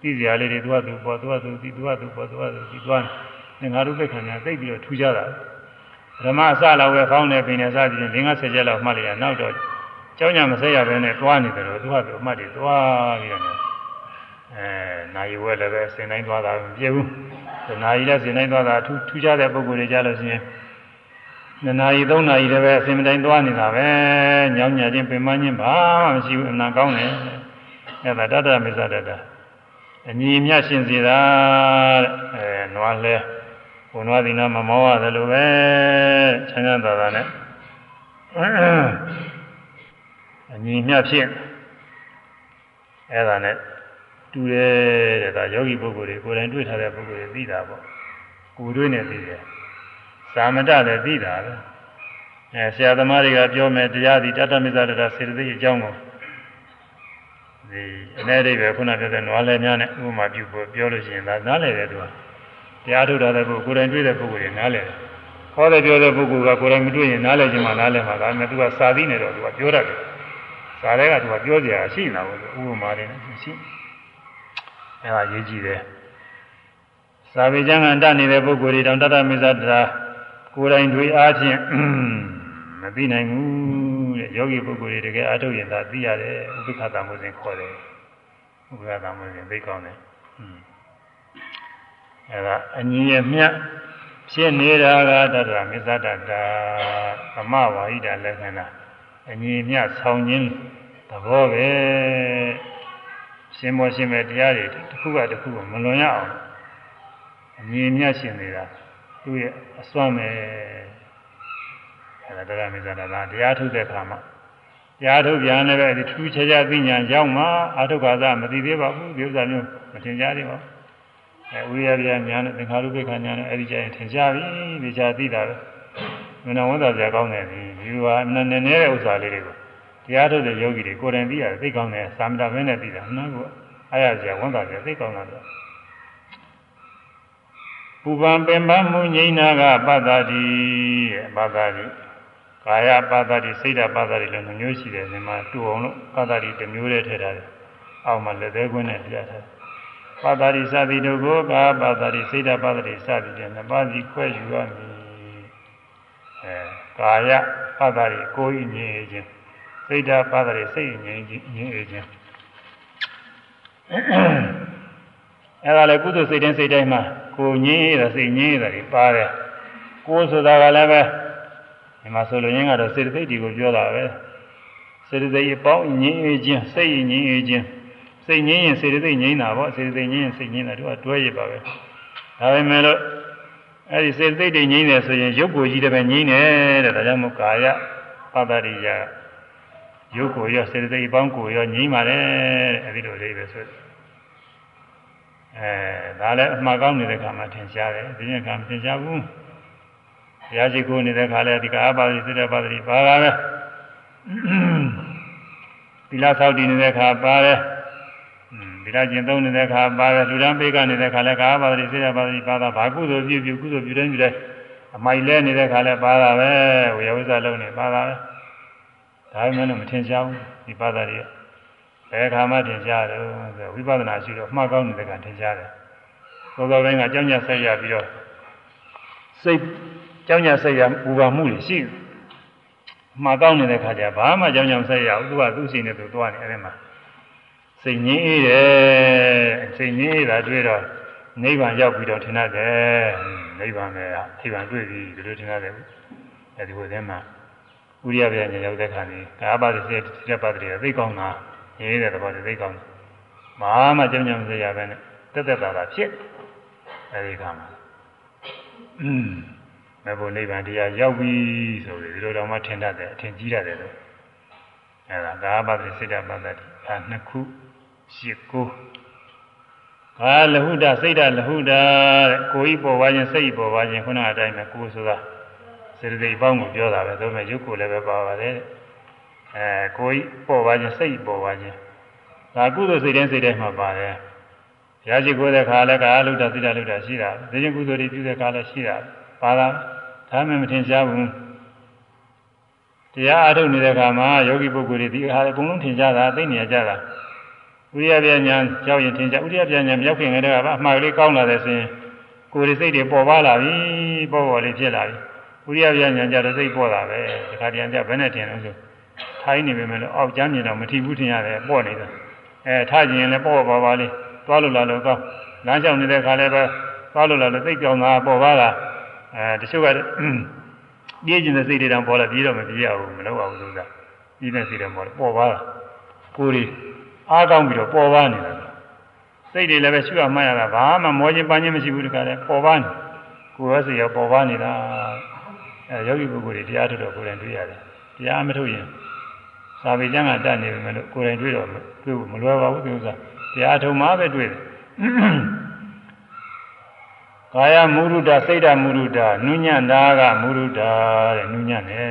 သိစရာလေးတွေသူကသူပေါ်သူကသူဒီသူကသူပေါ်သူကသူဒီသွားသင်္ခါရုပ္ပခါညာသိပြီးတော့ထူကြတာ။ဓမ္မအစလောက်ပဲဖောင်းနေပင်နေစသည်ဖြင့်၅၀ချက်လောက်မှတ်လိုက်ရနောက်တော့ကြောင်းကြမစရဘဲနဲ့သွားနေတယ်လို့သူကသူအမှတ်တွေသွားပြီးတော့ အဲနိုင်ဝဲလည်းပဲစင်တိုင်းသွားတာမပြည့်ဘူး။နာရီလည်းစင်တိုင်းသွားတာထူးထူးခြားတဲ့ပုံကိုယ်တွေကြားလို့ရှိရင်နှစ်နာရီသုံးနာရီတည်းပဲအစဉ်မတိုင်းသွားနေတာပဲညောင်းညာချင်းပင်မချင်းဘာမှမရှိဘူးအနာကောင်းတယ်အဲ့ဒါတတ္တမစ္ဆတတအညီမြရှင်စီတာတဲ့အဲနွားလဲဘုံနွားဒီနာမမောရတယ်လို့ပဲချမ်းသာသာသာနဲ့အညီမြဖြစ်အဲ့ဒါနဲ့ တူတယ်တဲ့ဒါယောဂီပုဂ္ဂိုလ်တွေကိုယ်တိုင်တွေ့ထားတဲ့ပုဂ္ဂိုလ်တွေသိတာပေါ့ကိုယ်တွေ့နေသိတယ်သာမတလည်းသိတာပဲအဲဆရာသမားတွေကပြောမယ်တရားဒီတတ္တမိစ္ဆာတတစေတသိက်အကြောင်းကိုဒီအနေအိပဲခုနပြောတဲ့နွားလဲများနဲ့ဥပမာပြုဖို့ပြောလို့ရှိရင်ဒါနားလည်တယ်သူကတရားထုတ်တာလည်းကိုယ်တိုင်တွေ့တဲ့ပုဂ္ဂိုလ်တွေနားလည်တယ်ခေါ်တယ်ပြောတဲ့ပုဂ္ဂိုလ်ကကိုယ်တိုင်မတွေ့ရင်နားလည်ခြင်းမှနားလည်မှာဒါပေမဲ့သူကစာသိနေတော့သူကပြောတတ်တယ်စာတွေကသူကပြောစရာရှိနေတာပေါ့ဥပမာတွေနဲ့ရှိ အဲဒါရေးကြည့်တယ်စာပေကျမ်းကတတ်နေတဲ့ပုဂ္ဂိုလ်တွေတောင်တတမေဇတရာကိုယ်တိုင်တွေ့အားဖြင့်မသိနိုင်ဘူးတဲ့ယောဂီပုဂ္ဂိုလ်တွေတကယ်အားထုတ်ရင်သာသိရတယ်ဥပ္ပခတမှုစဉ်ခေါ်တယ်ဥပ္ပခတမှုစဉ်သိကောင်းတယ်အဲဒါအညီအမျှဖြစ်နေတာကတတရာမေဇတတာသမဝါဟိတလက္ခဏာအညီအမျှဆောင်ခြင်းသဘောပဲ ရှင်မောရှင်မဲ့တရားတွေတစ်ခုကတစ်ခုကိုမလွန်ရအောင်အမြင်မြတ်ရှင်နေတာသူ့ရဲ့အစွမ်းပဲအဲဒါတရားမေဇာတာတရားထုတ်တဲ့အခါမှာတရားထုတ်ပြန်လည်းပဲဒီထူးခြားခြားသိညာရောက်မှအာထုခါသမသိသေးပါဘူးဒီဥစ္စာမျိုးမထင်ကြသေးပါဘူးအဲဝိရိယပြညာနဲ့သင်္ခါရုပ္ပခညာနဲ့အဲဒီကျရင်ထင်ရှားပြီဒီချာသိတာပဲမနာဝန်သာစရာကောင်းတယ်ဒီဒီလိုဟာနည်းနည်းတဲ့ဥစ္စာလေးတွေကို တရားထုတ်တဲ့ယောဂီတွေကိုယ်တိုင်သိရတယ်သိကောင်းတယ်သာမဏေမင်းနဲ့သိတာနားကအားရစရာဝန်သာစရာသိကောင်းတာတော့ပူပန်ပင်ပန်းမှုငိမ့်နာကပတ္တာတိပတ္တာတိကာယပတ္တာတိစိတ်ဓာပတ္တာတိလို့မျိုးရှိတယ်ဒီမှာတူအောင်လို့ပတ္တာတိတစ်မျိုးတည်းထည့်ထားတယ်အောက်မှာလက်သေးကွင်းနဲ့ပြထားတယ်ပတ္တာတိစသည်တို့ကိုကာပတ္တာတိစိတ်ဓာပတ္တာတိစသည်ဖြင့်နှစ်ပါးစီခွဲယူရမည်အဲကာယပတ္တာတိကိုယ်ဤငြိမ်းခြင်း စိတ်ဓာပတ္တာတိစိတ်ငြိမ်းခြင်းငြိမ်းခြင်းအဲ့ဒါလည်းကုသိုလ်စိတ်တိုင်းစိတ်တိုင်းမှာကိုငြင်းရတာစိတ်ငြင်းရတာတွေပါတယ်ကိုဆိုတာကလည်းပဲဒီမှာဆိုလိုရင်းကတော့စေတသိက်တွေကိုပြောတာပဲစေတသိက်အပေါင်းငြင်းရခြင်းစိတ်ငြင်းရခြင်းစိတ်ငြင်းရင်စေတသိက်ငြင်းတာပေါ့စေတသိက်ငြင်းရင်စိတ်ငြင်းတာတို့ကတွဲရပါပဲဒါပေမဲ့လို့အဲ့ဒီစေတသိက်တွေငြင်းတယ်ဆိုရင်ရုပ်ကိုကြီးတယ်ပဲငြင်းတယ်တဲ့ဒါကြောင့်မို့ကာယပတ္တရိယ ရုပ်ကိုရောစေတသိက်အပေါင်းကိုရောငြင်းပါတယ်တဲ့အဲ့ဒီလိုလေးပဲဆိုအဲဒါလည်းအမှားကောင်းနေတဲ့ခါမှာထင်ရှားတယ်ဒီနေ့ခါမထင်ရှားဘူးဘုရားရှိခိုးနေတဲ့ခါလဲဒီကာပါတိစိတ္တပါတိပါတာပဲသီလဆောက်တည်နေတဲ့ခါပါတယ်သီလကျင့်သုံးနေတဲ့ခါပါတယ်လူတန်းပေးကနေတဲ့ခါလဲကာပါတိစိတ္တပါတိပါတာဘာကုသိုလ်ပြုပြုကုသိုလ်ပြုတိုင်းပြုတိုင်းအမိုက်လဲနေတဲ့ခါလဲပါတာပဲဝေယဝိဇ္ဇလုံးနေပါတာပဲ ဒါမှမဟုတ်မထင်ရှားဘူးဒီပါတာတွေကဘယ်ခါမှထင်ရှားတယ်ဆိုဝိပဿနာရှိတော့အမှားကောင်းနေတဲ့ကထင်ရှားတယ်သောသောပိုင်းကကြောင်းညဆက်ရပြီးတော့စိတ်ကြောင်းညဆက်ရပူပါမှုတွေရှိတယ်အမှားကောင်းနေတဲ့ခါကျဘာမှကြောင်းညဆက်ရဘူးသူကသူ့စိတ်နဲ့သူသွားနေအဲ့ဒီမှာစိတ်ငြင်းအေးတယ်စိတ်ငြင်းအေးတာတွေ့တော့နိဗ္ဗာန်ရောက်ပြီးတော့ထင်ရတယ်နိဗ္ဗာန်ပဲနိဗ္ဗာန်တွေ့ပြီဒီလိုထင်ရတယ်အဲဒီဟိုထဲမှာ ဥရိယပြညာရောက်တဲ့ခါနေဒါပါတိစေတိရပါတိရသိကောင်းတာရင်းတဲ့သဘောတွေသိကောင်းတာမဟာမကြမ်းကြမ်းစရာပဲနဲ့တက်တက်တာတာဖြစ်အဲဒီခါမှာအင်းမဘုနိဗ္ဗာန်တရားရောက်ပြီဆိုပြီးဒီလိုတော့မှထင်တတ်တယ်အထင်ကြီးရတယ်လို့အဲဒါဒါပါတိစေတပါတိဒါနှစ်ခုရှစ်ကိုအာလဟုဒစိတ်တလဟုဒတဲ့ကိုဤပေါ်ပါခြင်းစိတ်ပေါ်ပါခြင်းခုနအတိုင်းပဲကိုဆိုတာ စေတသိက်ပေါင်းကိုပြောတာပဲဒါပေမဲ့ရုပ်ကိုလည်းပဲပါပါတယ်တဲ့အဲကိုယ်ပေါ်ပါခြင်းစိတ်ပေါ်ပါခြင်းဒါကုသိုလ်စိတ်တိုင်းစိတ်တိုင်းမှာပါတယ်ဘုရားရှိခိုးတဲ့ခါလည်းကာလုဒ္ဒစိတ္တလုဒ္ဒရှိတာဒီရင်ကုသိုလ်တွေပြုတဲ့ခါလည်းရှိတာပါတာဒါမှမထင်ရှားဘူးတရားအထုတ်နေတဲ့ခါမှာယောဂီပုဂ္ဂိုလ်တွေဒီဟာအကုန်လုံးထင်ရှားတာသိနေကြတာဥရိယပြညာကြောက်ရင်ထင်ရှားဥရိယပြညာမြောက်ခင်ကတည်းကအမှားကလေးကောင်းလာတယ်ဆိုရင်ကိုယ်ရဲ့စိတ်တွေပေါ်ပါလာပြီပေါ်ပေါ်လေးဖြစ်လာပြီ ဥရိယပြညာကြတော့စိတ်ပေါ်တာပဲဒီခါတည်းကဘယ်နဲ့ထင်လို့ဆိုထိုင်းနေပေမဲ့လို့အောက်ကျမ်းမြင်တော့မထီဘူးထင်ရတယ်ပေါ့နေတယ်အဲထားခြင်းလည်းပေါ့ပါပါလေးသွားလို့လာလို့ကောင်းလမ်းလျှောက်နေတဲ့ခါလည်းပဲသွားလို့လာလို့သိကြောင်တာပေါ့ပါလားအဲတချို့ကပြေးကျင်တဲ့စိတ်တွေတောင်ပေါ်လာပြေးတော့မပြေးရဘူးမလုပ်ရဘူးလို့သာပြေးတဲ့စိတ်တွေပေါ်လာပေါ့ပါလားကိုယ်ကြီးအားကောင်းပြီးတော့ပေါ်ပါနေတာစိတ်တွေလည်းပဲရှုရမှတ်ရတာဘာမှမောခြင်းပန်းခြင်းမရှိဘူးတခါလဲပေါ်ပါနေကိုယ်ရဲ့စိတ်ရောပေါ်ပါနေတာ အဲယောဂီပုဂ္ဂိုလ်တွေတရားထုတ်တော့ကိုယ်တိုင်တွေ့ရတယ်တရားမထုတ်ရင်စာပေကျမ်းကတတ်နေပြီမလို့ကိုယ်တိုင်တွေ့တော့တွေ့ဖို့မလွယ်ပါဘူးဒီဥစ္စာတရားထုံမှပဲတွေ့တယ်ကာယမုရုဒ္ဒစိတ်ဓာမုရုဒ္ဒနုညံ့တာကမုရုဒ္ဒတဲ့နုညံ့တယ်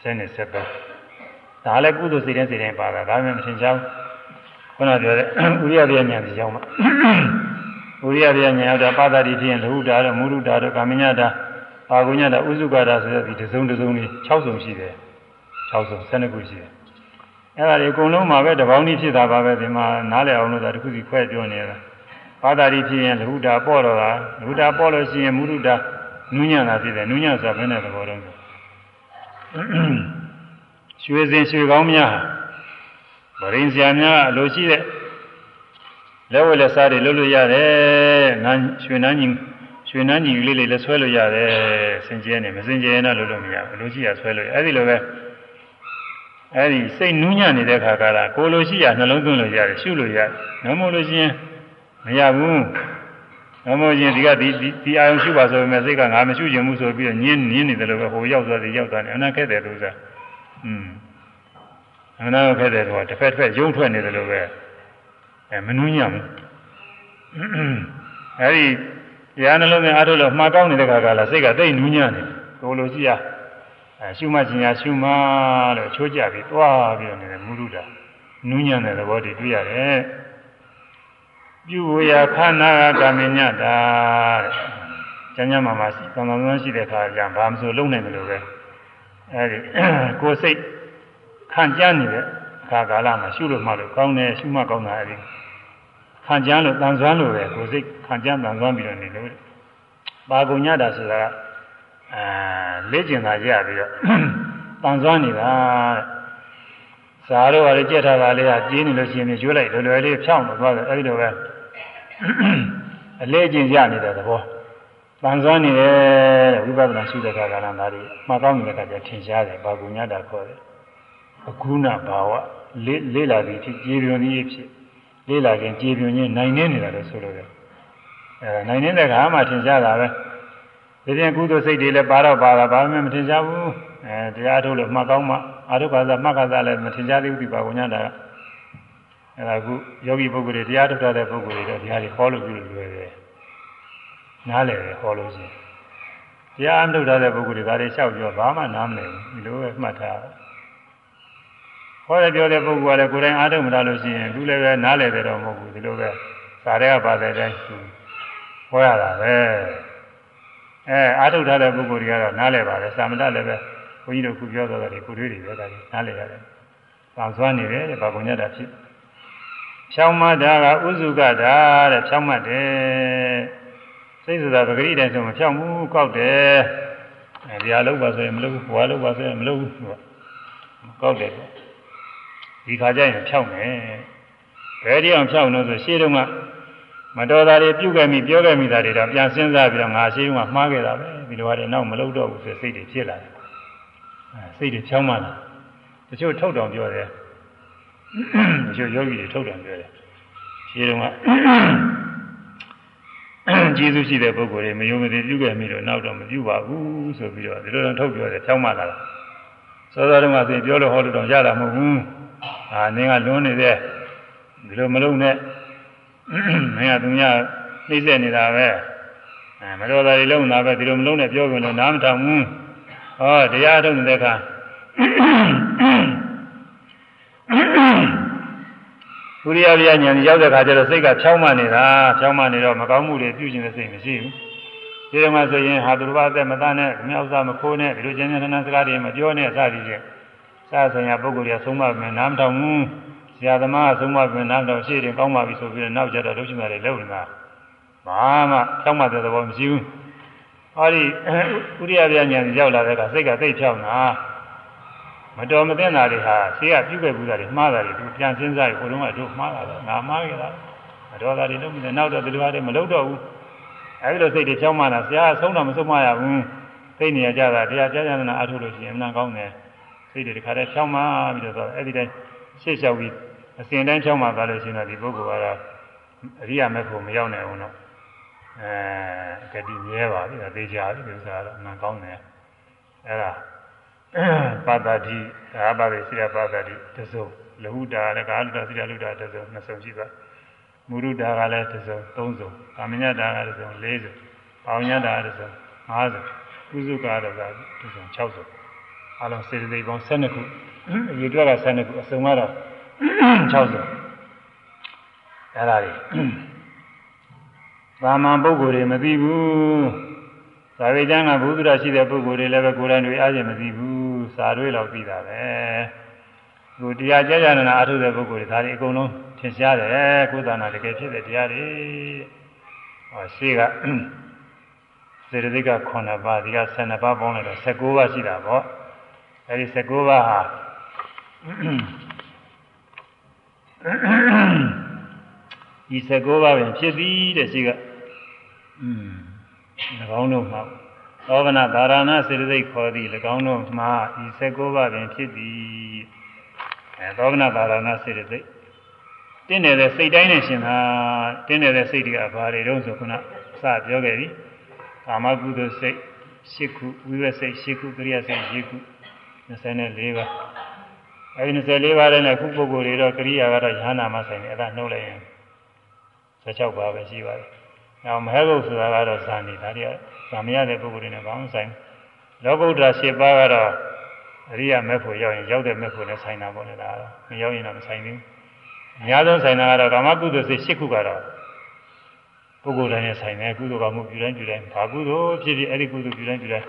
ဆင်းနေဆက်ပဲဒါလည်းကုသိုလ်စိတ်တိုင်းစိတ်တိုင်းပါတာဒါမှမထင်ချောင်းခုနပြောတဲ့ဥရိယပြဉာဏ်ကြီးရောက်မှာဥရိယပြဉာဏ်ရောက်တာပါတာတိဖြစ်ရင်လဟုတာတော့မုရုဒ္ဒတော့ကာမညတာ ပါကုညတာဥစုကတာဆိုတဲ့ဒီတစ်စုံတစ်စုံလေး6စုံရှိတယ်6စုံ12ခုရှိတယ်အဲ့ဒါတွေအကုန်လုံးမှာပဲတပေါင်းကြီးဖြစ်တာပါပဲဒီမှာနားလည်အောင်လို့ဒါတစ်ခုစီခွဲပြောနေတာဘာသာတိဖြစ်ရင်လဟုတာပေါ့တော့တာလဟုတာပေါ့လို့ရှိရင်မုရုတာနူးညံ့တာဖြစ်တယ်နူးညံ့ဆိုတာဘယ်နဲ့သဘောတုံးရွှေစင်ရွှေကောင်းများဗရင်ဆရာများအလိုရှိတဲ့လက်ဝဲလက်စားတွေလုပ်လို့ရတယ်ငါရွှေနှန်းကြီး ရွှေနှန်းကြီးလေးလေးလည်းဆွဲလို့ရတယ်စင်ကြဲနေမစင်ကြဲနဲ့လုပ်လို့မရဘူးလိုရှိရဆွဲလို့အဲ့ဒီလိုပဲအဲ့ဒီစိတ်နူးညံ့နေတဲ့ခါကလာကိုလိုရှိရနှလုံးသွင်းလို့ရတယ်ရှုလို့ရတယ်ငမို့လို့ရှိရင်မရဘူးငမို့ရင်ဒီကဒီဒီအာယုံရှုပါဆိုပေမဲ့စိတ်ကငါမရှုချင်ဘူးဆိုပြီးတော့ညင်းညင်းနေတယ်လို့ပဲဟိုရောက်သွားတယ်ရောက်သွားတယ်အနာခက်တယ်လို့ဆိုတာอืมအနာခက်တယ်ဆိုတာတစ်ဖက်တစ်ဖက်ယုံထွက်နေတယ်လို့ပဲအဲမနှူးညံ့ဘူးအဲဒီ တရားနှလုံးသွင်းအားထုတ်လို့မှားကောင်းနေတဲ့ခါကလာစိတ်ကတိတ်နူးညံ့နေကိုလိုရှိရအဲရှုမှတ်ခြင်းရရှုမှလို့ချိုးကြပြီးသွားပြီးတော့နေတယ်မူရုတာနူးညံ့တဲ့သဘောတည်းတွေ့ရတယ်ပြုဝေယခန္ဓာကကာမညတာတဲ့ကျမ်းကျမ်းမှာမှာသံသံသံရှိတဲ့ခါကျဘာမှမဆိုလုံနိုင်တယ်လို့ပဲအဲဒီကိုယ်စိတ်ခံကြမ်းနေတဲ့အခါကာလမှာရှုလို့မှလို့ကောင်းတယ်ရှုမှကောင်းတာအဲဒီ ခံကြမ်းလို့တန်ဆွမ်းလို့ပဲကိုယ်စိတ်ခံကြမ်းတန်ဆွမ်းပြီးတော့နေလို့ပါကုညတာဆိုတာကအဲလက်ကျင်သာကြရပြီးတော့တန်ဆွမ်းနေတာတဲ့ဇာတော့လည်းကြက်ထားတာလေးကကျင်းနေလို့ရှိရင်ကျွေးလိုက်လွယ်လွယ်လေးဖြောင်းတော့သွားတယ်အဲဒီလိုပဲအလေးကျင်ရနေတဲ့သဘောတန်ဆွမ်းနေတယ်တဲ့ဝိပဿနာရှိတဲ့အခါကလည်းဒါတွေမှတ်ကောင်းနေတဲ့အခါကျထင်ရှားတယ်ဘာကုညတာခေါ်တယ်အခုနဘာဝလေးလေးလာပြီးဖြစ်ကြေပြွန်ကြီးဖြစ် လေးလာခြင်းကြေပြွန်ချင်းနိုင်နေနေတာလို့ဆိုလို့ရတယ်အဲနိုင်နေတဲ့ခါမှထင်ရှားတာပဲဒီပြင်ကုသိုလ်စိတ်တွေလည်းပါတော့ပါတာဘာမှမထင်ရှားဘူးအဲတရားထုတ်လို့မှတ်ကောင်းမှအာရုပ္ပါဒမှတ်ခါစားလည်းမထင်ရှားသေးဘူးဒီပါဝညာတာကအဲဒါကုယောဂီပုဂ္ဂိုလ်တွေတရားထုတ်တဲ့ပုဂ္ဂိုလ်တွေတော့တရားတွေဟောလို့ပြုလို့လွယ်တယ်နားလည်တယ်ဟောလို့ရှိရင်တရားအထုတ်တဲ့ပုဂ္ဂိုလ်တွေဒါတွေလျှောက်ပြောဘာမှနားမလည်ဘူးဒီလိုပဲမှတ်ထား ဟောရပြောတဲ့ပုဂ္ဂိုလ်ကလည်းကိုယ်တိုင်အားထုတ်မလာလို့ရှိရင်သူလည်းပဲနားလည်တယ်တော့မဟုတ်ဘူးဒီလိုပဲစာရဲကပါတဲ့အတိုင်းဟောရတာပဲအဲအားထုတ်ထားတဲ့ပုဂ္ဂိုလ်တွေကတော့နားလည်ပါတယ်သာမဏေလည်းပဲဘုန်းကြီးတို့ခုပြောတော့တယ်ကိုတွေးတွေပဲဒါကြီးနားလည်ရတယ်။သာစွမ်းနေတယ်တဲ့ဘာကုန်ရတာဖြစ်ဖြောင်းမတာကဥစုကတာတဲ့ဖြောင်းမတယ်စိတ်ဆိုတာပဂရိတိုင်းဆိုမဖြောင်းဘူးကောက်တယ်အဲဒီအလုပ်ပါဆိုရင်မလုပ်ဘူးဘွားလုပ်ပါဆိုရင်မလုပ်ဘူးသူကကောက်တယ် ဒီခါကျရင်ဖြောင်းမယ်ဘယ်ဒီအောင်ဖြောင်းလို့ဆိုရှေးတုန်းကမတော်တာတွေပြုခဲ့မိပြောခဲ့မိတာတွေတော့ပြန်စဉ်းစားပြီးတော့ငါရှင်းကမှားခဲ့တာပဲဒီလိုဟာတွေနောက်မလုပ်တော့ဘူးဆိုစိတ်တွေဖြစ်လာတယ်အဲစိတ်တွေချောင်းမှလာတချို့ထုတ်တော်ပြောတယ်တချို့ယောဂီတွေထုတ်တော်ပြောတယ်ရှင်းတော့ကကျေးဇူးရှိတဲ့ပုဂ္ဂိုလ်တွေမယုံမသိပြုခဲ့မိတော့နောက်တော့မပြုပါဘူးဆိုပြီးတော့ဒီလိုတော့ထုတ်ပြောတယ်ချောင်းမှလာတာစောစောတုန်းကဆိုပြောလို့ဟောလို့တော့ရတာမဟုတ်ဘူး အာနင်းကလွန်းနေတဲ့ဒီလိုမလုပ်နဲ့မင်းကသူများနှိမ့်ဆက်နေတာပဲအဲမတော်တာတွေလုံးတာပဲဒီလိုမလုံးနဲ့ပြောကြလို့နားမထောင်ဘူးဟောတရားထုတ်နေတဲ့အခါဘုရားဗျာဉာဏ်ရောက်တဲ့အခါကျတော့စိတ်ကဖြောင်းမနေတာဖြောင်းမနေတော့မကောင်းမှုတွေပြုကျင်တဲ့စိတ်မရှိဘူးဒီတော့မှဆိုရင်ဟာသူတစ်ပါးသက်မသားနဲ့မြောက်စားမခိုးနဲ့ဒီလိုကျဉ်းကျဉ်းထန်ထန်စကားတွေမပြောနဲ့စသည်ဖြင့် စားဆိုင်ရာပုဂ္ဂိုလ်တွေဆုံးမမယ်နားမထောင်ဘူးဆရာသမားကဆုံးမပြင်နောက်တော့ရှေ့တင်ကောင်းပါပြီဆိုပြီးတော့နောက်ကျတော့လှုပ်ရှင်တာတွေလုပ်နေတာဘာမှဖြောင်းမှတဲ့သဘောမရှိဘူးဟောဒီဥရိယပြညာရောက်လာတဲ့ကစိတ်ကသိဖြောင်းတာမတော်မသင့်တာတွေဟာရှေ့ကပြုခဲ့ဘူးတာတွေမှားတာတွေသူပြန်စဉ်းစားရင်ကိုယ်လုံးကတို့မှားတာတော့ငါမှားခဲ့တာမတော်တာတွေလုပ်နေနောက်တော့ဒီလိုဟာတွေမလုပ်တော့ဘူးအဲဒီလိုစိတ်တွေဖြောင်းမှတာဆရာကဆုံးတော့မဆုံးမရဘူးသိနေရကြတာတရားကြားကြနာအထုလို့ရှိရင်အမှန်ကောင်းတယ် စိတ်တွေတခါတည်းဖြောင်းမှပြီးတော့အဲ့ဒီတိုင်းရှေ့လျှောက်ပြီးအစဉ်တိုင်းချောင်းမှာသွားလို့ရှိရင်တော့ဒီပုဂ္ဂိုလ်ကတော့အရိယာမေဖို့မရောက်နိုင်ဘူးတော့အဲဂတိမြဲပါပြီဒါသေးချာပြီဒီဥစ္စာကတော့အမှန်ကောင်းတယ်အဲ့ဒါပါတာတိဒါပါပဲစိရပါတာတိတစုံလဟုတာလည်းကာလုတာစိရလုတာတစုံနှစ်စုံရှိသွားမုရုတာကလည်းတစုံသုံးစုံကာမညတာကတစုံလေးစုပေါညတာကတစုံငါးစုကုစုကတော့တစုံ6စု အလုံးစေတသိက်ပေါင်း12ခုအရေအတွက်က12ခုအစုံကတော့60အဲ့ဒါတွေသာမန်ပုဂ္ဂိုလ်တွေမသိဘူးသာဝေကျမ်းကဘုဒ္ဓရာရှိတဲ့ပုဂ္ဂိုလ်တွေလည်းပဲကိုယ်တိုင်တွေအားကျင်မသိဘူးစာတွေလောက်သိတာပဲသူတရားကြကြနာနာအထုတဲ့ပုဂ္ဂိုလ်တွေဒါတွေအကုန်လုံးထင်ရှားတယ်ကိုယ်သာနာတကယ်ဖြစ်တဲ့တရားတွေဟောရှိကစေတသိက်က9ပါးဒီက12ပါးပေါင်းလိုက်တော့19ပါးရှိတာပေါ့ အဲဒီ19ပါးဟာဒီ19ပါးပင်ဖြစ်သည်တဲ့ရှိကอืม၎င်းတို့မှာသောဗနာဒါရဏစေတသိက်ခေါ်သည်၎င်းတို့မှာဤ19ပါးပင်ဖြစ်သည်အဲသောဗနာဒါရဏစေတသိက်တင်းနေတဲ့စိတ်တိုင်းနဲ့ရှင်တာတင်းနေတဲ့စိတ်တွေကဘာတွေတုံးဆိုခုနစပြောခဲ့ပြီကာမကုသိုလ်စိတ်၈ခုဝိဝက်စိတ်၈ခုကရိယာစိတ်၈ခု 24ပါးအဲဒီ24ပါးနဲ့ခုပုဂ္ဂိုလ်တွေတော့ကရိယာကတော့ယ ahanan မဆိုင်နေအဲ့ဒါနှုတ်လိုက်ရင်16ပါးပဲရှိပါတယ်။နောက်မဟဲဂုတ်ဆိုတာကတော့ဇာနေဒါတွေကဇာမရတဲ့ပုဂ္ဂိုလ်တွေနဲ့ဘာမှဆိုင်လောကုတ္တရာ၈ပါးကတော့အရိယာမေဖို့ရောက်ရင်ရောက်တဲ့မေဖို့နဲ့ဆိုင်တာပေါ့လေဒါကတော့မရောက်ရင်တော့မဆိုင်ဘူး။အများဆုံးဆိုင်တာကတော့ကာမကုသိုလ်စိတ်၈ခုကတော့ပုဂ္ဂိုလ်တိုင်းနဲ့ဆိုင်တယ်ကုသိုလ်ကမှုပြုတိုင်းပြုတိုင်းဘာကုသိုလ်ဖြစ်ဖြစ်အဲ့ဒီကုသိုလ်ပြုတိုင်းပြုတိုင်း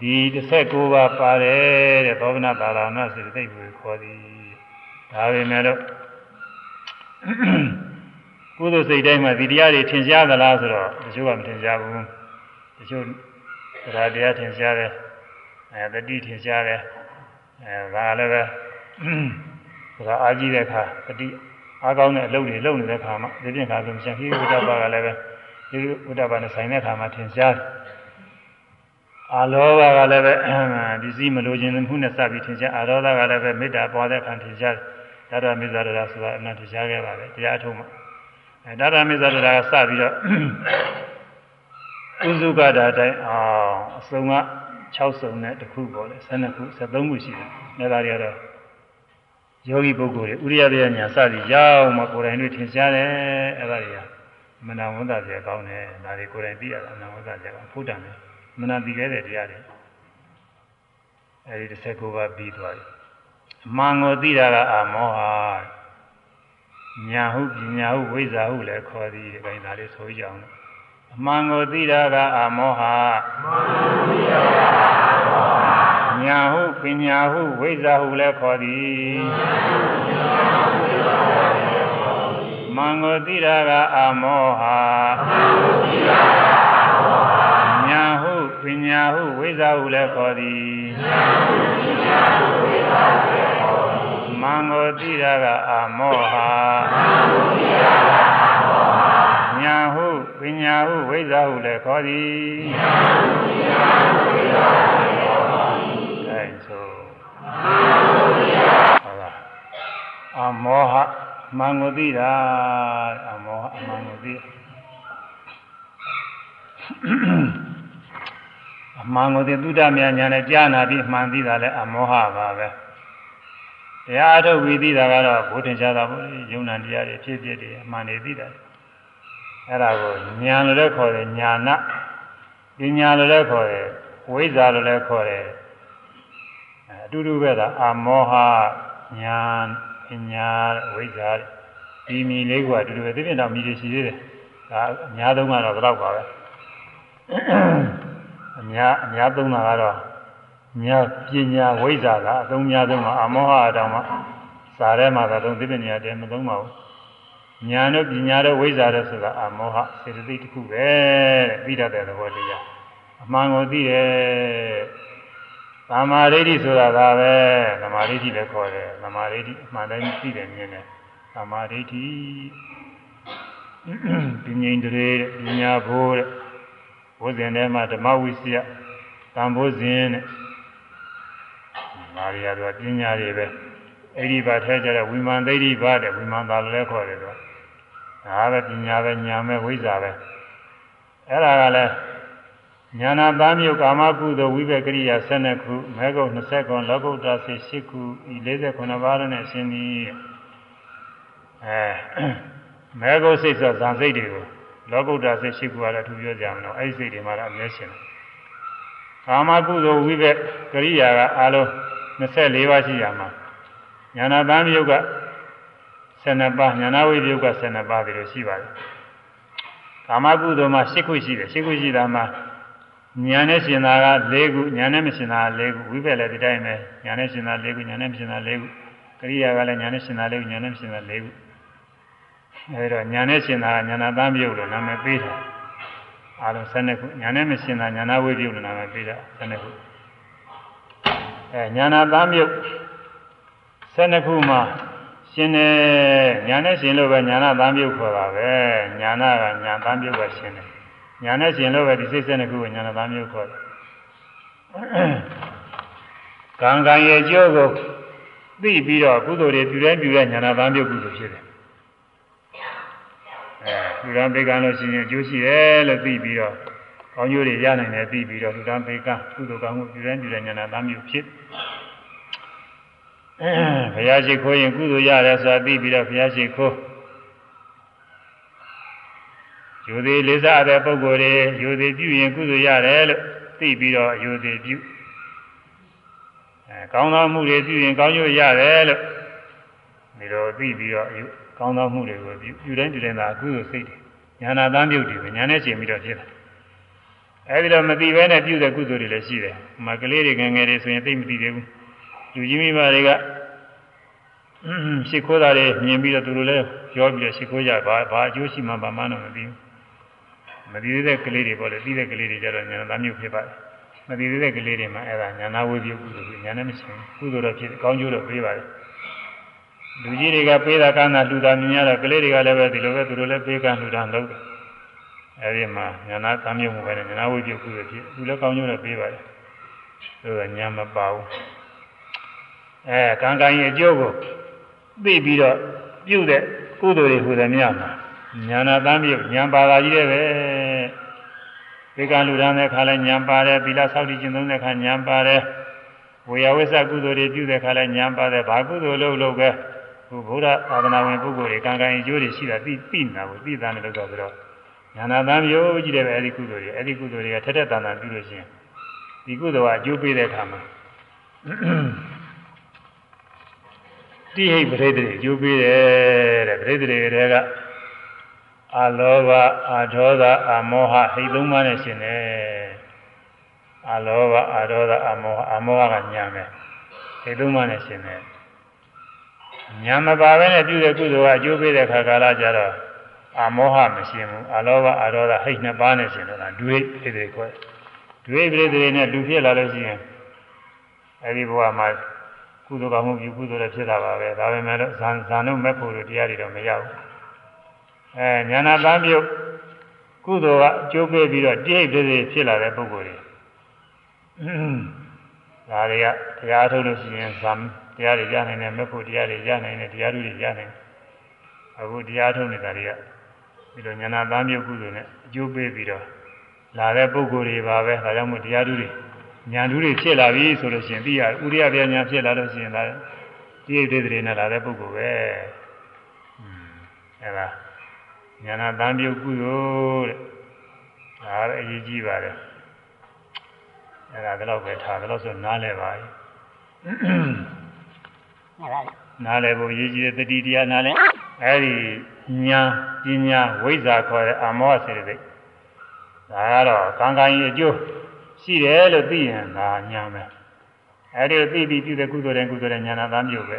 ဒီ16ပါးပါတယ်တဲ့သောဗနာသာရဏစေတသိက်ကိုခေါ်သည်ဒါပေမဲ့တော့ကုသိုလ်စိတ်တိုင်းမှာဒီတရားတွေထင်ရှားသလားဆိုတော့တချို့ကမထင်ရှားဘူးတချို့တရားတရားထင်ရှားတယ်အဲတတိထင်ရှားတယ်အဲဒါလည်းပဲဒါအာကြည့်တဲ့အခါတတိအားကောင်းတဲ့အလုပ်တွေလုပ်နေတဲ့အခါမှာဒီပြင်ခါဆိုရှင်ဟိဝိတ္တပါကလည်းပဲဒီဝိတ္တပါနဲ့ဆိုင်တဲ့အခါမှာထင်ရှားတယ် အာလောဘကလည်းပဲဒီစည်းမလိုခြင်းမှုနဲ့စပြီးထင်ရှားအာရောဓကလည်းပဲမေတ္တာပွားတဲ့အခါထင်ရှားတယ်ဒါတော့မေဇာရဆိုတာအနန္တရှားခဲ့ပါလေတရားထုံးမှာအဲဒါရမေဇာရကစပြီးတော့ဥစုကတာတိုင်းအောင်အစုံက6စုံနဲ့တစ်ခုပေါ့လေ12ခု13ခုရှိတယ်။ဒါတွေကတော့ယောဂီပုဂ္ဂိုလ်တွေဥရိယပြညာစသည်ရောက်မှကိုယ်တိုင်တွေထင်ရှားတယ်အဲ့ဒါတွေကမနာဝန်တာပြေကောင်းတယ်ဒါတွေကိုယ်တိုင်သိရတာမနာဝန်တာပြေကောင်းဖုဒ္ဒံတယ် မနာသိခဲ့တဲ့တရားတွေအဲဒီ19ပါးပြီးသွားပြီအမှန်ကိုသိတာကအာမောဟညာဟုပညာဟုဝိဇ္ဇာဟုလည်းခေါ်သည်ဒီကိန်းဒါလေးဆိုကြအောင်အမှန်ကိုသိတာကအာမောဟညာဟုပညာဟုဝိဇ္ဇာဟုလည်းခေါ်သည်မံကိုသိတာကအာမောဟညာဟု ပညာဟုဝိဇ္ဇာဟုလည်းခေါ်သည်မံကိုသိတာကအာမောဟညာဟုပညာဟုဝိဇ္ဇာဟုလည်းခေါ်သည်အဲဆိုဟုတ်လားအာမောဟမံကိုသိတာအာမောဟအမှန်ကိုသိအ မှန်ကိုသိသုဒ္ဓမြညာနဲ့ကြားနာပြီးမှန်သိတာလဲအမောဟပါပဲတရားအထုတ်ပြီးသိတာကတော့ဘုထင်ရှားတာပေါ့ယုံနာတရားတွေဖြစ်ဖြစ်တွေအမှန်တွေသိတာအဲ့ဒါကိုညာလို့လည်းခေါ်တယ်ညာနာပညာလို့လည်းခေါ်တယ်ဝိဇ္ဇာလို့လည်းခေါ်တယ်အတူတူပဲဒါအမောဟညာပညာဝိဇ္ဇာဒီမီလေးကအတူတူပဲဒီပြင်တော့မီတွေရှိသေးတယ်ဒါအများဆုံးကတော့ဘယ်တော့ပါပဲ အများအများသုံးတာကတော့ညာပညာဝိဇ္ဇာကအသုံးများဆုံးမှာအမောဟအတောင်မှာစာထဲမှာသာသုံးဒီပြင်နေရာတည်းမသုံးပါဘူးညာတို့ပညာတို့ဝိဇ္ဇာတို့ဆိုတာအမောဟစေတသိက်တစ်ခုပဲတဲ့ပြီးတတ်တဲ့သဘောတရားအမှန်ကိုသိတယ်သမာဓိဋ္ဌိဆိုတာကပဲသမာဓိဋ္ဌိလည်းခေါ်တယ်သမာဓိဋ္ဌိအမှန်တိုင်းသိတယ်မြင်တယ်သမာဓိဋ္ဌိပညာဣန္ဒြေပညာဘိုးတဲ့ ဘုဇင်ထဲမှာဓမ္မဝိစီယတန်ဖိုးစဉ်တဲ့မာရိယာတို့ပညာတွေပဲအဲ့ဒီဘာထဲကြတဲ့ဝိမာန်သိဋ္ဌိဘာတဲ့ဝိမာန်သာလည်းခေါ်တယ်တော့ဒါပဲပညာပဲညာပဲဝိဇ္ဇာပဲအဲ့ဒါကလည်းညာနာသားမျိုးကာမကုသိုလ်ဝိဘကရိယာ12ခုမဲကုတ်20ခုလောကုတ္တစေ8ခုဤ48ပါးနဲ့အရှင်သည်အဲမဲကုတ်စိတ်ဆိုဇံစိတ်တွေကို လောကုတ္တစေ8ခုကတော့သူပြောကြမလို့အဲ့ဒီစိတ်တွေမှာတော့အမြဲရှင်တယ်ကာမကုသိုလ်ဝိဘကရိယာကအားလုံး24ပါးရှိရမှာညာနာသားမျိုးက12ပါးညာနာဝိပယုက12ပါးဒီလိုရှိပါတယ်ကာမကုသိုလ်မှာ10ခုရှိတယ်10ခုရှိတာမှာညာနဲ့ရှင်တာက၄ခုညာနဲ့မရှင်တာက၄ခုဝိပက်လည်းဒီတိုင်းပဲညာနဲ့ရှင်တာ၄ခုညာနဲ့မရှင်တာ၄ခုကရိယာကလည်းညာနဲ့ရှင်တာ၄ခုညာနဲ့မရှင်တာ၄ခု အဲဒီတော့ညာနဲ့ရှင်တာကညာနာသံပြုတ်လို့နာမည်ပေးတာအားလုံး12ခုညာနဲ့မရှင်တာညာနာဝိပြုတ်လို့နာမည်ပေးတာ12ခုအဲညာနာသံပြုတ်12ခုမှာရှင်တယ်ညာနဲ့ရှင်လို့ပဲညာနာသံပြုတ်ခေါ်တာပဲညာနာကညာသံပြုတ်ပဲရှင်တယ်ညာနဲ့ရှင်လို့ပဲဒီစိတ်12ခုကိုညာနာသံပြုတ်ခေါ်တယ်ကံကံရဲ့ကျိုးကိုသိပြီးတော့ကုသိုလ်တွေပြုတဲ့ပြုတဲ့ညာနာသံပြုတ်ကုသိုလ်ဖြစ်တယ်အဲ လူရန်ပေကံလို့ရှိရင်အကျိုးရှိတယ်လို့သိပြီးတော့ကောင်းကျိုးတွေရနိုင်တယ်သိပြီးတော့လူရန်ပေကံကုသိုလ်ကံမှုပြုတဲ့ပြုတဲ့ညာနာသံပြုတ်ဖြစ်ဘုရားရှိခိုးရင်ကုသိုလ်ရတယ်ဆိုတာသိပြီးတော့ဘုရားရှိခိုးယူသည်လေးစားတဲ့ပုဂ္ဂိုလ်တွေယူသည်ပြုရင်ကုသိုလ်ရတယ်လို့သိပြီးတော့ယူသည်ပြုအဲကောင်းသောမှုတွေပြုရင်ကောင်းကျိုးရတယ်လို့ဒီလိုသိပြီးတော့ ကောင်းသောမှုတွေကိုပြုပြုတိုင်းပြုတိုင်းသာကုသိုလ်စိတ်တွေညာနာသားမြုပ်တွေညာနဲ့ရှင်ပြီးတော့ဖြစ်တယ်အဲဒီတော့မသိဘဲနဲ့ပြုတဲ့ကုသိုလ်တွေလည်းရှိတယ်။မကလေးတွေငယ်ငယ်တွေဆိုရင်သိမသိသေးဘူး။လူကြီးမိဘတွေကရှ िख ိုးတာတွေမြင်ပြီးတော့သူတို့လည်းပြောပြီးတော့ရှ िख ိုးကြဘာဘာအကျိုးရှိမှဘာမှတော့မသိဘူး။မသိသေးတဲ့ကလေးတွေပေါ့လေသိတဲ့ကလေးတွေကြတော့ညာနာသားမြုပ်ဖြစ်ပါတယ်။မသိသေးတဲ့ကလေးတွေမှာအဲ့ဒါညာနာဝေပြုကုသိုလ်ကြီးညာနဲ့မရှိဘူး။ကုသိုလ်တော့ဖြစ်ကောင်းကျိုးတော့ပေးပါတယ်။ လူကြီးတွေကပေးတာကမ်းတာလှူတာမြင်ရတော့ကလေးတွေကလည်းပဲဒီလိုပဲသူတို့လည်းပေးကမ်းလှူတာလုပ်တယ်။အဲဒီမှာညာနာသားမြုပ်မှုပဲနဲ့ညာနာဝေပြုကုသိုလ်ဖြစ်သူလည်းကောင်းကျိုးတော့ပေးပါတယ်။သူကညာမပါဘူး။အဲကံကံရဲ့အကျိုးကိုသိပြီးတော့ပြုတဲ့ကုသိုလ်တွေဟူသည်များမှာညာနာသားမြုပ်ညာပါတာကြီးတဲ့ပဲ။ဒီကလူရန်တဲ့ခါလဲညာပါတယ်သီလဆောက်တည်ခြင်းသုံးတဲ့ခါညာပါတယ်ဝေယဝိသကုသိုလ်တွေပြုတဲ့ခါလဲညာပါတယ်ဘာကုသိုလ်လုပ်လို့ပဲ ဟိုဘုရားသာသနာဝင်ပုဂ္ဂိုလ်တွေကံကံအကျိုးတွေရှိတာသိသိနာကိုသိသားနေလို့တော့ဆိုတော့ညာနာသားမျိုးကြီးတယ်ပဲအဲ့ဒီကုသိုလ်တွေအဲ့ဒီကုသိုလ်တွေကထက်ထက်တန်တန်ပြုလို့ရှိရင်ဒီကုသိုလ်ကအကျိုးပေးတဲ့အခါမှာတိဟိပရိသေအကျိုးပေးတယ်တဲ့ပရိသေတွေကအာလောဘအာဒေါသအာမောဟဟိတ်သုံးပါးနဲ့ရှင်တယ်အာလောဘအာဒေါသအာမောဟအာမောဟကညာမယ်ဟိတ်သုံးပါးနဲ့ရှင်တယ် ညာမပါဘဲနဲ့ပြုတဲ့ကုသိုလ်ကအကျိုးပေးတဲ့ခါကာလကျတော့အာမောဟမရှင်ဘူးအာလောဘအာဒေါသဟိတ်နှစ်ပါးနဲ့ရှင်တော့ဒွေပရိသေခွဲဒွေပရိသေနဲ့လူဖြစ်လာလို့ရှိရင်အဲဒီဘဝမှာကုသိုလ်ကောင်းမှုပြုကုသိုလ်လည်းဖြစ်တာပါပဲဒါပေမဲ့လို့ဇန်ဇန်တို့မဲ့ဖို့တို့တရားတွေတော့မရဘူးအဲညာနာတမ်းပြုတ်ကုသိုလ်ကအကျိုးပေးပြီးတော့တိရိတ်သေးသေးဖြစ်လာတဲ့ပုဂ္ဂိုလ်တွေဒါတွေကတရားထုတ်လို့ရှိရင်ဇန် တရားတွေရနိုင်တယ်မဲ့ဖို့တရားတွေရနိုင်တယ်တရားတွေရနိုင်တယ်အခုတရားထုတ်နေတာတွေကဒီလိုညာနာတမ်းပြုတ်ကုသိုလ်နဲ့အကျိုးပေးပြီးတော့လာတဲ့ပုဂ္ဂိုလ်တွေပါပဲဒါကြောင့်မို့တရားတွေညာလူတွေဖြစ်လာပြီဆိုလို့ရှိရင်သိရဥရိယပြညာဖြစ်လာလို့ရှိရင်ဒါတိရိတ်သေးတွေနဲ့လာတဲ့ပုဂ္ဂိုလ်ပဲအဲဒါညာနာတန်ပြုတ်ကုသိုလ်တဲ့ဒါလည်းအရေးကြီးပါတယ်အဲဒါတော့ပဲထားတယ်လို့ဆိုနားလဲပါပြီ နားလဲဖို့အရေးကြီးတဲ့တတိတရားနားလဲအဲဒီညာပညာဝိဇ္ဇာခေါ်တဲ့အမောစေတသိက်ဒါကတော့ကံကံရဲ့အကျိုးရှိတယ်လို့သိရင်ဒါညာမယ်အဲဒီသိပြီးပြုတဲ့ကုသိုလ်တိုင်းကုသိုလ်တိုင်းညာနာသားမျိုးပဲ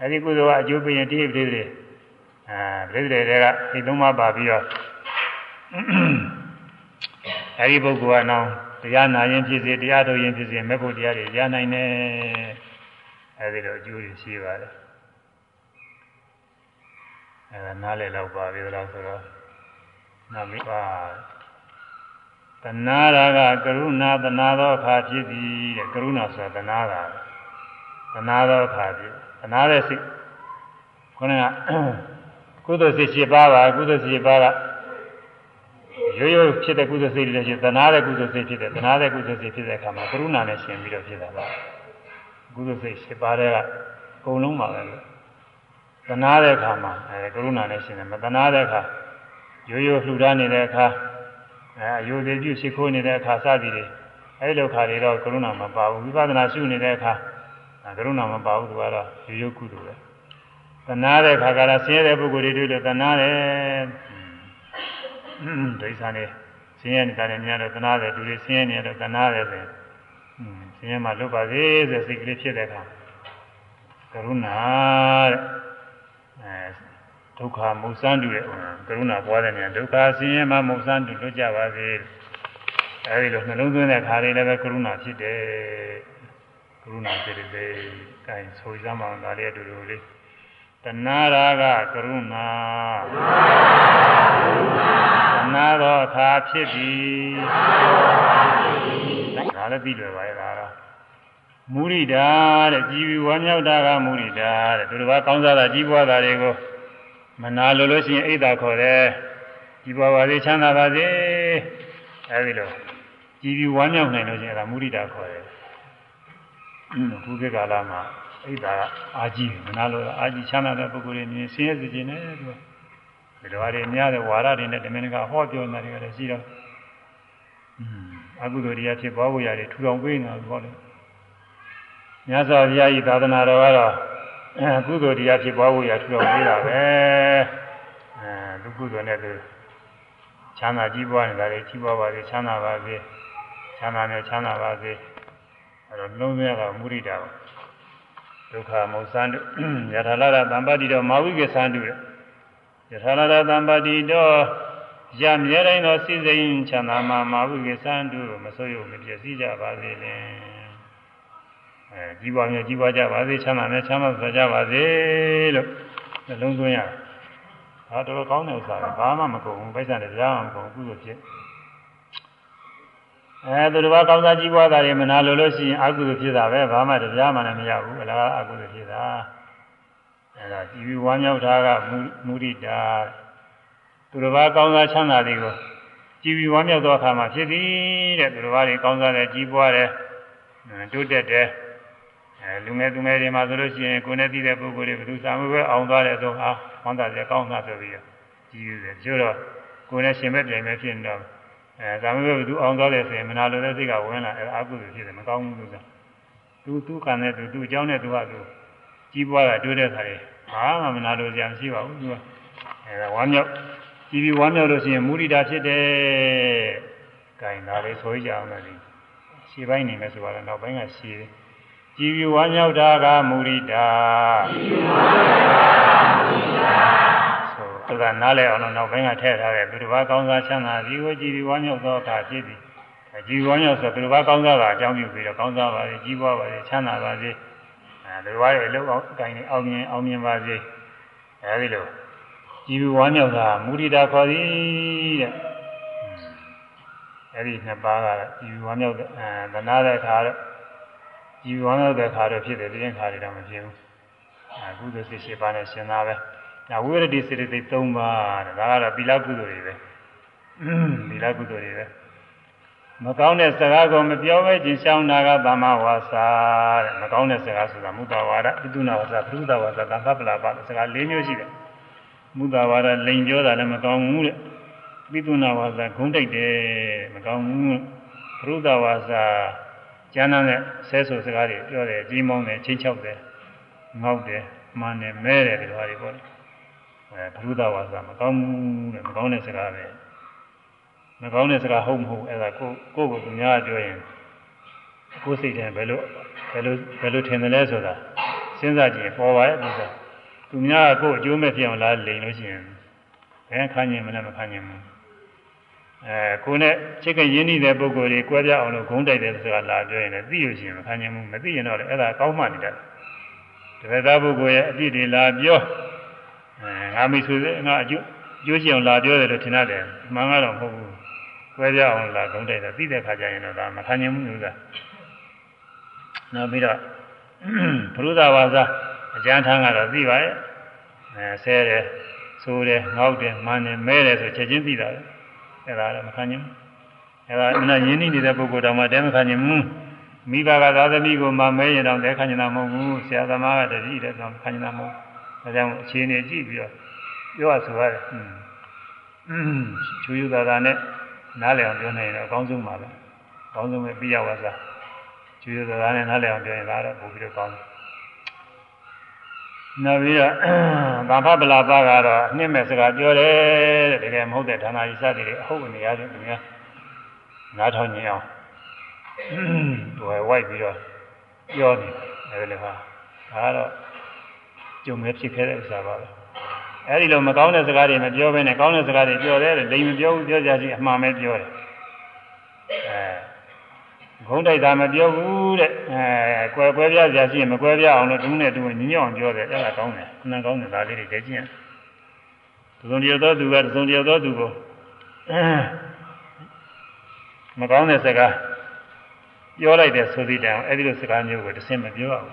အဲဒီကုသိုလ်ကအကျိုးပေးရင်တိပရိသေအဲပရိသေတွေကဒီသုံးပါးပါပြီးတော့အဲဒီပုဂ္ဂိုလ်ကတော့တရားနာရင်ဖြစ်စေတရားထုတ်ရင်ဖြစ်စေမဲ့ဖို့တရားတွေရနိုင်တယ် အဲဒီလိုအကျိုးတွေရှိပါတယ်အဲဒါနားလည်တော့ပါပြီလားဆိုတော့နောက်ပြီးပါတဏှာရာကကရုဏာတဏှာသောအခါဖြစ်သည်တဲ့ကရုဏာဆိုတာတဏှာတာတဏှာသောအခါဖြစ်တဏှာတဲ့စိတ်ခေါင်းကကုသိုလ်စိတ်7ပါးပါကုသိုလ်စိတ်7ပါးကရိုးရိုးဖြစ်တဲ့ကုသိုလ်စိတ်တွေရှိတဏှာတဲ့ကုသိုလ်စိတ်ဖြစ်တဲ့တဏှာတဲ့ကုသိုလ်စိတ်ဖြစ်တဲ့အခါမှာကရုဏာနဲ့ရှင်ပြီးတော့ဖြစ်တာပါ ကုသိုလ်စိတ်7ပါးတဲ့ကအကုန်လုံးပါပဲလို့တဏှာတဲ့အခါမှာအဲကရုဏာနဲ့ရှင်တယ်မတဏှာတဲ့အခါရိုးရိုးလှူဒါန်းနေတဲ့အခါအဲအယုဒိပြုရှိခိုးနေတဲ့အခါစသည်တွေအဲဒီလိုခါတွေတော့ကရုဏာမပါဘူးဝိပဿနာရှုနေတဲ့အခါကရုဏာမပါဘူးသူကတော့ရိုးရိုးကုသိုလ်ပဲတဏှာတဲ့ခါကလာဆင်းရဲတဲ့ပုဂ္ဂိုလ်တွေတွေ့လို့တဏှာတယ်ဒိဋ္ဌာန်နေဆင်းရဲနေတာလည်းများတော့သနာတယ်သူတွေဆင်းရဲနေတော့သနာတယ်ဆိုရင် ဆင်းရဲမှလွတ်ပါစေဆိုစိတ်ကလေးဖြစ်တဲ့အခါကရုဏာတဲ့အဲဒုက္ခမုတ်ဆန်းတူတဲ့ကရုဏာပွားတဲ့နေရာဒုက္ခဆင်းရဲမှမုတ်ဆန်းတူလွတ်ကြပါစေအဲဒီလိုနှလုံးသွင်းတဲ့ခါလေးလည်းပဲကရုဏာဖြစ်တယ်ကရုဏာဖြစ်တယ်အဲဆိုကြမှာဒါလေးအတူတူလေးတဏှာရာဂကရုဏာတဏှာသောအခါဖြစ်သည်ဒါ လည်းပြီးတယ်ပါရဲ့ဒါတော့မုရိဒာတဲ့ကြည်ပြီးဝမ်းမြောက်တာကမုရိဒာတဲ့သူတစ်ပါးကောင်းစားတာကြီးပွားတာတွေကိုမနာလို့လို့ရှိရင်အိတ်သာခေါ်တယ်ကြီးပွားပါစေချမ်းသာပါစေအဲဒီလိုကြည်ပြီးဝမ်းမြောက်နိုင်လို့ရှိရင်ဒါမုရိဒာခေါ်တယ်ဘုခေတ်ကာလမှာအိဒါကအာကြီးမနာလို့အာကြီးချမ်းသာတဲ့ပုဂ္ဂိုလ်တွေမြင်ဆင်းရဲစေခြင်းနဲ့သူဒီလိုဟာတွေများတဲ့ဝါရတွေနဲ့တမင်ကဟောပြောနေတာတွေကလည်းရှိတော့ အကုသိုလ်တရားဖြစ်ပွားဖို့ရတယ်ထူထောင်ပေးနေတာဘောလေမြတ်စွာဘုရားဤသာသနာတော်ကတော့အကုသိုလ်တရားဖြစ်ပွားဖို့ရထူထောင်ပေးတာပဲအဲလူကုသိုလ်နဲ့သူချမ်းသာကြီးပွားနေတာလေကြီးပွားပါစေချမ်းသာပါစေချမ်းသာနဲ့ချမ်းသာပါစေအဲတော့လုံးဝကမုရိတာပါဒုက္ခမုတ်ဆန်းတုယထာလာရတံပါတိတော်မာဝိကေသန္တုယထာလာရတံပါတိတော် ရမြဲတိုင်းသောစိစိမ်ချမ်းသာမှာမာဝိကေသန္တုမဆိုးရုံမပြည့်စည်ကြပါစေလင်အဲကြီးပွားမြဲကြီးပွားကြပါစေချမ်းသာနဲ့ချမ်းသာစွာကြပါစေလို့နှလုံးသွင်းရတယ်။ဒါတော်တော်ကောင်းတဲ့ဥစ္စာပဲဘာမှမကုန်ဘူးပိုက်ဆံတရားမှမကုန်ဘူးကုသိုလ်ဖြစ်အဲသူတစ်ပါးကောင်းစားကြီးပွားတာတွေမနာလို့လို့ရှိရင်အကုသိုလ်ဖြစ်တာပဲဘာမှတရားမှလည်းမရဘူးအလားအကုသိုလ်ဖြစ်တာအဲဒါကြည်ပြီးဝမ်းမြောက်တာကမုရိတာ သူတစ်ပါးကောင်းစားချမ်းသာတွေကိုကြည်ပြီးဝမ်းမြောက်သောအခါမှာဖြစ်သည်တဲ့သူတစ်ပါးတွေကောင်းစားတယ်ကြီးပွားတယ်တိုးတက်တယ်အဲလူငယ်သူငယ်တွေမှာဆိုလို့ရှိရင်ကိုယ်နဲ့သိတဲ့ပုဂ္ဂိုလ်တွေဘယ်သူစာမှုပဲအောင်သွားတယ်ဆိုဟာဝမ်းသာတယ်ကောင်းတာဆိုပြီးတော့ကြည်ယူတယ်ကျိုးတော့ကိုယ်နဲ့ရှင်မဲ့ပြိုင်မဲ့ဖြစ်နေတော့အဲဒါမျိုးပဲသူအောင်သွားတယ်ဆိုရင်မနာလိုတဲ့စိတ်ကဝင်လာအဲအကုသိုလ်ဖြစ်တယ်မကောင်းဘူးလို့သူသူခံတဲ့သူသူအကြောင်းနဲ့သူကသူကြီးပွားတာတွေ့တဲ့ခါတွေဘာမှမနာလိုစရာမရှိပါဘူးသူကအဲဒါဝမ်းမြောက် ကြီးပြီးဝမ်းမြောက်လို့ရှိရင်မုရိဒာဖြစ်တယ်။ဂိုင်ဒါလေးဆိုကြအောင်လည်းရှည်ပိုင်းနေမယ်ဆိုတော့နောက်ပိုင်းကရှည်တယ်။ကြီးပြီးဝမ်းမြောက်တာကမုရိဒာကြီးပြီးဝမ်းမြောက်တာကမုရိဒာသူကနားလဲအောင်နောက်ပိုင်းကထည့်ထားတယ်သူတစ်ပါးကောင်းစားချမ်းသာဒီကိုကြည်ပြီးဝမ်းမြောက်သောအခါဖြစ်သည်ကြည်ဝမ်းမြောက်ဆိုသူတစ်ပါးကောင်းစားတာအကြောင်းပြုပြီးတော့ကောင်းစားပါစေကြီးပွားပါစေချမ်းသာပါစေအဲသူတစ်ပါးရဲ့အလုပ်အောင်အကိုင်းနေအောင်မြင်အောင်မြင်ပါစေအဲဒီလို ကြည်ပြီးဝမ်းမြောက်တာမုဒိတာခေါ်သည်တဲ့အဲဒီနှစ်ပါးကကြည်ပြီးဝမ်းမြောက်တဲ့အဲသနာတဲ့အခါတော့ကြည်ပြီးဝမ်းမြောက်တဲ့အခါတော့ဖြစ်တယ်တင်းခါတွေတော့မဖြစ်ဘူးအခုသိစိတ်ရှိပါနဲ့ရှင်သာပဲဒါဝိရဒိစေတသိက်၃ပါးတဲ့ဒါကတော့သီလကုသိုလ်တွေပဲသီလကုသိုလ်တွေပဲမကောင်းတဲ့စကားကိုမပြောဘဲကျင်ရှောင်းတာကသမ္မာဝါစာတဲ့မကောင်းတဲ့စကားဆိုတာမုဒ္ဒဝါဒပိတုနာဝါစာပရုဒ္ဒဝါစာသံဃပလာပစကား၄မျိုးရှိတယ် မုဒ္ဒဝါဒလိန်ပြောတာလည်းမကောင်းဘူးတဲ့ပိတုနာဝါစာဂုံးတိုက်တယ်မကောင်းဘူးပရုဒ္ဒဝါစာကျမ်းမ်းတဲ့ဆဲဆိုစကားတွေပြောတယ်ကြီးမောင်းတယ်ချင်းချောက်တယ်ငေါက်တယ်မှန်တယ်မဲတယ်ဒီလိုဟာတွေပေါ့အဲဘုရားဝါစာမကောင်းဘူးတဲ့မကောင်းတဲ့စကားပဲမကောင်းတဲ့စကားဟုတ်မဟုတ်အဲ့ဒါကိုကိုယ့်ကိုသူများပြောရင်ကိုယ်စိတ်ထဲဘယ်လိုဘယ်လိုဘယ်လိုထင်တယ်လဲဆိုတာစဉ်းစားကြည့်ပေါ်ပါရဲ့ဒီစား သူများကကိုယ်အကျိုးမဲ့ဖြစ်အောင်လားလိန်လို့ရှိရင်ဘယ်ခန်းရင်မလဲမခန်းရင်ဘူးအဲကိုယ်နဲ့ချစ်ခင်ရင်းနှီးတဲ့ပုဂ္ဂိုလ်တွေကြွယ်ပြအောင်လို့ဂုံးတိုက်တဲ့စကားလာပြောရင်လည်းသိလို့ရှိရင်မခန်းရင်ဘူးမသိရင်တော့အဲ့ဒါကောင်းမှနေတယ်တပည့်သားပုဂ္ဂိုလ်ရဲ့အပြစ်တွေလာပြောအဲငါမိဆိုစေငါအကျိုးကျိုးရှိအောင်လာပြောတယ်လို့ထင်ရတယ်မှန်ကတော့မဟုတ်ဘူးခွဲပြအောင်လာဂုံးတိုက်တာသိတဲ့ခါကျရင်တော့ဒါမခံနိုင်ဘူးလို့ကနောက်ပြီးတော့ဘုရုဒဝါစာ အကျမ်းထမ်းကတော့သိပါရဲ့အဲဆဲတယ်ဆိုးတယ်ငေါက်တယ်မှန်တယ်မဲတယ်ဆိုချက်ချင်းသိတာပဲအဲ့ဒါလည်းမခံနိုင်ဘူးအဲ့ဒါအမှန်ရင်းနှီးနေတဲ့ပုဂ္ဂိုလ်တောင်မှတဲမခံနိုင်ဘူးမိဘကသာသမီကိုမမဲရင်တော့တဲခံနိုင်တာမဟုတ်ဘူးဆရာသမားကတတိတဲ့တော့ခံနိုင်တာမဟုတ်ဒါကြောင့်အခြေအနေကြည့်ပြီးတော့ပြောရဆိုရတယ်။အင်းချူယူသာသာနဲ့နားလည်အောင်ပြောနိုင်ရင်တော့အကောင်းဆုံးပါပဲ။အကောင်းဆုံးပဲပြရဝါစား။ချူယူသာသာနဲ့နားလည်အောင်ပြောရင်ဒါတော့ပို့ပြီးတော့ကောင်းတယ်။ နောက်ပြီးတော့ဗာဖပလာပကတော့အနှစ်မဲ့စကားပြောတယ်တဲ့တကယ်မဟုတ်တဲ့ဌာနကြီးစသည်တွေအဟုတ်အနေရခြင်းသူများနားထောင်ကြအောင်ဟိုဝိုက်ပြီးတော့ပြောနေတယ်လေဟာဒါကတော့ကြုံမဲ့ဖြစ်ခဲ့တဲ့ဥစ္စာပါပဲအဲဒီလိုမကောင်းတဲ့စကားတွေမပြောဘဲနဲ့ကောင်းတဲ့စကားတွေပြောတယ်လိမ်မပြောဘူးပြောကြစီအမှန်ပဲပြောတယ်အဲ ဂုံးတိုက်တာမပြောဘူးတဲ့အဲကွယ်ကွယ်ပြကြစီမကွယ်ပြအောင်လို့ဒုနဲ့ဒုညီညွတ်အောင်ပြောတယ်အဲ့ဒါကောင်းတယ်အမှန်ကောင်းတယ်ဒါလေးတွေတည်ကျင့်သုံးတယောက်သောသူကသုံးတယောက်သောသူကိုမကောင်းတဲ့စကားပြောလိုက်တဲ့ဆိုသည့်တိုင်အဲ့ဒီလိုစကားမျိုးကိုတစ်စင်မပြောအောင်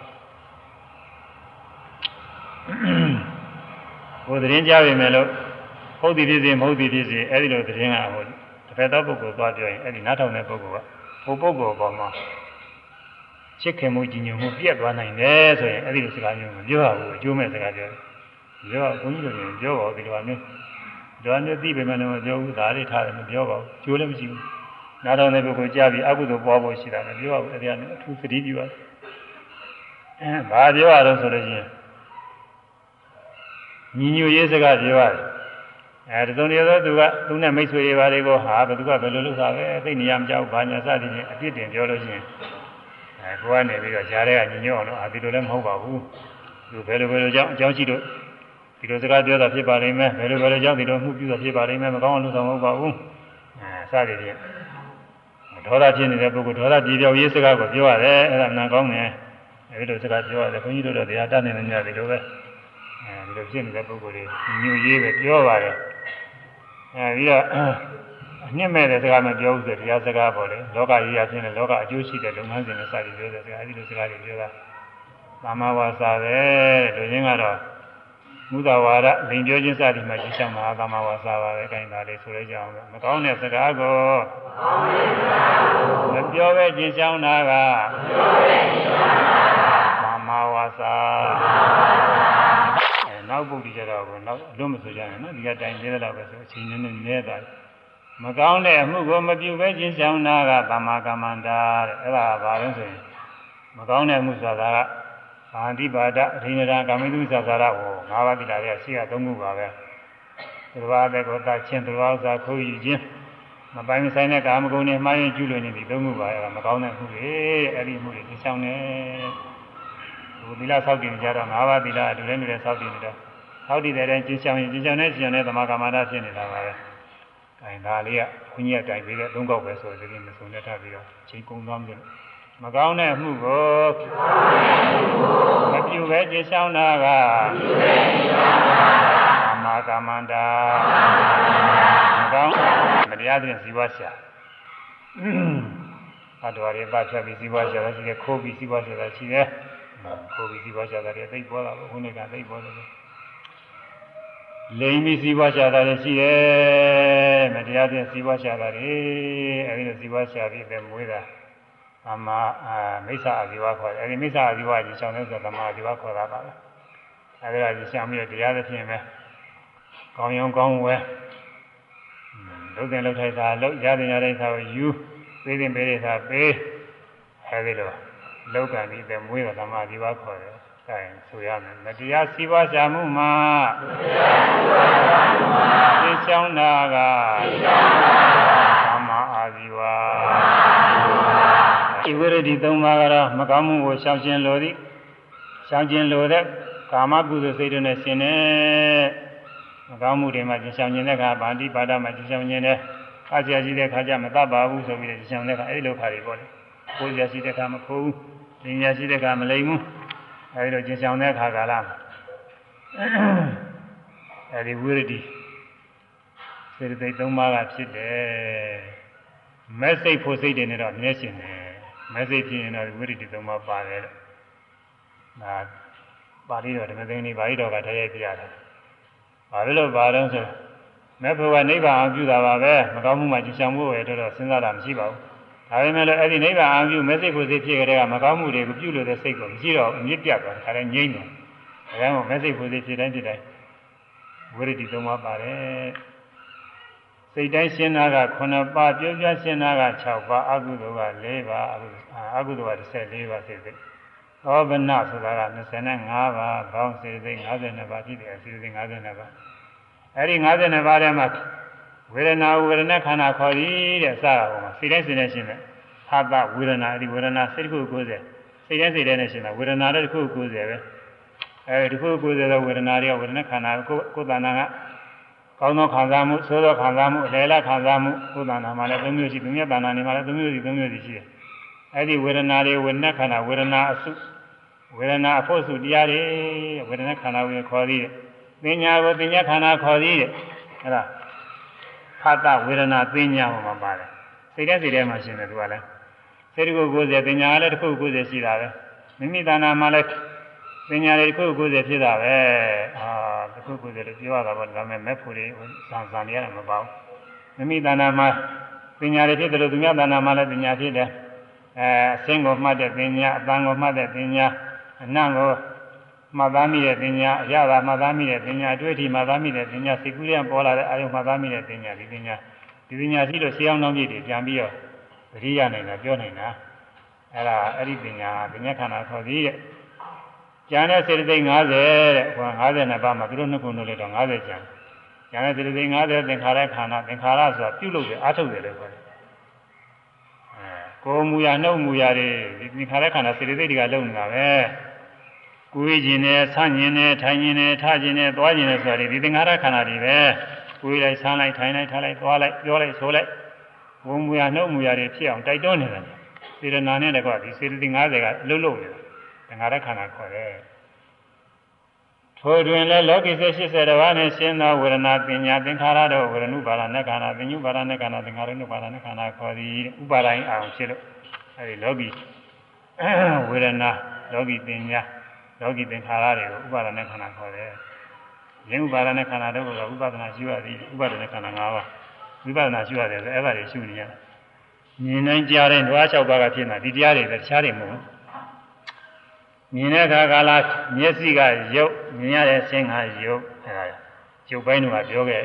ဟိုသတင်းကြားပြီမယ်လို့ဟုတ်သည်ဖြစ်စေမဟုတ်သည်ဖြစ်စေအဲ့ဒီလိုသတင်းကဟိုတစ်ဖက်သောပုဂ္ဂိုလ်သွားပြောရင်အဲ့ဒီနားထောင်တဲ့ပုဂ္ဂိုလ်က ဟိုပုဂ္ဂိုလ်ပေါ်မှာချစ်ခင်မှုကြည်ညိုမှုပြတ်သွားနိုင်တယ်ဆိုရင်အဲ့ဒီလိုစကားမျိုးမပြောရဘူးအကျိုးမဲ့စကားပြောတယ်ပြောဘုန်းကြီးတို့ရင်ပြောပါဦးဒီလိုမျိုးဒီလိုမျိုးသိပေမဲ့လည်းမပြောဘူးဒါလေးထားတယ်မပြောပါဘူးကျိုးလည်းမရှိဘူးနားထောင်တဲ့ပုဂ္ဂိုလ်ကြားပြီးအကုသိုလ်ပွားဖို့ရှိတာမပြောပါဘူးအဲ့ဒီကနေအထူးသတိပြုရတယ်အဲဘာပြောရတော့ဆိုလို့ရှိရင်ညီညွတ်ရေးစကားပြောရတယ် အဲတစုံတည်းသောသူကသူနဲ့မိတ်ဆွေတွေပါတွေကိုဟာဘယ်သူကဘယ်လိုလုပ်တာပဲသိနေရမကြောက်ဘာညာစသည်ဖြင့်အပြစ်တင်ပြောလို့ရှိရင်အဲကိုကနေပြီးတော့ကြားထဲကညီညွတ်အောင်လို့အာဒီလိုလည်းမဟုတ်ပါဘူးသူဘယ်လိုဘယ်လိုကြောင့်အကြောင်းရှိလို့ဒီလိုစကားပြောတာဖြစ်ပါလိမ့်မယ်ဘယ်လိုဘယ်လိုကြောင့်ဒီလိုမှုပြုတာဖြစ်ပါလိမ့်မယ်မကောင်းအောင်လုပ်တာမဟုတ်ပါဘူးအဲစသည်ဖြင့်ဒေါသဖြစ်နေတဲ့ပုဂ္ဂိုလ်ဒေါသပြေပြောက်ရေးစကားကိုပြောရတယ်အဲ့ဒါနာကောင်းတယ်အဲဒီလိုစကားပြောရတယ်ခွန်ကြီးတို့တော့တရားတတ်နေနေကြတယ်လို့ပဲအဲဒီလိုဖြစ်နေတဲ့ပုဂ္ဂိုလ်တွေညူရေးပဲပြောပါတယ် အဲပြီးတော့အနှစ်မဲ့တဲ့စကားမပြောဘူးဆိုတရားစကားပေါ့လေလောကကြီးရဖြစ်နေလောကအကျိုးရှိတဲ့လုပ်ငန်းစဉ်နဲ့စသည်ပြောတဲ့စကားအဲဒီလိုစကားတွေပြောတာသာမဝါစာပဲလူချင်းကတော့မူသာဝါဒလိန်ပြောခြင်းစသည်မှာကြည့်ဆောင်တာသာမဝါစာပါပဲခိုင်းတာလေးဆိုလိုက်ကြအောင်မကောင်းတဲ့စကားကိုမပြောပဲကြည့်ဆောင်တာကသာမဝါစာအဲ နောက်ပုဒ်ဒီကြတော့ကိုနောက်အလွတ်မဆိုကြနဲ့နော်ဒီကတိုင်သေးတော့ပဲဆိုအချိန်နည်းနည်းနဲသွားတယ်မကောင်းတဲ့အမှုကိုမပြုဘဲကျင့်ဆောင်တာကသမ္မာကမ္မန္တာတဲ့အဲ့ဒါဘာလဲဆိုရင်မကောင်းတဲ့အမှုဆိုတာကအာတိပါဒအဋ္ဌိနရာကာမိတုသဇာရဟော၅ပါးတိလာတဲ့ရှိကသုံးခုပါပဲသဘာဝတဲ့ကိုတချင်းသဘာဝစာခိုးယူခြင်းမပိုင်ဆိုင်တဲ့ကာမဂုဏ်တွေမှားရင်ကျူးလွန်နေပြီသုံးခုပါအဲ့ဒါမကောင်းတဲ့မှုတွေအဲ့ဒီမှုတွေသိဆောင်နေဟို သီလဆောက်တည်ကြတော့၅ပါးသီလအတူတူနဲ့ဆောက်တည်နေတော့ဆောက်တည်တဲ့တိုင်းကျင့်ဆောင်ရင်ကျင့်ဆောင်နေကျင့်တဲ့သမာကမ္မန္တဖြစ်နေတာပါပဲအဲဒါလေးကခွန်ကြီးကတိုင်ပေးတဲ့သုံးကောက်ပဲဆိုတော့ဒီမစုံနဲ့ထပ်ပြီးတော့ချိန်ကုန်သွားမျိုးမကောင်းတဲ့အမှုကိုမပြုပဲကြည်ဆောင်တာကသမ္မာကမ္မန္တာမကောင်းမတရားတဲ့ဇီဝရှာအတော်ရပတ်ချက်ပြီးဇီဝရှာတာရှိတယ်ခိုးပြီးဇီဝရှာတာရှိတယ် ခိုးပြီးဇီဝရှာတာတွေသိပေါ်တာဘုန်းကြီးကသိပေါ်တယ်လိမ်ပြီးဇီဝရှာတာတွေရှိတယ်မတရားတဲ့ဇီဝရှာတာတွေအဲဒီလိုဇီဝရှာပြီးပဲမွေးတာအမအာမိစ္ဆာအဇီဝခေါ်တယ်အဲဒီမိစ္ဆာအဇီဝကြီးရှောင်းတဲ့ဆိုသမာအဇီဝခေါ်တာပါပဲအဲဒီကကြီးရှောင်းပြီးတော့တရားသဖြင့်ပဲကောင်းရုံကောင်းဝဲလုတ်တယ်လုတ်ထိုက်တာလုတ်ရတဲ့ရတဲ့သာကိုယူသေးတယ်ပေးတဲ့သာပေးအဲဒီလို လောက်ကံဒီတဲ့မွေးတဲ့သမာအဇီဝခေါ်တယ်အဲဆိုရမယ်မတရားစီးပွားရှာမှုမှာမတရားစီးပွားရှာမှုမှာသိချောင်းတာကသိချောင်းတာကသမာအာဇီဝဤဝိရဒိသုံးပါးကတော့မကောင်းမှုကိုရှောင်ကျင်လိုသည်ရှောင်ကျင်လိုတဲ့ကာမကုသိုလ်စိတ်တွေနဲ့ရှင်နေမကောင်းမှုတွေမှာရှောင်ကျင်တဲ့အခါဗန္တိပါဒမှာရှောင်ကျင်တဲ့အခါကြာရှိတဲ့အခါကျမတတ်ပါဘူးဆိုပြီးတော့ရှောင်တဲ့အခါအဲဒီလိုခါတွေပေါ့လေကိုယ်ကြာရှိတဲ့အခါမခိုးဘူး ပညာရှိတဲ့အခါမလိမ်ဘူးအဲဒီလိုရှောင်တဲ့အခါကာလမှာအဲဒီဝိရဒိစေတသိက်သုံးပါးကဖြစ်တယ်မဲ့စိတ်ဖို့စိတ်တွေနဲ့တော့မြဲရှင်တယ်မစိတ်ဖြစ်ရင်တော့ဝိရိတိသုံးပါးပါတယ်တဲ့ဒါပါဠိတော်ဓမ္မသင်္နီပါဠိတော်ကတည်းရဲ့ပြရတယ်ဘာလို့လို့ပါတော့ဆိုမဲ့ဘဝနိဗ္ဗာန်အောင်ပြုတာပါပဲမကောင်းမှုမှကြည်ဆောင်ဖို့ပဲတော့စဉ်းစားတာမရှိပါဘူး ဒါပေမဲ့လည်းအဲ့ဒီနိဗ္ဗာန်အောင်ပြုမဲ့စိတ်ကိုစိတ်ဖြစ်ကြတဲ့ကမကောင်းမှုတွေကိုပြုလို့တဲ့စိတ်ကိုမရှိတော့အမြင့်ပြတ်သွားတယ်ဒါလည်းငြိမ့်တယ်ဒါကြောင့်မဲ့စိတ်ကိုစိတ်ဖြစ်တိုင်းဖြစ်တိုင်းဝိရိတိသုံးပါးပါတယ်စိတ်တိုင်းရှင်းတာက9ပါးပြောပြရှင်းတာက6ပါးအကုသိုလ်က4ပါးအကုသိုလ်က14ပါးစိတ်စိတ်သောဗနဆိုတာက25ပါးဘောင်းစိတ်စိတ်52ပါးဖြစ်တယ်စိတ်စိတ်52ပါးအဲဒီ52ပါးထဲမှာ ဝဝေဒနာဝေဒနာခန္ဓာခေါ်သည်တဲ့စတာဟောမှာစိတ်တိုင်းစိတ်တိုင်းရှင်းတယ်ဟာတဝေဒနာဒီဝေဒနာစိတ်တစ်ခု90စိတ်တိုင်းစိတ်တိုင်းနဲ့ရှင်းတာဝေဒနာလည်းတစ်ခု90ပဲအဲဒီတစ်ခု90သောဝေဒနာတွေကဝေဒနာခန္ဓာကိုကိုယ်တဏ္ဍာကကောင်းသောခံစားမှုဆိုးသောခံစားမှုအလယ်လခံစားမှုကိုယ်တဏ္ဍာမှာလည်း၃မျိုးရှိသူမြတ်တဏ္ဍာနေမှာလည်း၃မျိုးစီ၃မျိုးစီရှိတယ်အဲဒီဝေဒနာတွေဝေဒနာခန္ဓာဝေဒနာအစုဝေဒနာအဖို့စုတရားတွေဝေဒနာခန္ဓာဝင်ခေါ်သည်ပညာကိုပညာခန္ဓာခေါ်သည်တဲ့အဲဒါ ဖတ်တဝေဒနာပညာဟောမှာပါတယ်စိတ်ထဲစိတ်ထဲမှာရှင်းတယ်သူကလည်းစိတ်ကို90ပညာလည်းတစ်ခု90ရှိတာပဲမိမိတဏ္ဍာမှာလည်းပညာတွေတစ်ခု90ဖြစ်တာပဲအာတစ်ခု90လို့ပြောရတာပေါ့ဒါပေမဲ့မဲ့ဖို့တွေဇန်ဇန်တွေရတယ်မပေါ့မိမိတဏ္ဍာမှာပညာတွေဖြစ်တယ်လို့သူများတဏ္ဍာမှာလည်းပညာဖြစ်တယ်အဲအစင်းကိုမှတ်တဲ့ပညာအတန်ကိုမှတ်တဲ့ပညာအနံ့ကို မှတ်သားမိတဲ့ပညာအရသာမှတ်သားမိတဲ့ပညာအတွေ့အထိမှတ်သားမိတဲ့ပညာစိတ်ကူးရပေါ်လာတဲ့အာယုံမှတ်သားမိတဲ့ပညာဒီပညာဒီပညာရှိလို့ရှင်းအောင်နှောင်းပြည့်တွေပြန်ပြီးတော့သတိရနိုင်တာပြောနိုင်တာအဲ့ဒါအဲ့ဒီပညာပညာခန္ဓာခေါ်ပြီးတဲ့ကျန်တဲ့စေတသိက်50တဲ့ဟို50နှစ်ပါးမှာသူတို့နှစ်ခုလို့လည်းတော့50ကျန်ကျန်တဲ့စေတသိက်50သင်္ခါရခန္ဓာသင်္ခါရဆိုတာပြုလုပ်တယ်အားထုတ်တယ်လို့ခေါ်တယ်ကိုယ်မူရနှုတ်မူရတွေဒီသင်္ခါရခန္ဓာစေတသိက်တွေကလုံနေတာပဲ ကိုယ်ခြင်းနဲ့ဆန့်ခြင်းနဲ့ထိုင်ခြင်းနဲ့ထားခြင်းနဲ့သွားခြင်းနဲ့ဆိုတာဒီသင်္ခါရခန္ဓာတွေပဲကိုယ်လိုက်ဆန်းလိုက်ထိုင်လိုက်ထားလိုက်သွားလိုက်ပြောလိုက်ဆိုလိုက်ဘုံမူရနှုတ်မူရတွေဖြစ်အောင်တိုက်တွန်းနေတယ်စေတနာနဲ့တကွဒီစေတသိက်50ကအလုံးလုံးနေတာသင်္ခါရခန္ဓာခေါ်တယ်ထိုတွင်လည်းလောကိစ္စ80တပါးနဲ့ရှင်းသောဝေဒနာပညာသင်္ခါရတို့ဝေဒနုပါဒနဲ့ခန္ဓာပညုပါဒနဲ့ခန္ဓာသင်္ခါရနုပါဒနဲ့ခန္ဓာခေါ်သည်ဥပါဒိုင်းအောင်ဖြစ်လို့အဲဒီလောကီဝေဒနာလောကီပညာ လောကီသင်္ခါရတွေကိုဥပါဒနဲ့ခန္ဓာခေါ်တယ်။ယင်းဥပါဒနဲ့ခန္ဓာတို့ကဥပဒနာရှိရသည်ဥပါဒနဲ့ခန္ဓာ၅ပါးဝိပဿနာရှိရတယ်ဆိုအဲ့ဒါတွေရှုနေရတယ်။မြင်နိုင်ကြတဲ့ဓဝါ၆ပါးကဖြစ်နေတာဒီတရားတွေပဲတခြားတွေမဟုတ်ဘူး။မြင်တဲ့အခါကာလမျက်စိကရုပ်မြင်ရတဲ့ဆင်းကရုပ်အဲ့ဒါရုပ်ပိုင်းတွေကပြောခဲ့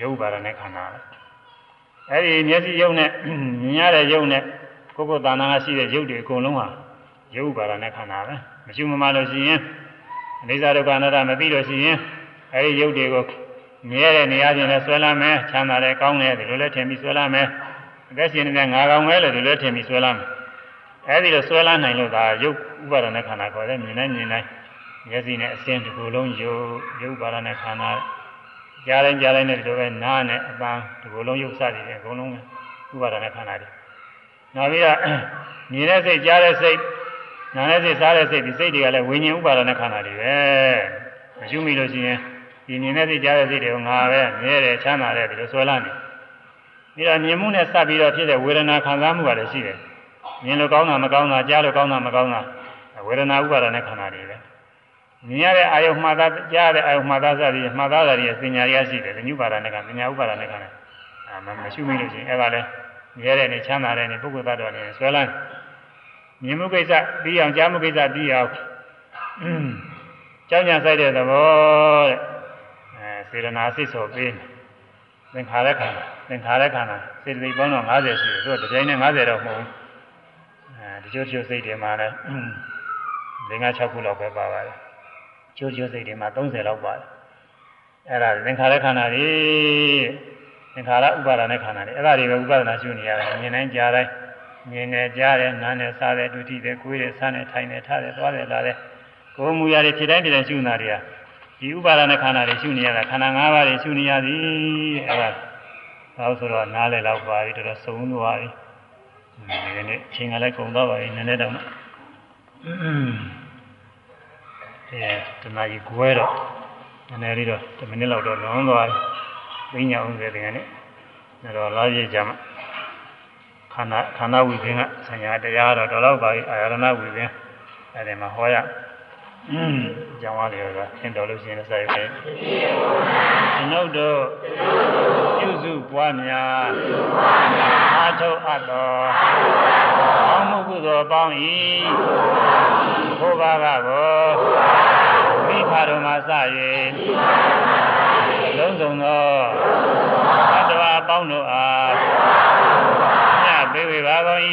ရုပ်ပါဒနဲ့ခန္ဓာအဲ့ဒီမျက်စိရုပ်နဲ့မြင်ရတဲ့ရုပ်နဲ့ကိုယ်ကိုယ်တဏ္ဍာကရှိတဲ့ရုပ်တွေအကုန်လုံးဟာရုပ်ပါဒနဲ့ခန္ဓာပဲ။ မရှိမမလို့ရှိရင်အနိစ္စဒုက္ခအနတ္တမသိလို့ရှိရင်အဲဒီရုပ်တွေကိုမြဲတဲ့နေရာချင်းနဲ့ဆွဲလာမယ်ချမ်းသာတယ်ကောင်းတယ်ဒီလိုလဲထင်ပြီးဆွဲလာမယ်အသက်ရှင်နေတဲ့ငါကောင်ပဲလို့ဒီလိုထင်ပြီးဆွဲလာမယ်အဲဒီလိုဆွဲလာနိုင်လို့ဒါရုပ်ဥပါဒณะခန္ဓာခေါ်တယ်မြင်နိုင်မြင်နိုင်မျက်စိနဲ့အစင်းတစ်ခုလုံးရုပ်ရုပ်ပါဒณะခန္ဓာကြားတိုင်းကြားတိုင်းနဲ့ဒီလိုပဲနားနဲ့အပန်းဒီလိုလုံးရုပ်စသည်အကုန်လုံးဥပါဒณะခန္ဓာတွေနောက်ပြီးတော့မြင်တဲ့စိတ်ကြားတဲ့စိတ် နာနဲ့စိတ်စားတဲ့စိတ်ဒီစိတ်တွေကလည်းဝိညာဉ်ဥပါဒနာခန္ဓာတွေပဲမရှိမိလို့ရှိရင်ဒီမြင်တဲ့စိတ်ကြားတဲ့စိတ်တွေကငါပဲမြဲတယ်ချမ်းသာတယ်ဒီလိုဆွဲလာနေပြီးတော့မြင်မှုနဲ့စပ်ပြီးတော့ဖြစ်တဲ့ဝေဒနာခံစားမှုကလည်းရှိတယ်မြင်လို့ကောင်းတာမကောင်းတာကြားလို့ကောင်းတာမကောင်းတာဝေဒနာဥပါဒနာခန္ဓာတွေပဲမြင်ရတဲ့အာယုမှားသားကြားတဲ့အာယုမှားသားစသည်မှားသားတွေပညာရရှိတယ်ဉာဏ်ဥပါဒနာကပညာဥပါဒနာခန္ဓာအာမရှိမိလို့ရှိရင်အဲ့ဒါလည်းမြဲတဲ့နေချမ်းသာတဲ့နေပုဂ္ဂိုလ်သတ္တဝါနေဆွဲလာတယ် မြင်မှုကိစ္စပြီးအောင်ကြားမှုကိစ္စပြီးအောင်ကြောင်းညာဆိုင်တဲ့သဘောတဲ့အဲစေရနာစိတ်ဆိုပြီးသင်္ခါရခန္ဓာသင်္ခါရခန္ဓာစေတသိက်ပေါင်းတော့90ရှိတယ်သူကတစ်ကြိမ်နဲ့90တော့မဟုတ်ဘူးအဲဒီချိုးချိုးစိတ်တွေမှာလည်း၅6ခုလောက်ပဲပါပါတယ်ချိုးချိုးစိတ်တွေမှာ30လောက်ပါတယ်အဲ့ဒါသင်္ခါရခန္ဓာတွေသင်္ခါရဥပါဒณะခန္ဓာတွေအဲ့ဒါတွေပဲဥပါဒနာရှုနေရတယ်မြင်တိုင်းကြားတိုင်း မြင်နေကြားတယ်နားနဲ့စားတယ်ဒုတိတယ်ကိုယ်တယ်ဆန်းတယ်ထိုင်တယ်ထားတယ်သွားတယ်လာတယ်ကိုယ်မူရာတွေဖြစ်တိုင်းဖြစ်တိုင်းရှုနေတာတွေကဒီဥပါဒနာခန္ဓာတွေရှုနေရတာခန္ဓာ၅ပါးတွေရှုနေရသည်အဲဒါတော့ဆိုတော့နားလည်တော့ပါပြီတော်တော်ဆုံးသွားပြီဒီနေ့အချိန်ကလည်းကုန်သွားပါပြီနည်းနည်းတော့အဲတနာကြီးကွဲတော့နည်းနည်းလေးတော့10မိနစ်လောက်တော့လွန်သွားပြီသိညာအောင်စေတဲ့နေ့တော့လာကြည့်ကြမှာ ခန္ဓာခန္ဓာဝိပင်ကဆံရတရားတော့တော်တော့ပါပြီအာရဏဝိပင်အဲဒီမှာဟောရอืมကြောင်းရလေတော့သင်တော်လို့ရှိရင်ဆက်ရဲကျွန်ုပ်တို့ပြုစုပွားများအာထုအပ်တော်အောင်းမှုကုသိုလ်ပေါင်း၏ဘုရားကကိုမိဖတော်မှာစ၍လုံးစုံသောသတ္တဝါပေါင်းတို့အား ပေးဝေပါကုန်၏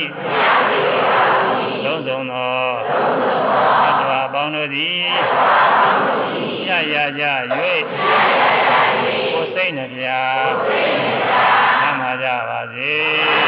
လုံးစုံသောသတ္တဝါပေါင်းတို့သည်ညရကြ၍ကိုယ်စိတ်နှပြကြပါစေ